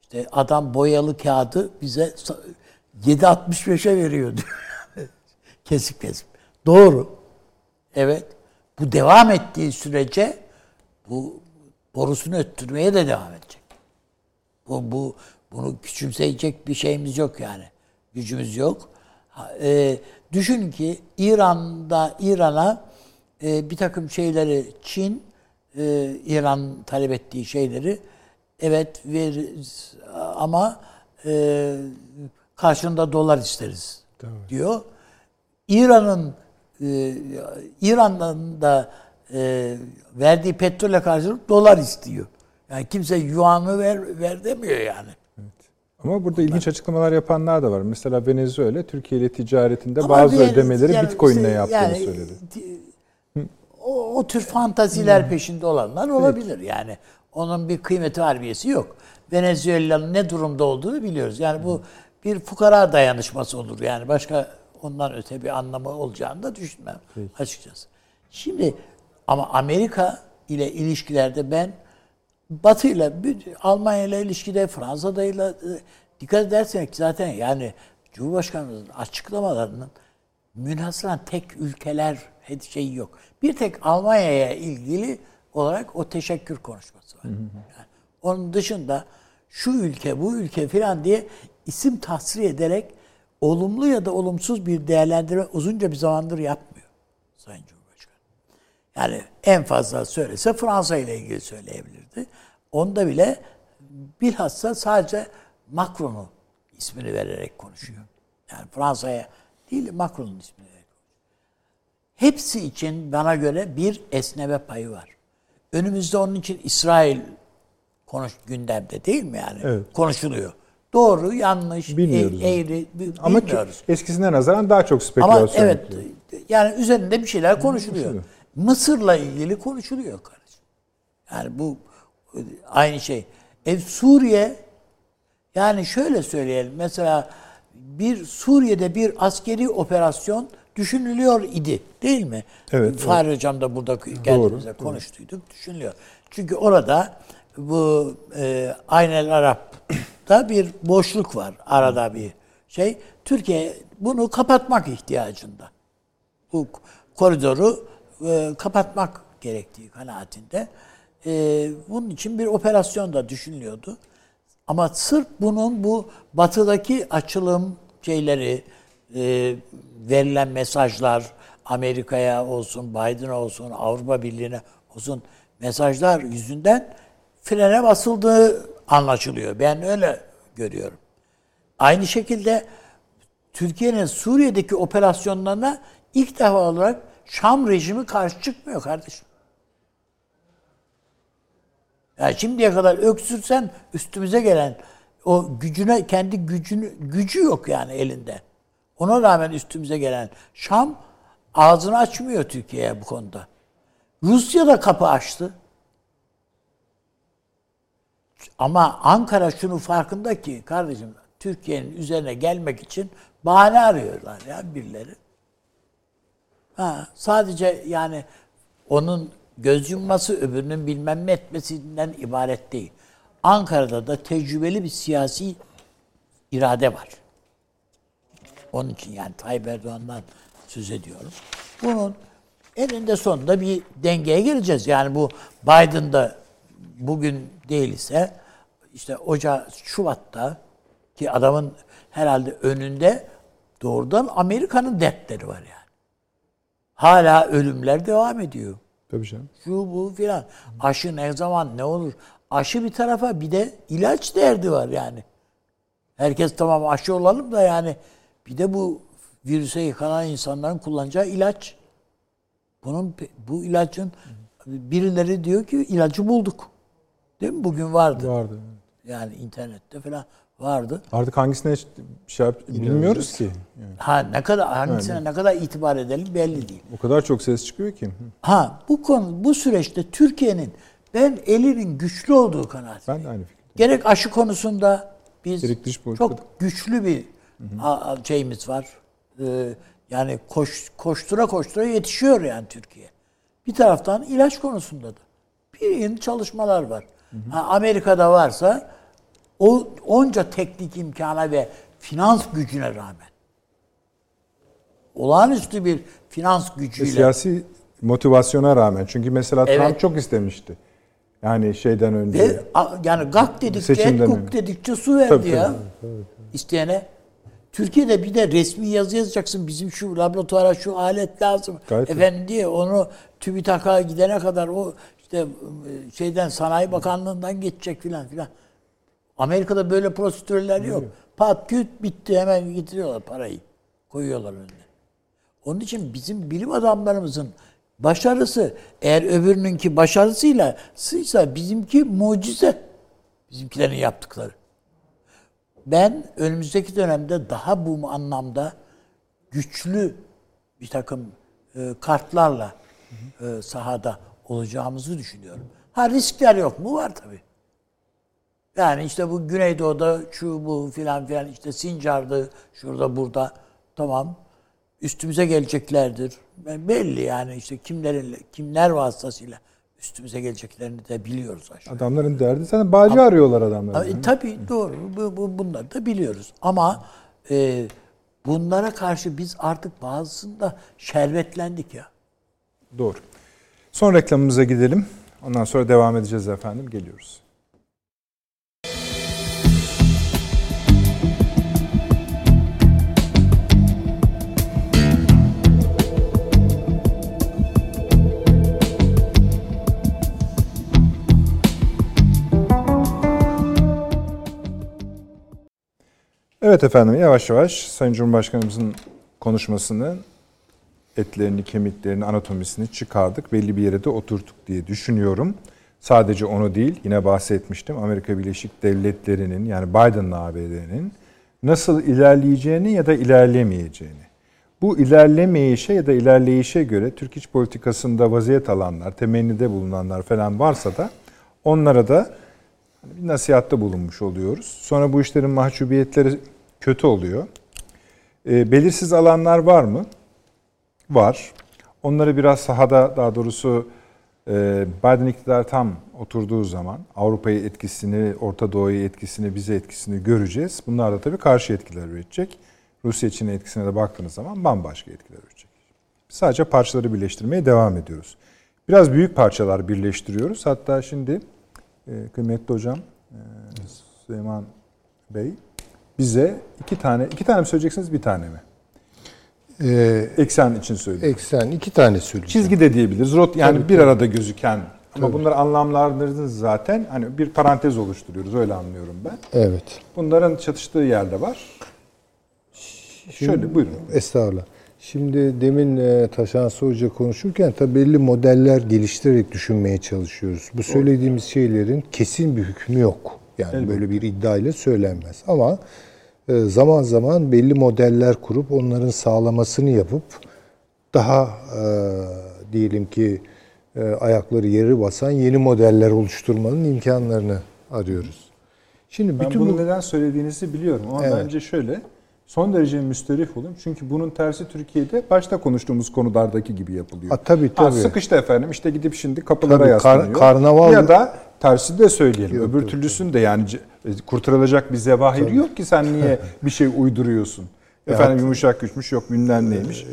Speaker 4: İşte adam boyalı kağıdı bize 7.65'e veriyor diyor. kesip kesip. Doğru. Evet. Bu devam ettiği sürece bu borusunu öttürmeye de devam edecek. Bu, bu bunu küçümseyecek bir şeyimiz yok yani. Gücümüz yok. E, düşün ki İran'da İran'a e, bir takım şeyleri Çin e, İran talep ettiği şeyleri evet veririz ama e, karşında dolar isteriz Tabii. diyor. İran'ın e, İran'dan da e, verdiği petrole karşılık dolar istiyor. Yani kimse yuanı ver, ver demiyor yani.
Speaker 1: Ama burada ilginç açıklamalar yapanlar da var. Mesela Venezuela Türkiye ile ticaretinde Ama bazı bir, ödemeleri yani Bitcoin'le işte, yaptığını yani, söyledi.
Speaker 4: O, o tür fantaziler hmm. peşinde olanlar olabilir evet. yani. Onun bir kıymeti harbiyesi yok. Venezuela'nın ne durumda olduğunu biliyoruz. Yani bu bir fukara dayanışması olur. Yani başka ondan öte bir anlamı olacağını da düşünmem Peki. açıkçası. Şimdi ama Amerika ile ilişkilerde ben Batı ile Almanya ile ilişkide Fransa'da ile e, dikkat edersek zaten yani Cumhurbaşkanımızın açıklamalarının münhasıran tek ülkeler şeyi yok. Bir tek Almanya'ya ilgili olarak o teşekkür konuşması var. Yani onun dışında şu ülke, bu ülke falan diye isim tahsir ederek olumlu ya da olumsuz bir değerlendirme uzunca bir zamandır yapmıyor Sayın Cumhurbaşkanı. Yani en fazla söylese Fransa ile ilgili söyleyebilirdi. Onda bile bilhassa sadece Macron'u ismini vererek konuşuyor. Yani Fransa'ya değil Macron'un ismini vererek Hepsi için bana göre bir esneme payı var. Önümüzde onun için İsrail konuş gündemde değil mi yani? Evet. Konuşuluyor. Doğru, yanlış, bilmiyoruz. E, eğri bilmiyoruz.
Speaker 1: Ama eskisine nazaran daha çok spekülasyon.
Speaker 4: Ama evet yani üzerinde bir şeyler konuşuluyor. Mısır'la ilgili konuşuluyor kardeşim. Yani bu aynı şey. E, Suriye yani şöyle söyleyelim. Mesela bir Suriye'de bir askeri operasyon düşünülüyor idi değil mi? Evet. Fahri evet. Hocam da burada geldiğimizde konuştuyduk. Doğru. Düşünülüyor. Çünkü orada bu e, Aynel Arap'ta bir boşluk var. Arada bir şey. Türkiye bunu kapatmak ihtiyacında. Bu koridoru e, kapatmak gerektiği kanaatinde. E, bunun için bir operasyon da düşünülüyordu. Ama sırf bunun bu batıdaki açılım şeyleri, e, verilen mesajlar, Amerika'ya olsun, Biden'a olsun, Avrupa Birliği'ne olsun mesajlar yüzünden frene basıldığı anlaşılıyor. Ben öyle görüyorum. Aynı şekilde Türkiye'nin Suriye'deki operasyonlarına ilk defa olarak Şam rejimi karşı çıkmıyor kardeşim. Yani şimdiye kadar öksürsen üstümüze gelen o gücüne kendi gücünü gücü yok yani elinde. Ona rağmen üstümüze gelen Şam ağzını açmıyor Türkiye'ye bu konuda. Rusya da kapı açtı. Ama Ankara şunu farkında ki kardeşim Türkiye'nin üzerine gelmek için bahane arıyorlar ya birileri. Ha, sadece yani onun göz yumması öbürünün bilmem ne etmesinden ibaret değil. Ankara'da da tecrübeli bir siyasi irade var. Onun için yani Tayyip Erdoğan'dan söz ediyorum. Bunun elinde sonunda bir dengeye geleceğiz. Yani bu Biden'da bugün değil ise işte Ocak, Şubat'ta ki adamın herhalde önünde doğrudan Amerika'nın dertleri var yani. Hala ölümler devam ediyor.
Speaker 1: Tabii canım.
Speaker 4: Şu bu filan. Aşı ne zaman ne olur? Aşı bir tarafa bir de ilaç derdi var yani. Herkes tamam aşı olalım da yani bir de bu virüse yıkanan insanların kullanacağı ilaç. Bunun bu ilacın birileri diyor ki ilacı bulduk. Değil mi? Bugün vardı.
Speaker 1: Vardı.
Speaker 4: Yani internette falan vardı.
Speaker 1: Artık hangisine şey yap, bilmiyoruz ki.
Speaker 4: Yani. Ha ne kadar hangisine yani. ne kadar itibar edelim belli değil.
Speaker 1: O kadar çok ses çıkıyor ki.
Speaker 4: Ha bu konu bu süreçte Türkiye'nin ben elinin güçlü olduğu kanaatindeyim.
Speaker 1: Ben de aynı fikir.
Speaker 4: Gerek aşı konusunda biz çok güçlü bir hı hı. şeyimiz var. Ee, Yani koş, koştura koştura yetişiyor yani Türkiye. Bir taraftan ilaç konusunda da bir yeni çalışmalar var. Ha, Amerika'da varsa o onca teknik imkana ve finans gücüne rağmen olağanüstü bir finans gücüyle
Speaker 1: Siyasi motivasyona rağmen. Çünkü mesela
Speaker 4: Evet.
Speaker 1: Trump çok istemişti. Yani şeyden önce.
Speaker 4: Ve yani gak dedikçe
Speaker 1: önce.
Speaker 4: dedikçe su verdi
Speaker 1: Tabii,
Speaker 4: ya.
Speaker 1: tabii.
Speaker 4: İsteyene. Türkiye'de bir de resmi yazı yazacaksın. Bizim şu laboratuvara şu alet lazım.
Speaker 1: Gayet
Speaker 4: Efendim diye onu TÜBİTAK'a gidene kadar o işte e, şeyden Sanayi Bakanlığı'ndan geçecek filan filan. Amerika'da böyle prosedürler yok. Pat küt bitti hemen getiriyorlar parayı. Koyuyorlar önüne. Onun için bizim bilim adamlarımızın başarısı eğer öbürününki başarısıyla sıysa bizimki mucize. Bizimkilerin yaptıkları. Ben önümüzdeki dönemde daha bu anlamda güçlü bir takım e, kartlarla e, sahada olacağımızı düşünüyorum. Ha riskler yok mu? Var tabii. Yani işte bu Güneydoğu'da şu bu filan filan işte Sincar'dı şurada burada tamam üstümüze geleceklerdir. Ben belli yani işte kimlerin kimler vasıtasıyla üstümüze geleceklerini de biliyoruz aşağı.
Speaker 1: Adamların derdi zaten bağcı arıyorlar adamlar.
Speaker 4: E, tabii doğru. Bu, bu, bunları da biliyoruz. Ama e, bunlara karşı biz artık bazısında şerbetlendik ya.
Speaker 1: Doğru. Son reklamımıza gidelim. Ondan sonra devam edeceğiz efendim. Geliyoruz. Evet efendim yavaş yavaş Sayın Cumhurbaşkanımızın konuşmasını etlerini, kemiklerini, anatomisini çıkardık. Belli bir yere de oturttuk diye düşünüyorum. Sadece onu değil, yine bahsetmiştim. Amerika Birleşik Devletleri'nin yani Biden'la ABD'nin nasıl ilerleyeceğini ya da ilerlemeyeceğini. Bu ilerlemeyişe ya da ilerleyişe göre Türk iç politikasında vaziyet alanlar, temennide bulunanlar falan varsa da onlara da bir nasihatte bulunmuş oluyoruz. Sonra bu işlerin mahcubiyetleri kötü oluyor. E, belirsiz alanlar var mı? Var. Onları biraz sahada daha doğrusu e, Biden iktidar tam oturduğu zaman Avrupa'yı etkisini, Orta Doğu'yu etkisini, bize etkisini göreceğiz. Bunlar da tabii karşı etkiler üretecek. Rusya Çin'e etkisine de baktığınız zaman bambaşka etkiler üretecek. Sadece parçaları birleştirmeye devam ediyoruz. Biraz büyük parçalar birleştiriyoruz. Hatta şimdi kıymetli hocam e, Süleyman Bey bize iki tane, iki tane mi söyleyeceksiniz bir tane mi?
Speaker 3: Ee,
Speaker 1: Eksen için söylüyorum.
Speaker 3: eksen iki tane söyleyeceğim.
Speaker 1: Çizgi de diyebiliriz. Rot yani
Speaker 3: Tabii,
Speaker 1: bir
Speaker 3: tabii.
Speaker 1: arada gözüken ama bunları anlamlandırdınız zaten. Hani bir parantez oluşturuyoruz öyle anlıyorum ben.
Speaker 3: Evet.
Speaker 1: Bunların çatıştığı yerde var. Şöyle buyurun.
Speaker 3: Estağfurullah. Şimdi demin e, Taşansı Hoca konuşurken tabii belli modeller geliştirerek düşünmeye çalışıyoruz. Bu söylediğimiz şeylerin kesin bir hükmü yok. Yani böyle bir iddia ile söylenmez. Ama e, zaman zaman belli modeller kurup onların sağlamasını yapıp daha e, diyelim ki e, ayakları yeri basan yeni modeller oluşturmanın imkanlarını arıyoruz. Şimdi
Speaker 1: Ben
Speaker 3: bütün
Speaker 1: bunu
Speaker 3: bu
Speaker 1: neden söylediğinizi biliyorum ama
Speaker 3: Evet.
Speaker 1: bence şöyle son derece müsterih olun. Çünkü bunun tersi Türkiye'de başta konuştuğumuz konulardaki gibi yapılıyor.
Speaker 3: Ha, tabii,
Speaker 1: Ha,
Speaker 3: tabii.
Speaker 1: sıkıştı efendim işte gidip şimdi kapılara
Speaker 3: Tabii, kar-
Speaker 1: yaslanıyor.
Speaker 3: karnaval-
Speaker 1: Ya da tersi de söyleyelim.
Speaker 3: Yok,
Speaker 1: Öbür
Speaker 3: yok,
Speaker 1: türlüsün de yani e, kurtarılacak bir zevahir yok ki sen niye bir şey uyduruyorsun. Efendim yumuşak güçmüş yok bilmem neymiş.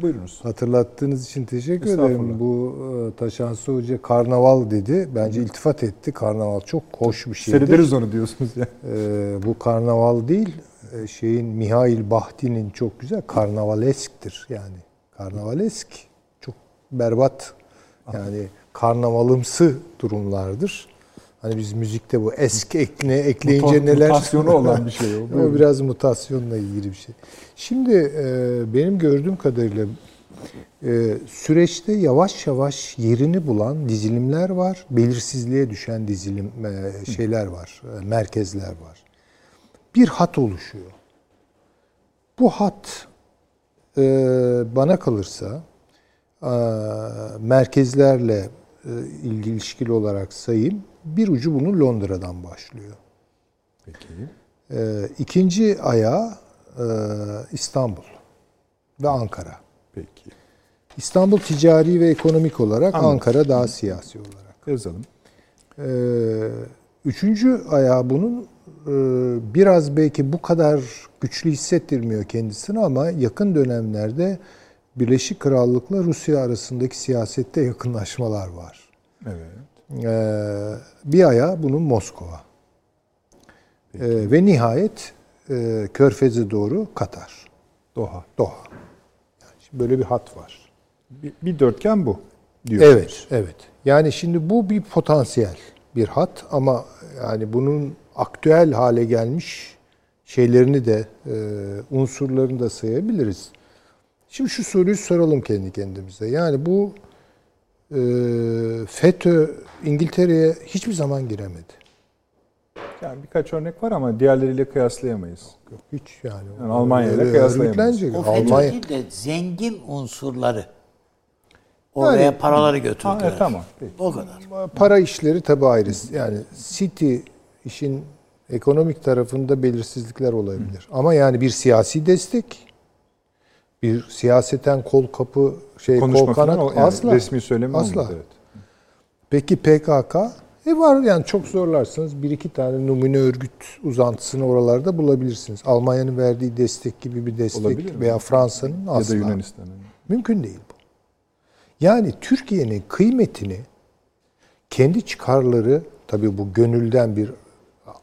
Speaker 1: Buyurunuz.
Speaker 3: Hatırlattığınız için teşekkür ederim. Bu e, Taşansı Hoca karnaval dedi. Bence iltifat etti. Karnaval çok hoş bir şeydir.
Speaker 1: Seyrederiz onu diyorsunuz ya.
Speaker 3: E, bu karnaval değil, şeyin Mihail Bahti'nin çok güzel karnavalesktir yani. Karnavalesk çok berbat yani karnavalımsı durumlardır. Hani biz müzikte bu esk ekle ekleyince
Speaker 1: Muta-
Speaker 3: neler
Speaker 1: mutasyonu olan bir şey o.
Speaker 3: o biraz mutasyonla ilgili bir şey. Şimdi e, benim gördüğüm kadarıyla e, süreçte yavaş yavaş yerini bulan dizilimler var. Belirsizliğe düşen dizilim e, şeyler var, e, merkezler var. Bir hat oluşuyor. Bu hat e, bana kalırsa e, merkezlerle e, ilgili ilişkili olarak sayayım. Bir ucu bunun Londra'dan başlıyor.
Speaker 1: Peki.
Speaker 3: Ee, ikinci ayağı e, İstanbul. ve Ankara.
Speaker 1: Peki.
Speaker 3: İstanbul ticari ve ekonomik olarak,
Speaker 1: Anladım.
Speaker 3: Ankara daha siyasi olarak.
Speaker 1: Yazalım.
Speaker 3: Ee, üçüncü ayağı bunun e, biraz belki bu kadar güçlü hissettirmiyor kendisini ama yakın dönemlerde Birleşik Krallık'la Rusya arasındaki siyasette yakınlaşmalar var.
Speaker 1: Evet.
Speaker 3: Ee, bir ayağı bunun Moskova. Ee, ve nihayet e, Körfez'e doğru Katar,
Speaker 1: Doha.
Speaker 3: Doha. Yani şimdi böyle bir hat var.
Speaker 1: Bir, bir dörtgen bu diyorsunuz.
Speaker 3: Evet, evet. Yani şimdi bu bir potansiyel bir hat ama yani bunun aktüel hale gelmiş şeylerini de e, unsurlarını da sayabiliriz. Şimdi şu soruyu soralım kendi kendimize. Yani bu e, FETÖ İngiltere'ye hiçbir zaman giremedi.
Speaker 1: Yani birkaç örnek var ama diğerleriyle kıyaslayamayız.
Speaker 3: Yok hiç yani.
Speaker 1: Yani Almanya ile kıyaslayamayız.
Speaker 4: O FETÖ
Speaker 3: Almanya
Speaker 4: değil de zengin unsurları. Oraya
Speaker 3: Yani-
Speaker 4: paraları
Speaker 1: Ha,
Speaker 4: götürdüler.
Speaker 1: evet, tamam. Peki.
Speaker 4: O kadar.
Speaker 3: para işleri tabii ayrı. Yani City işin ekonomik tarafında belirsizlikler olabilir. Ama yani bir siyasi destek, bir siyaseten kol kapı şey
Speaker 1: Konuşma
Speaker 3: kol
Speaker 1: falan
Speaker 3: kanat
Speaker 1: o- yani
Speaker 3: asla.
Speaker 1: resmi söylemi
Speaker 3: asla.
Speaker 1: olmadı, evet.
Speaker 3: Peki PKK? E var yani çok zorlarsanız bir iki tane numune örgüt uzantısını oralarda bulabilirsiniz. Almanya'nın verdiği destek gibi bir destek
Speaker 1: Olabilir
Speaker 3: veya Fransa'nın
Speaker 1: Ya
Speaker 3: asla.
Speaker 1: da Yunanistan'ın.
Speaker 3: Mümkün değil bu. Yani Türkiye'nin kıymetini kendi çıkarları tabii bu gönülden bir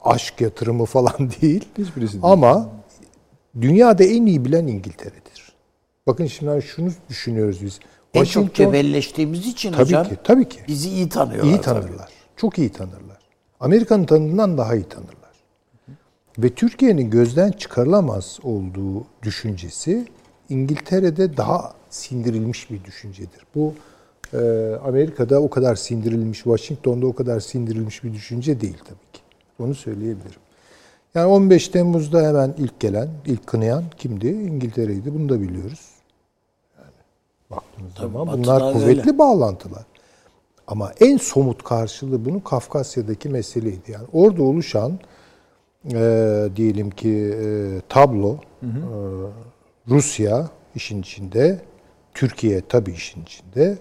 Speaker 3: aşk yatırımı falan değil.
Speaker 1: Hiçbirisi değil.
Speaker 3: Ama dünyada en iyi bilen İngiltere'dir. Bakın şimdi hani şunu düşünüyoruz biz.
Speaker 4: En çok cebelleştiğimiz için
Speaker 3: tabii
Speaker 4: hocam
Speaker 3: ki tabii ki
Speaker 4: bizi iyi tanıyorlar.
Speaker 3: iyi
Speaker 4: tabii.
Speaker 3: tanırlar. Çok iyi tanırlar. Amerika'nın tanıdığından daha iyi tanırlar. Ve Türkiye'nin gözden çıkarılamaz olduğu düşüncesi İngiltere'de daha sindirilmiş bir düşüncedir. Bu e, Amerika'da o kadar sindirilmiş, Washington'da o kadar sindirilmiş bir düşünce değil tabii ki. Onu söyleyebilirim. Yani 15 Temmuz'da hemen ilk gelen, ilk kınayan kimdi? İngiltere'ydi. Bunu da biliyoruz. Yani baktığınız zaman bunlar kuvvetli
Speaker 4: öyle.
Speaker 3: bağlantılar. Ama en somut karşılığı bunun Kafkasya'daki meseleydi. Yani orada oluşan e, diyelim ki e, tablo e, Rusya işin içinde, Türkiye tabii işin içinde,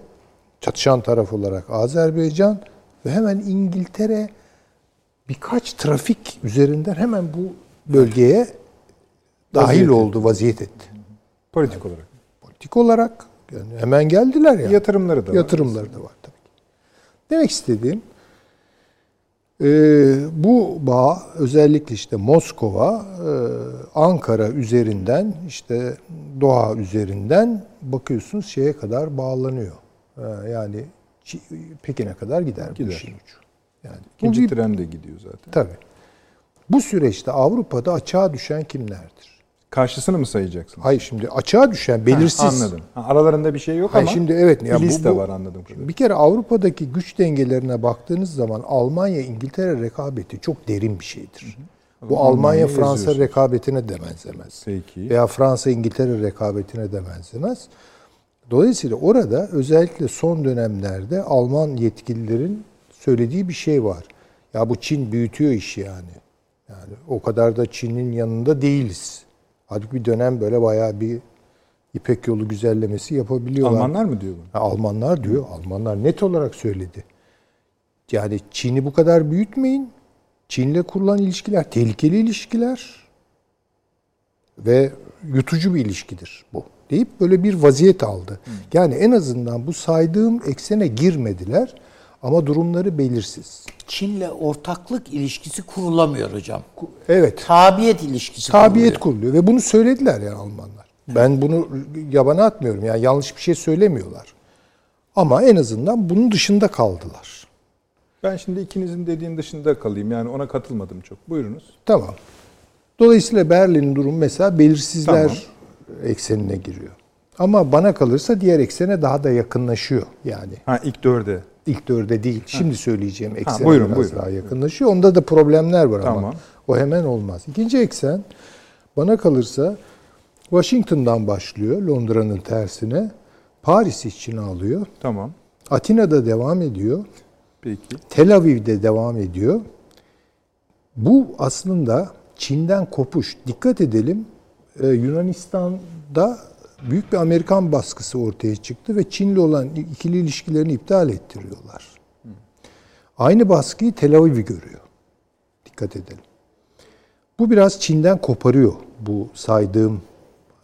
Speaker 3: çatışan taraf olarak Azerbaycan ve hemen İngiltere birkaç trafik üzerinden hemen bu bölgeye dahil
Speaker 1: Vaziyet
Speaker 3: oldu, vaziyet etti.
Speaker 1: Politik olarak.
Speaker 3: Politik olarak yani hemen geldiler yani.
Speaker 1: Yatırımları da var.
Speaker 3: Yatırımları da var tabii ki. Demek istediğim e, bu bağ özellikle işte Moskova, e, Ankara üzerinden işte Doğa üzerinden bakıyorsunuz şeye kadar bağlanıyor. E, yani Pekin'e kadar gider, bu
Speaker 1: Gider.
Speaker 3: işin ucu. Yani
Speaker 1: İkinci
Speaker 3: bir-
Speaker 1: tren de gidiyor zaten.
Speaker 3: tabii. Bu süreçte Avrupa'da açığa düşen kimlerdir?
Speaker 1: Karşısını mı sayacaksın?
Speaker 3: Hayır şimdi açığa düşen belirsiz.
Speaker 1: Ha, anladım. Ha, aralarında bir şey yok
Speaker 3: Hayır,
Speaker 1: ama
Speaker 3: şimdi evet ya bu-
Speaker 1: liste
Speaker 3: bu-
Speaker 1: var anladım. kadarıyla.
Speaker 3: Bir kere Avrupa'daki güç dengelerine baktığınız zaman Almanya İngiltere rekabeti çok derin bir şeydir. Bu Almanya Fransa rekabetine de benzemez.
Speaker 1: Peki.
Speaker 3: Veya Fransa İngiltere rekabetine de benzemez. Dolayısıyla orada özellikle son dönemlerde Alman yetkililerin söylediği bir şey var. Ya bu Çin büyütüyor işi yani. Yani o kadar da Çin'in yanında değiliz. Halbuki bir dönem böyle bayağı bir İpek yolu güzellemesi yapabiliyorlar.
Speaker 1: Almanlar mı diyor bunu?
Speaker 3: Ha, Almanlar diyor. Almanlar net olarak söyledi. Yani Çin'i bu kadar büyütmeyin. Çin'le kurulan ilişkiler tehlikeli ilişkiler ve yutucu bir ilişkidir bu deyip böyle bir vaziyet aldı. Yani en azından bu saydığım eksene girmediler ama durumları belirsiz.
Speaker 4: Çin'le ortaklık ilişkisi kurulamıyor hocam.
Speaker 3: Evet.
Speaker 4: Tabiyet ilişkisi
Speaker 3: Tabiyet
Speaker 4: kuruluyor.
Speaker 3: kuruluyor ve bunu söylediler yani Almanlar. Ben bunu yabana atmıyorum. Yani yanlış bir şey söylemiyorlar. Ama en azından bunun dışında kaldılar.
Speaker 1: Ben şimdi ikinizin dediğin dışında kalayım. Yani ona katılmadım çok. Buyurunuz.
Speaker 3: Tamam. Dolayısıyla Berlin'in durumu mesela belirsizler eksenine giriyor. Ama bana kalırsa diğer eksene daha da yakınlaşıyor yani.
Speaker 1: Ha ilk dörde.
Speaker 3: İlk dörde değil. Şimdi söyleyeceğim eksene
Speaker 1: buyurun,
Speaker 3: biraz
Speaker 1: buyurun.
Speaker 3: daha yakınlaşıyor. Onda da problemler var ama.
Speaker 1: Tamam.
Speaker 3: O hemen olmaz. İkinci eksen bana kalırsa Washington'dan başlıyor Londra'nın tersine. Paris içine alıyor.
Speaker 1: Tamam.
Speaker 3: Atina'da devam ediyor.
Speaker 1: Peki.
Speaker 3: Tel Aviv'de devam ediyor. Bu aslında Çin'den kopuş. Dikkat edelim e, Yunanistan'da büyük bir Amerikan baskısı ortaya çıktı ve Çin'le olan ikili ilişkilerini iptal ettiriyorlar. Aynı baskıyı Tel Aviv görüyor. Dikkat edelim. Bu biraz Çin'den koparıyor bu saydığım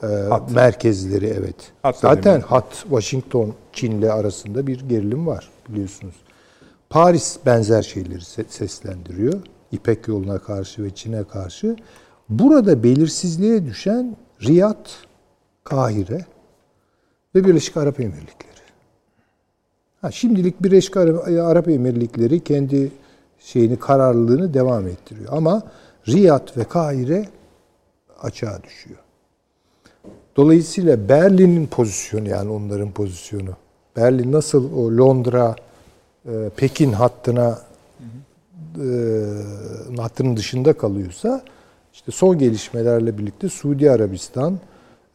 Speaker 3: e, merkezleri evet.
Speaker 1: Hat
Speaker 3: Zaten hat Washington Çin'le arasında bir gerilim var biliyorsunuz. Paris benzer şeyleri se- seslendiriyor. İpek yoluna karşı ve Çin'e karşı. Burada belirsizliğe düşen Riyad, Kahire ve Birleşik Arap Emirlikleri. Ha, şimdilik Birleşik Arap, Arap Emirlikleri kendi şeyini kararlılığını devam ettiriyor. Ama Riyad ve Kahire açığa düşüyor. Dolayısıyla Berlin'in pozisyonu yani onların pozisyonu. Berlin nasıl o Londra, e, Pekin hattına e, hattının dışında kalıyorsa işte son gelişmelerle birlikte Suudi Arabistan, e,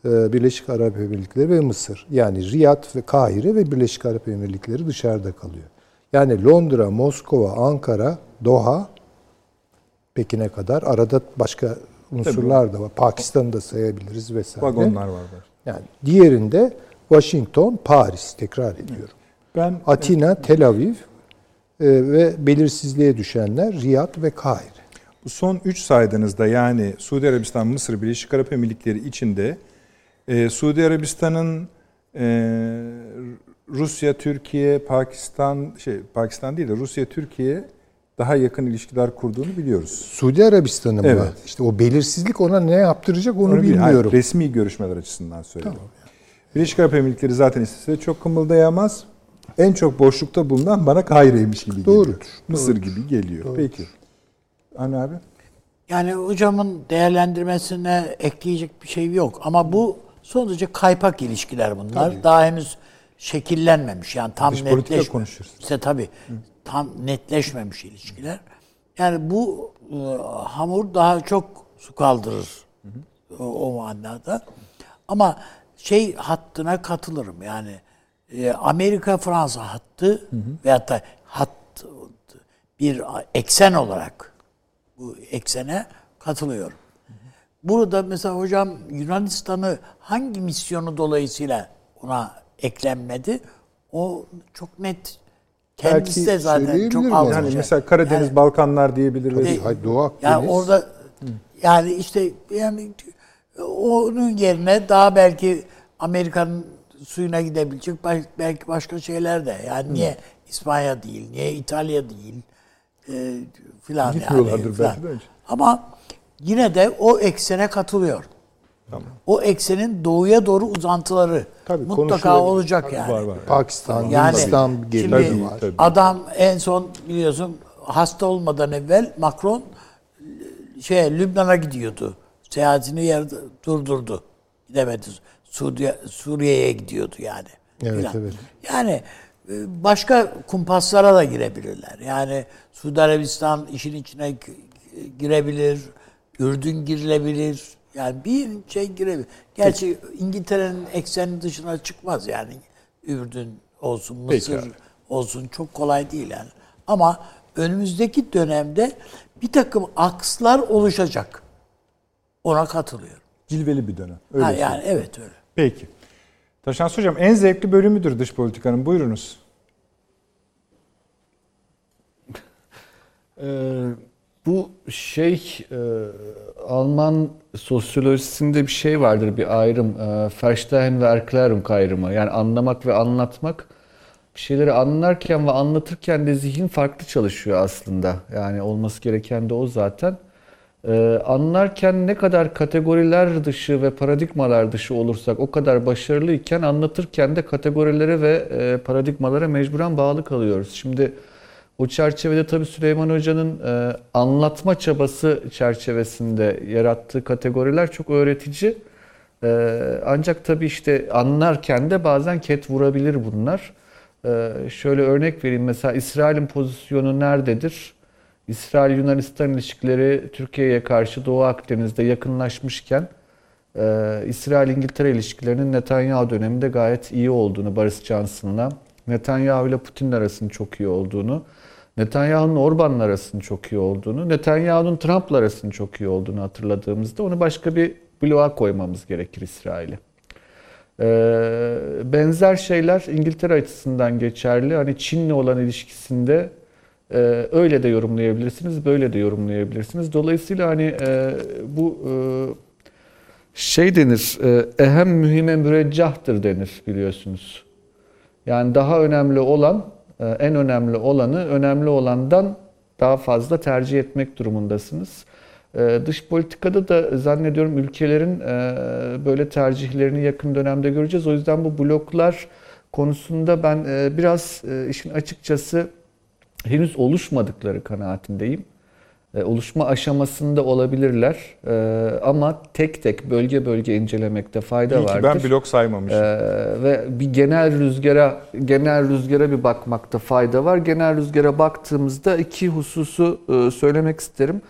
Speaker 3: Birleşik Arap Emirlikleri ve Mısır. Yani Riyad ve Kahire ve Birleşik Arap Emirlikleri dışarıda kalıyor. Yani Londra, Moskova, Ankara, Doha, Pekin'e kadar arada başka unsurlar da var. Pakistan'ı da sayabiliriz vesaire.
Speaker 1: Vagonlar var.
Speaker 3: Yani diğerinde Washington, Paris tekrar ediyorum.
Speaker 1: Ben
Speaker 3: Atina, Tel Aviv e, ve belirsizliğe düşenler Riyad ve Kahire.
Speaker 1: bu son 3 saydığınızda yani Suudi Arabistan, Mısır, Birleşik Arap Emirlikleri içinde e, Suudi Arabistan'ın e, Rusya, Türkiye, Pakistan şey Pakistan değil de Rusya, Türkiye daha yakın ilişkiler kurduğunu biliyoruz.
Speaker 3: Suudi Arabistan'ın mı?
Speaker 1: Evet.
Speaker 3: İşte o belirsizlik ona ne yaptıracak onu,
Speaker 1: Onu bil- hayır,
Speaker 3: bilmiyorum.
Speaker 1: resmi görüşmeler açısından söylüyorum. Birleşik Arap Emirlikleri zaten istese çok kımıldayamaz. En çok boşlukta bulunan bana Kahire'ymiş gibi geliyor.
Speaker 3: Doğrudur,
Speaker 1: Mısır gibi geliyor. Peki. Hani abi?
Speaker 4: Yani hocamın değerlendirmesine ekleyecek bir şey yok. Ama bu son kaypak ilişkiler bunlar. Daha henüz şekillenmemiş. Yani tam
Speaker 1: Dış
Speaker 4: netleşmemiş.
Speaker 1: konuşuyoruz.
Speaker 4: İşte tabii. Tam netleşmemiş ilişkiler. Yani bu e, hamur daha çok su kaldırır. O, o manada. Ama şey hattına katılırım. Yani e, Amerika-Fransa hattı veyahut da hat bir eksen olarak bu eksene katılıyorum. Burada mesela hocam Yunanistan'ı hangi misyonu dolayısıyla ona eklenmedi? O çok net. Kendisi de zaten çok
Speaker 3: onu?
Speaker 1: Yani
Speaker 3: Yani-
Speaker 1: mesela Karadeniz, Balkanlar diyebilir ve
Speaker 4: Tabii.
Speaker 3: Hayır, Doğu Akdeniz.
Speaker 4: Yani orada yani işte yani onun yerine daha belki Amerika'nın suyuna gidebilecek belki başka şeyler de. Yani niye İspanya değil, niye İtalya değil e, filan yani. Filan.
Speaker 1: belki de önce.
Speaker 4: Ama yine de o eksene katılıyor.
Speaker 1: Tamam.
Speaker 4: O eksenin doğuya doğru uzantıları
Speaker 3: Tabii,
Speaker 4: mutlaka olacak yani.
Speaker 1: var var.
Speaker 3: Pakistan,
Speaker 4: Yani
Speaker 3: Hindistan gerileri var.
Speaker 1: tabii.
Speaker 4: adam en son biliyorsun hasta olmadan evvel Macron şey Lübnan'a gidiyordu. Seyahatini yer durdurdu. Gidemedi. Suriye, Suriye'ye gidiyordu yani.
Speaker 3: Evet,
Speaker 4: Filan.
Speaker 3: evet.
Speaker 4: Yani e, başka kumpaslara da girebilirler. Yani Suudi Arabistan işin içine girebilir. Ürdün girilebilir. Yani bir şey girebilir. Gerçi İngiltere'nin ekseni dışına çıkmaz yani. Ürdün olsun, Mısır
Speaker 1: Peki.
Speaker 4: olsun çok kolay değil yani. Ama önümüzdeki dönemde bir takım akslar oluşacak. Ona katılıyorum.
Speaker 1: cilveli bir dönem. Öyle
Speaker 4: Ha,
Speaker 1: söyleyeyim.
Speaker 4: yani evet öyle.
Speaker 1: Peki. Taşans Hocam en zevkli bölümüdür dış politikanın. Buyurunuz.
Speaker 2: Ee, bu şey e, Alman sosyolojisinde bir şey vardır bir ayrım. E, Verstehen ve Erklärung ayrımı. Yani anlamak ve anlatmak. Bir şeyleri anlarken ve anlatırken de zihin farklı çalışıyor aslında. Yani olması gereken de o zaten. Ee, anlarken ne kadar kategoriler dışı ve paradigmalar dışı olursak o kadar başarılıyken anlatırken de kategorilere ve e, paradigmalara mecburen bağlı kalıyoruz. Şimdi o çerçevede tabii Süleyman Hoca'nın e, anlatma çabası çerçevesinde yarattığı kategoriler çok öğretici. E, ancak tabii işte anlarken de bazen ket vurabilir bunlar. E, şöyle örnek vereyim mesela İsrail'in pozisyonu nerededir? İsrail-Yunanistan ilişkileri Türkiye'ye karşı Doğu Akdeniz'de yakınlaşmışken e, İsrail-İngiltere ilişkilerinin Netanyahu döneminde gayet iyi olduğunu Boris Johnson'la, Netanyahu ile Putin arasının çok iyi olduğunu, Netanyahu'nun Orban'la arasının çok iyi olduğunu, Netanyahu'nun Trump'la arasının çok iyi olduğunu hatırladığımızda onu başka bir bloğa koymamız gerekir İsrail'i. Ee, benzer şeyler İngiltere açısından geçerli. Hani Çin'le olan ilişkisinde e, öyle de yorumlayabilirsiniz, böyle de yorumlayabilirsiniz. Dolayısıyla hani e, bu e, şey denir, e, ehem mühime müreccahtır denir biliyorsunuz. Yani daha önemli olan, en önemli olanı önemli olandan daha fazla tercih etmek durumundasınız. E, dış politikada da zannediyorum ülkelerin e, böyle tercihlerini yakın dönemde göreceğiz. O yüzden bu bloklar konusunda ben e, biraz e, işin açıkçası henüz oluşmadıkları kanaatindeyim. E, oluşma aşamasında olabilirler e, ama tek tek bölge bölge incelemekte fayda vardır.
Speaker 1: ben blok saymamışım.
Speaker 2: Ee, ve bir genel rüzgara genel rüzgara bir bakmakta fayda var. Genel rüzgara baktığımızda iki hususu e, söylemek isterim.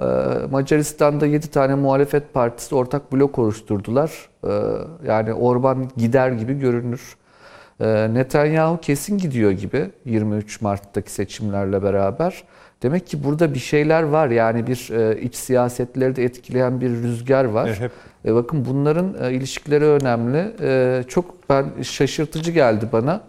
Speaker 2: Ee, Macaristan'da 7 tane muhalefet partisi ortak blok oluşturdular. Yani Orban gider gibi görünür. Netanyahu kesin gidiyor gibi 23 Mart'taki seçimlerle beraber. Demek ki burada bir şeyler var. Yani bir e, iç siyasetleri de etkileyen bir rüzgar var.
Speaker 1: E, hep
Speaker 2: E, bakın bunların e, ilişkileri önemli. E, çok ben şaşırtıcı geldi bana.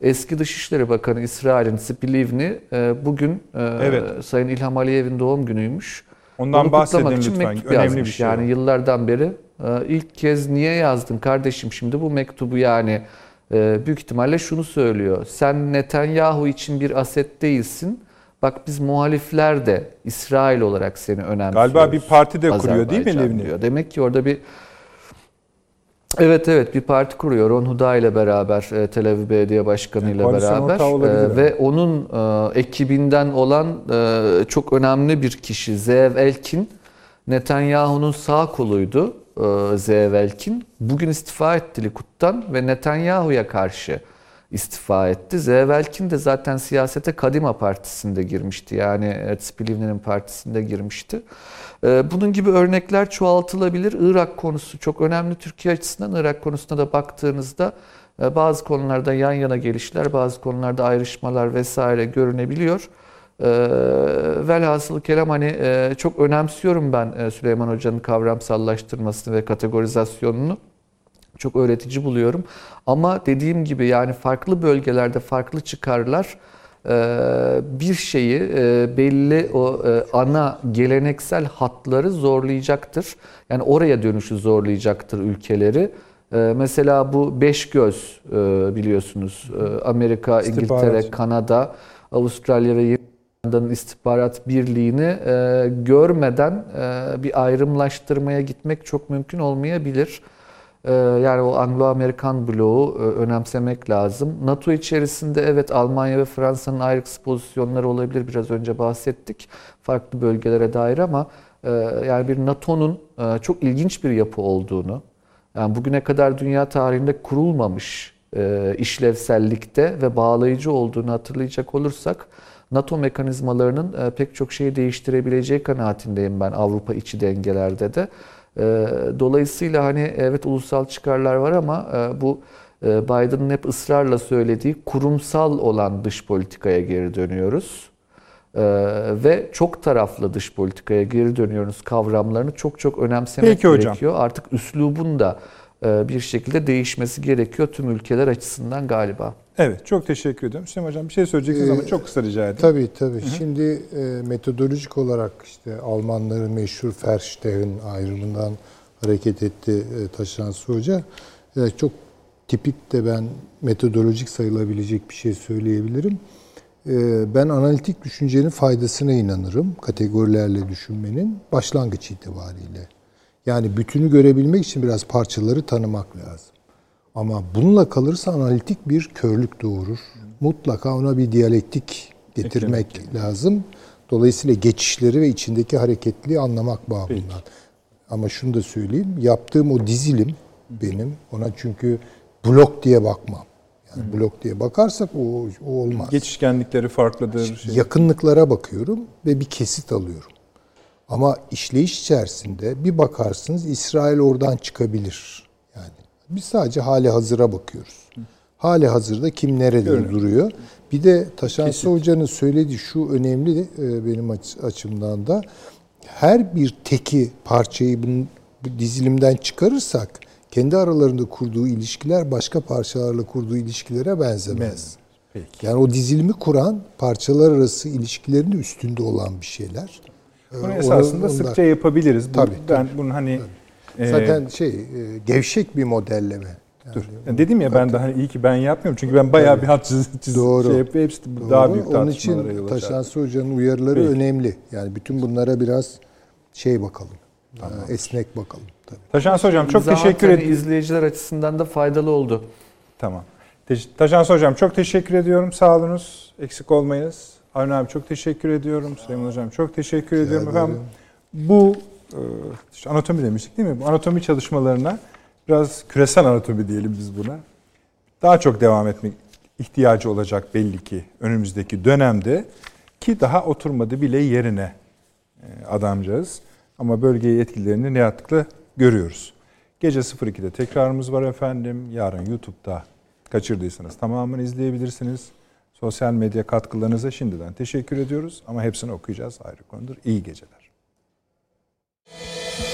Speaker 2: Eski Dışişleri Bakanı İsrail'in Tzipi Livni e, bugün e,
Speaker 1: Evet.
Speaker 2: Sayın İlham Aliyev'in doğum günüymüş.
Speaker 1: ondan
Speaker 2: Onu
Speaker 1: bahsedin
Speaker 2: için
Speaker 1: lütfen.
Speaker 2: mektup
Speaker 1: Önemli
Speaker 2: yazmış.
Speaker 1: bir şey.
Speaker 2: Yani yıllardan beri e, ilk kez niye yazdın kardeşim şimdi bu mektubu yani e, büyük ihtimalle şunu söylüyor. Sen Netanyahu için bir aset değilsin. Bak biz muhalifler de İsrail olarak seni önemsiyoruz.
Speaker 1: Galiba bir parti de kuruyor değil mi Levni?
Speaker 2: diyor. Demek ki orada bir Evet evet bir parti kuruyor. Ron Huda ile beraber e, Tel Aviv Belediye Başkanı ile
Speaker 1: koalisyon
Speaker 2: beraber E, ve onun e, ekibinden olan e, çok önemli bir kişi Zeev Elkin Netanyahu'nun sağ koluydu e, Zeev Elkin. Bugün istifa etti Likud'dan ve Netanyahu'ya karşı istifa etti. Zeev Elkin de zaten siyasete Kadima Partisi'nde girmişti. Yani e, Livni'nin partisinde girmişti. Ee, Bunun gibi örnekler çoğaltılabilir. Irak konusu çok önemli Türkiye açısından. Irak konusuna da baktığınızda e, bazı konularda yan yana gelişler, bazı konularda ayrışmalar vesaire görünebiliyor. Ee, Velhasılı kelam hani e, çok önemsiyorum ben e, Süleyman Hoca'nın kavramsallaştırmasını ve kategorizasyonunu. Çok öğretici buluyorum. Ama dediğim gibi yani farklı bölgelerde farklı çıkarlar bir şeyi belli o ana geleneksel hatları zorlayacaktır. Yani oraya dönüşü zorlayacaktır ülkeleri. Mesela bu beş göz biliyorsunuz Amerika. İngiltere, Kanada, Avustralya ve Yeni Zelanda'nın istihbarat birliğini görmeden bir ayrımlaştırmaya gitmek çok mümkün olmayabilir. E, yani o Anglo-Amerikan bloğu e, önemsemek lazım. NATO içerisinde evet Almanya ve Fransa'nın ayrıksı pozisyonları olabilir. Biraz önce bahsettik farklı bölgelere dair ama e, yani bir NATO'nun e, çok ilginç bir yapı olduğunu, yani bugüne kadar dünya tarihinde kurulmamış işlevsellikte ve bağlayıcı olduğunu hatırlayacak olursak NATO mekanizmalarının pek çok şeyi değiştirebileceği kanaatindeyim ben Avrupa içi dengelerde de. E, Dolayısıyla hani evet ulusal çıkarlar var ama e, bu e, Biden'ın hep ısrarla söylediği kurumsal olan dış politikaya geri dönüyoruz. Ee, ve çok taraflı dış politikaya geri dönüyoruz kavramlarını çok çok önemsemek
Speaker 1: Peki hocam.
Speaker 2: gerekiyor. Artık üslubun da e, bir şekilde değişmesi gerekiyor tüm ülkeler açısından galiba.
Speaker 1: Evet çok teşekkür ediyorum. Süleyman Hocam bir şey söyleyeceksiniz
Speaker 3: Ee,
Speaker 1: ama çok kısa rica edeyim.
Speaker 3: Tabii tabii. Şimdi e, metodolojik olarak işte Almanların meşhur Verstehen ayrımından hareket etti e, Taşansı Hoca. E, çok tipik de ben metodolojik sayılabilecek bir şey söyleyebilirim. E, ben analitik düşüncenin faydasına inanırım. Kategorilerle düşünmenin başlangıç itibariyle. Yani bütünü görebilmek için biraz parçaları tanımak lazım. Ama bununla kalırsa analitik bir körlük doğurur. Mutlaka ona bir diyalektik getirmek lazım. Dolayısıyla geçişleri ve içindeki hareketliği anlamak babından. Ama şunu da söyleyeyim. Yaptığım o dizilim benim. Ona çünkü blok diye bakmam. Yani blok diye bakarsak o, o olmaz.
Speaker 1: Geçişkenlikleri farklıdır. Şey.
Speaker 3: Yakınlıklara bakıyorum ve bir kesit alıyorum. Ama işleyiş içerisinde bir bakarsınız İsrail oradan çıkabilir. Yani biz sadece hali hazıra bakıyoruz. Hali hazırda kim nerede
Speaker 1: Görünüyor.
Speaker 3: duruyor. Bir de Taşansı Hoca'nın söylediği şu önemli e, benim aç- açımdan da her bir teki parçayı bunun bu dizilimden çıkarırsak kendi aralarında kurduğu ilişkiler başka parçalarla kurduğu ilişkilere benzemez.
Speaker 1: Peki.
Speaker 3: Yani o dizilimi kuran parçalar arası ilişkilerin de üstünde olan bir şeyler.
Speaker 1: Bunu
Speaker 3: Ee,
Speaker 1: esasında
Speaker 3: onlar-
Speaker 1: sıkça yapabiliriz. Bu,
Speaker 3: Tabii,
Speaker 1: ben bunun hani e,
Speaker 3: Zaten şey e, gevşek bir modelleme. Yani
Speaker 1: dur. Yani dedim ya ben de hani iyi ki ben yapmıyorum çünkü ben bayağı
Speaker 3: Tabii.
Speaker 1: bir hat çiz, çiz
Speaker 3: Doğru.
Speaker 1: şey. Hepsi
Speaker 3: Doğru.
Speaker 1: daha büyük
Speaker 3: Onun için. Taşansı Hoca'nın uyarıları
Speaker 1: Peki.
Speaker 3: önemli. Yani bütün bunlara biraz şey bakalım. e, Esnek bakalım. Tabii.
Speaker 1: Taşans hocam çok
Speaker 2: Bize
Speaker 1: teşekkür ederim.
Speaker 2: izleyiciler açısından da faydalı oldu.
Speaker 1: Tamam. Te- Taşans hocam çok teşekkür ediyorum. Sağ olunuz. Eksik olmayınız. Avni abi çok teşekkür ediyorum. Süleyman hocam çok teşekkür ediyorum
Speaker 3: ederim.
Speaker 1: efendim. Bu işte anatomi demiştik değil mi? Bu anatomi çalışmalarına biraz küresel anatomi diyelim biz buna. Daha çok devam etmek ihtiyacı olacak belli ki önümüzdeki dönemde ki daha oturmadı bile yerine e, adamcağız. Ama bölgeye etkilerini ne yaptıkla görüyoruz. Gece 02'de tekrarımız var efendim. Yarın YouTube'da kaçırdıysanız tamamını izleyebilirsiniz. Sosyal medya katkılarınıza şimdiden teşekkür ediyoruz. Ama hepsini okuyacağız ayrı konudur. İyi geceler. Yeah.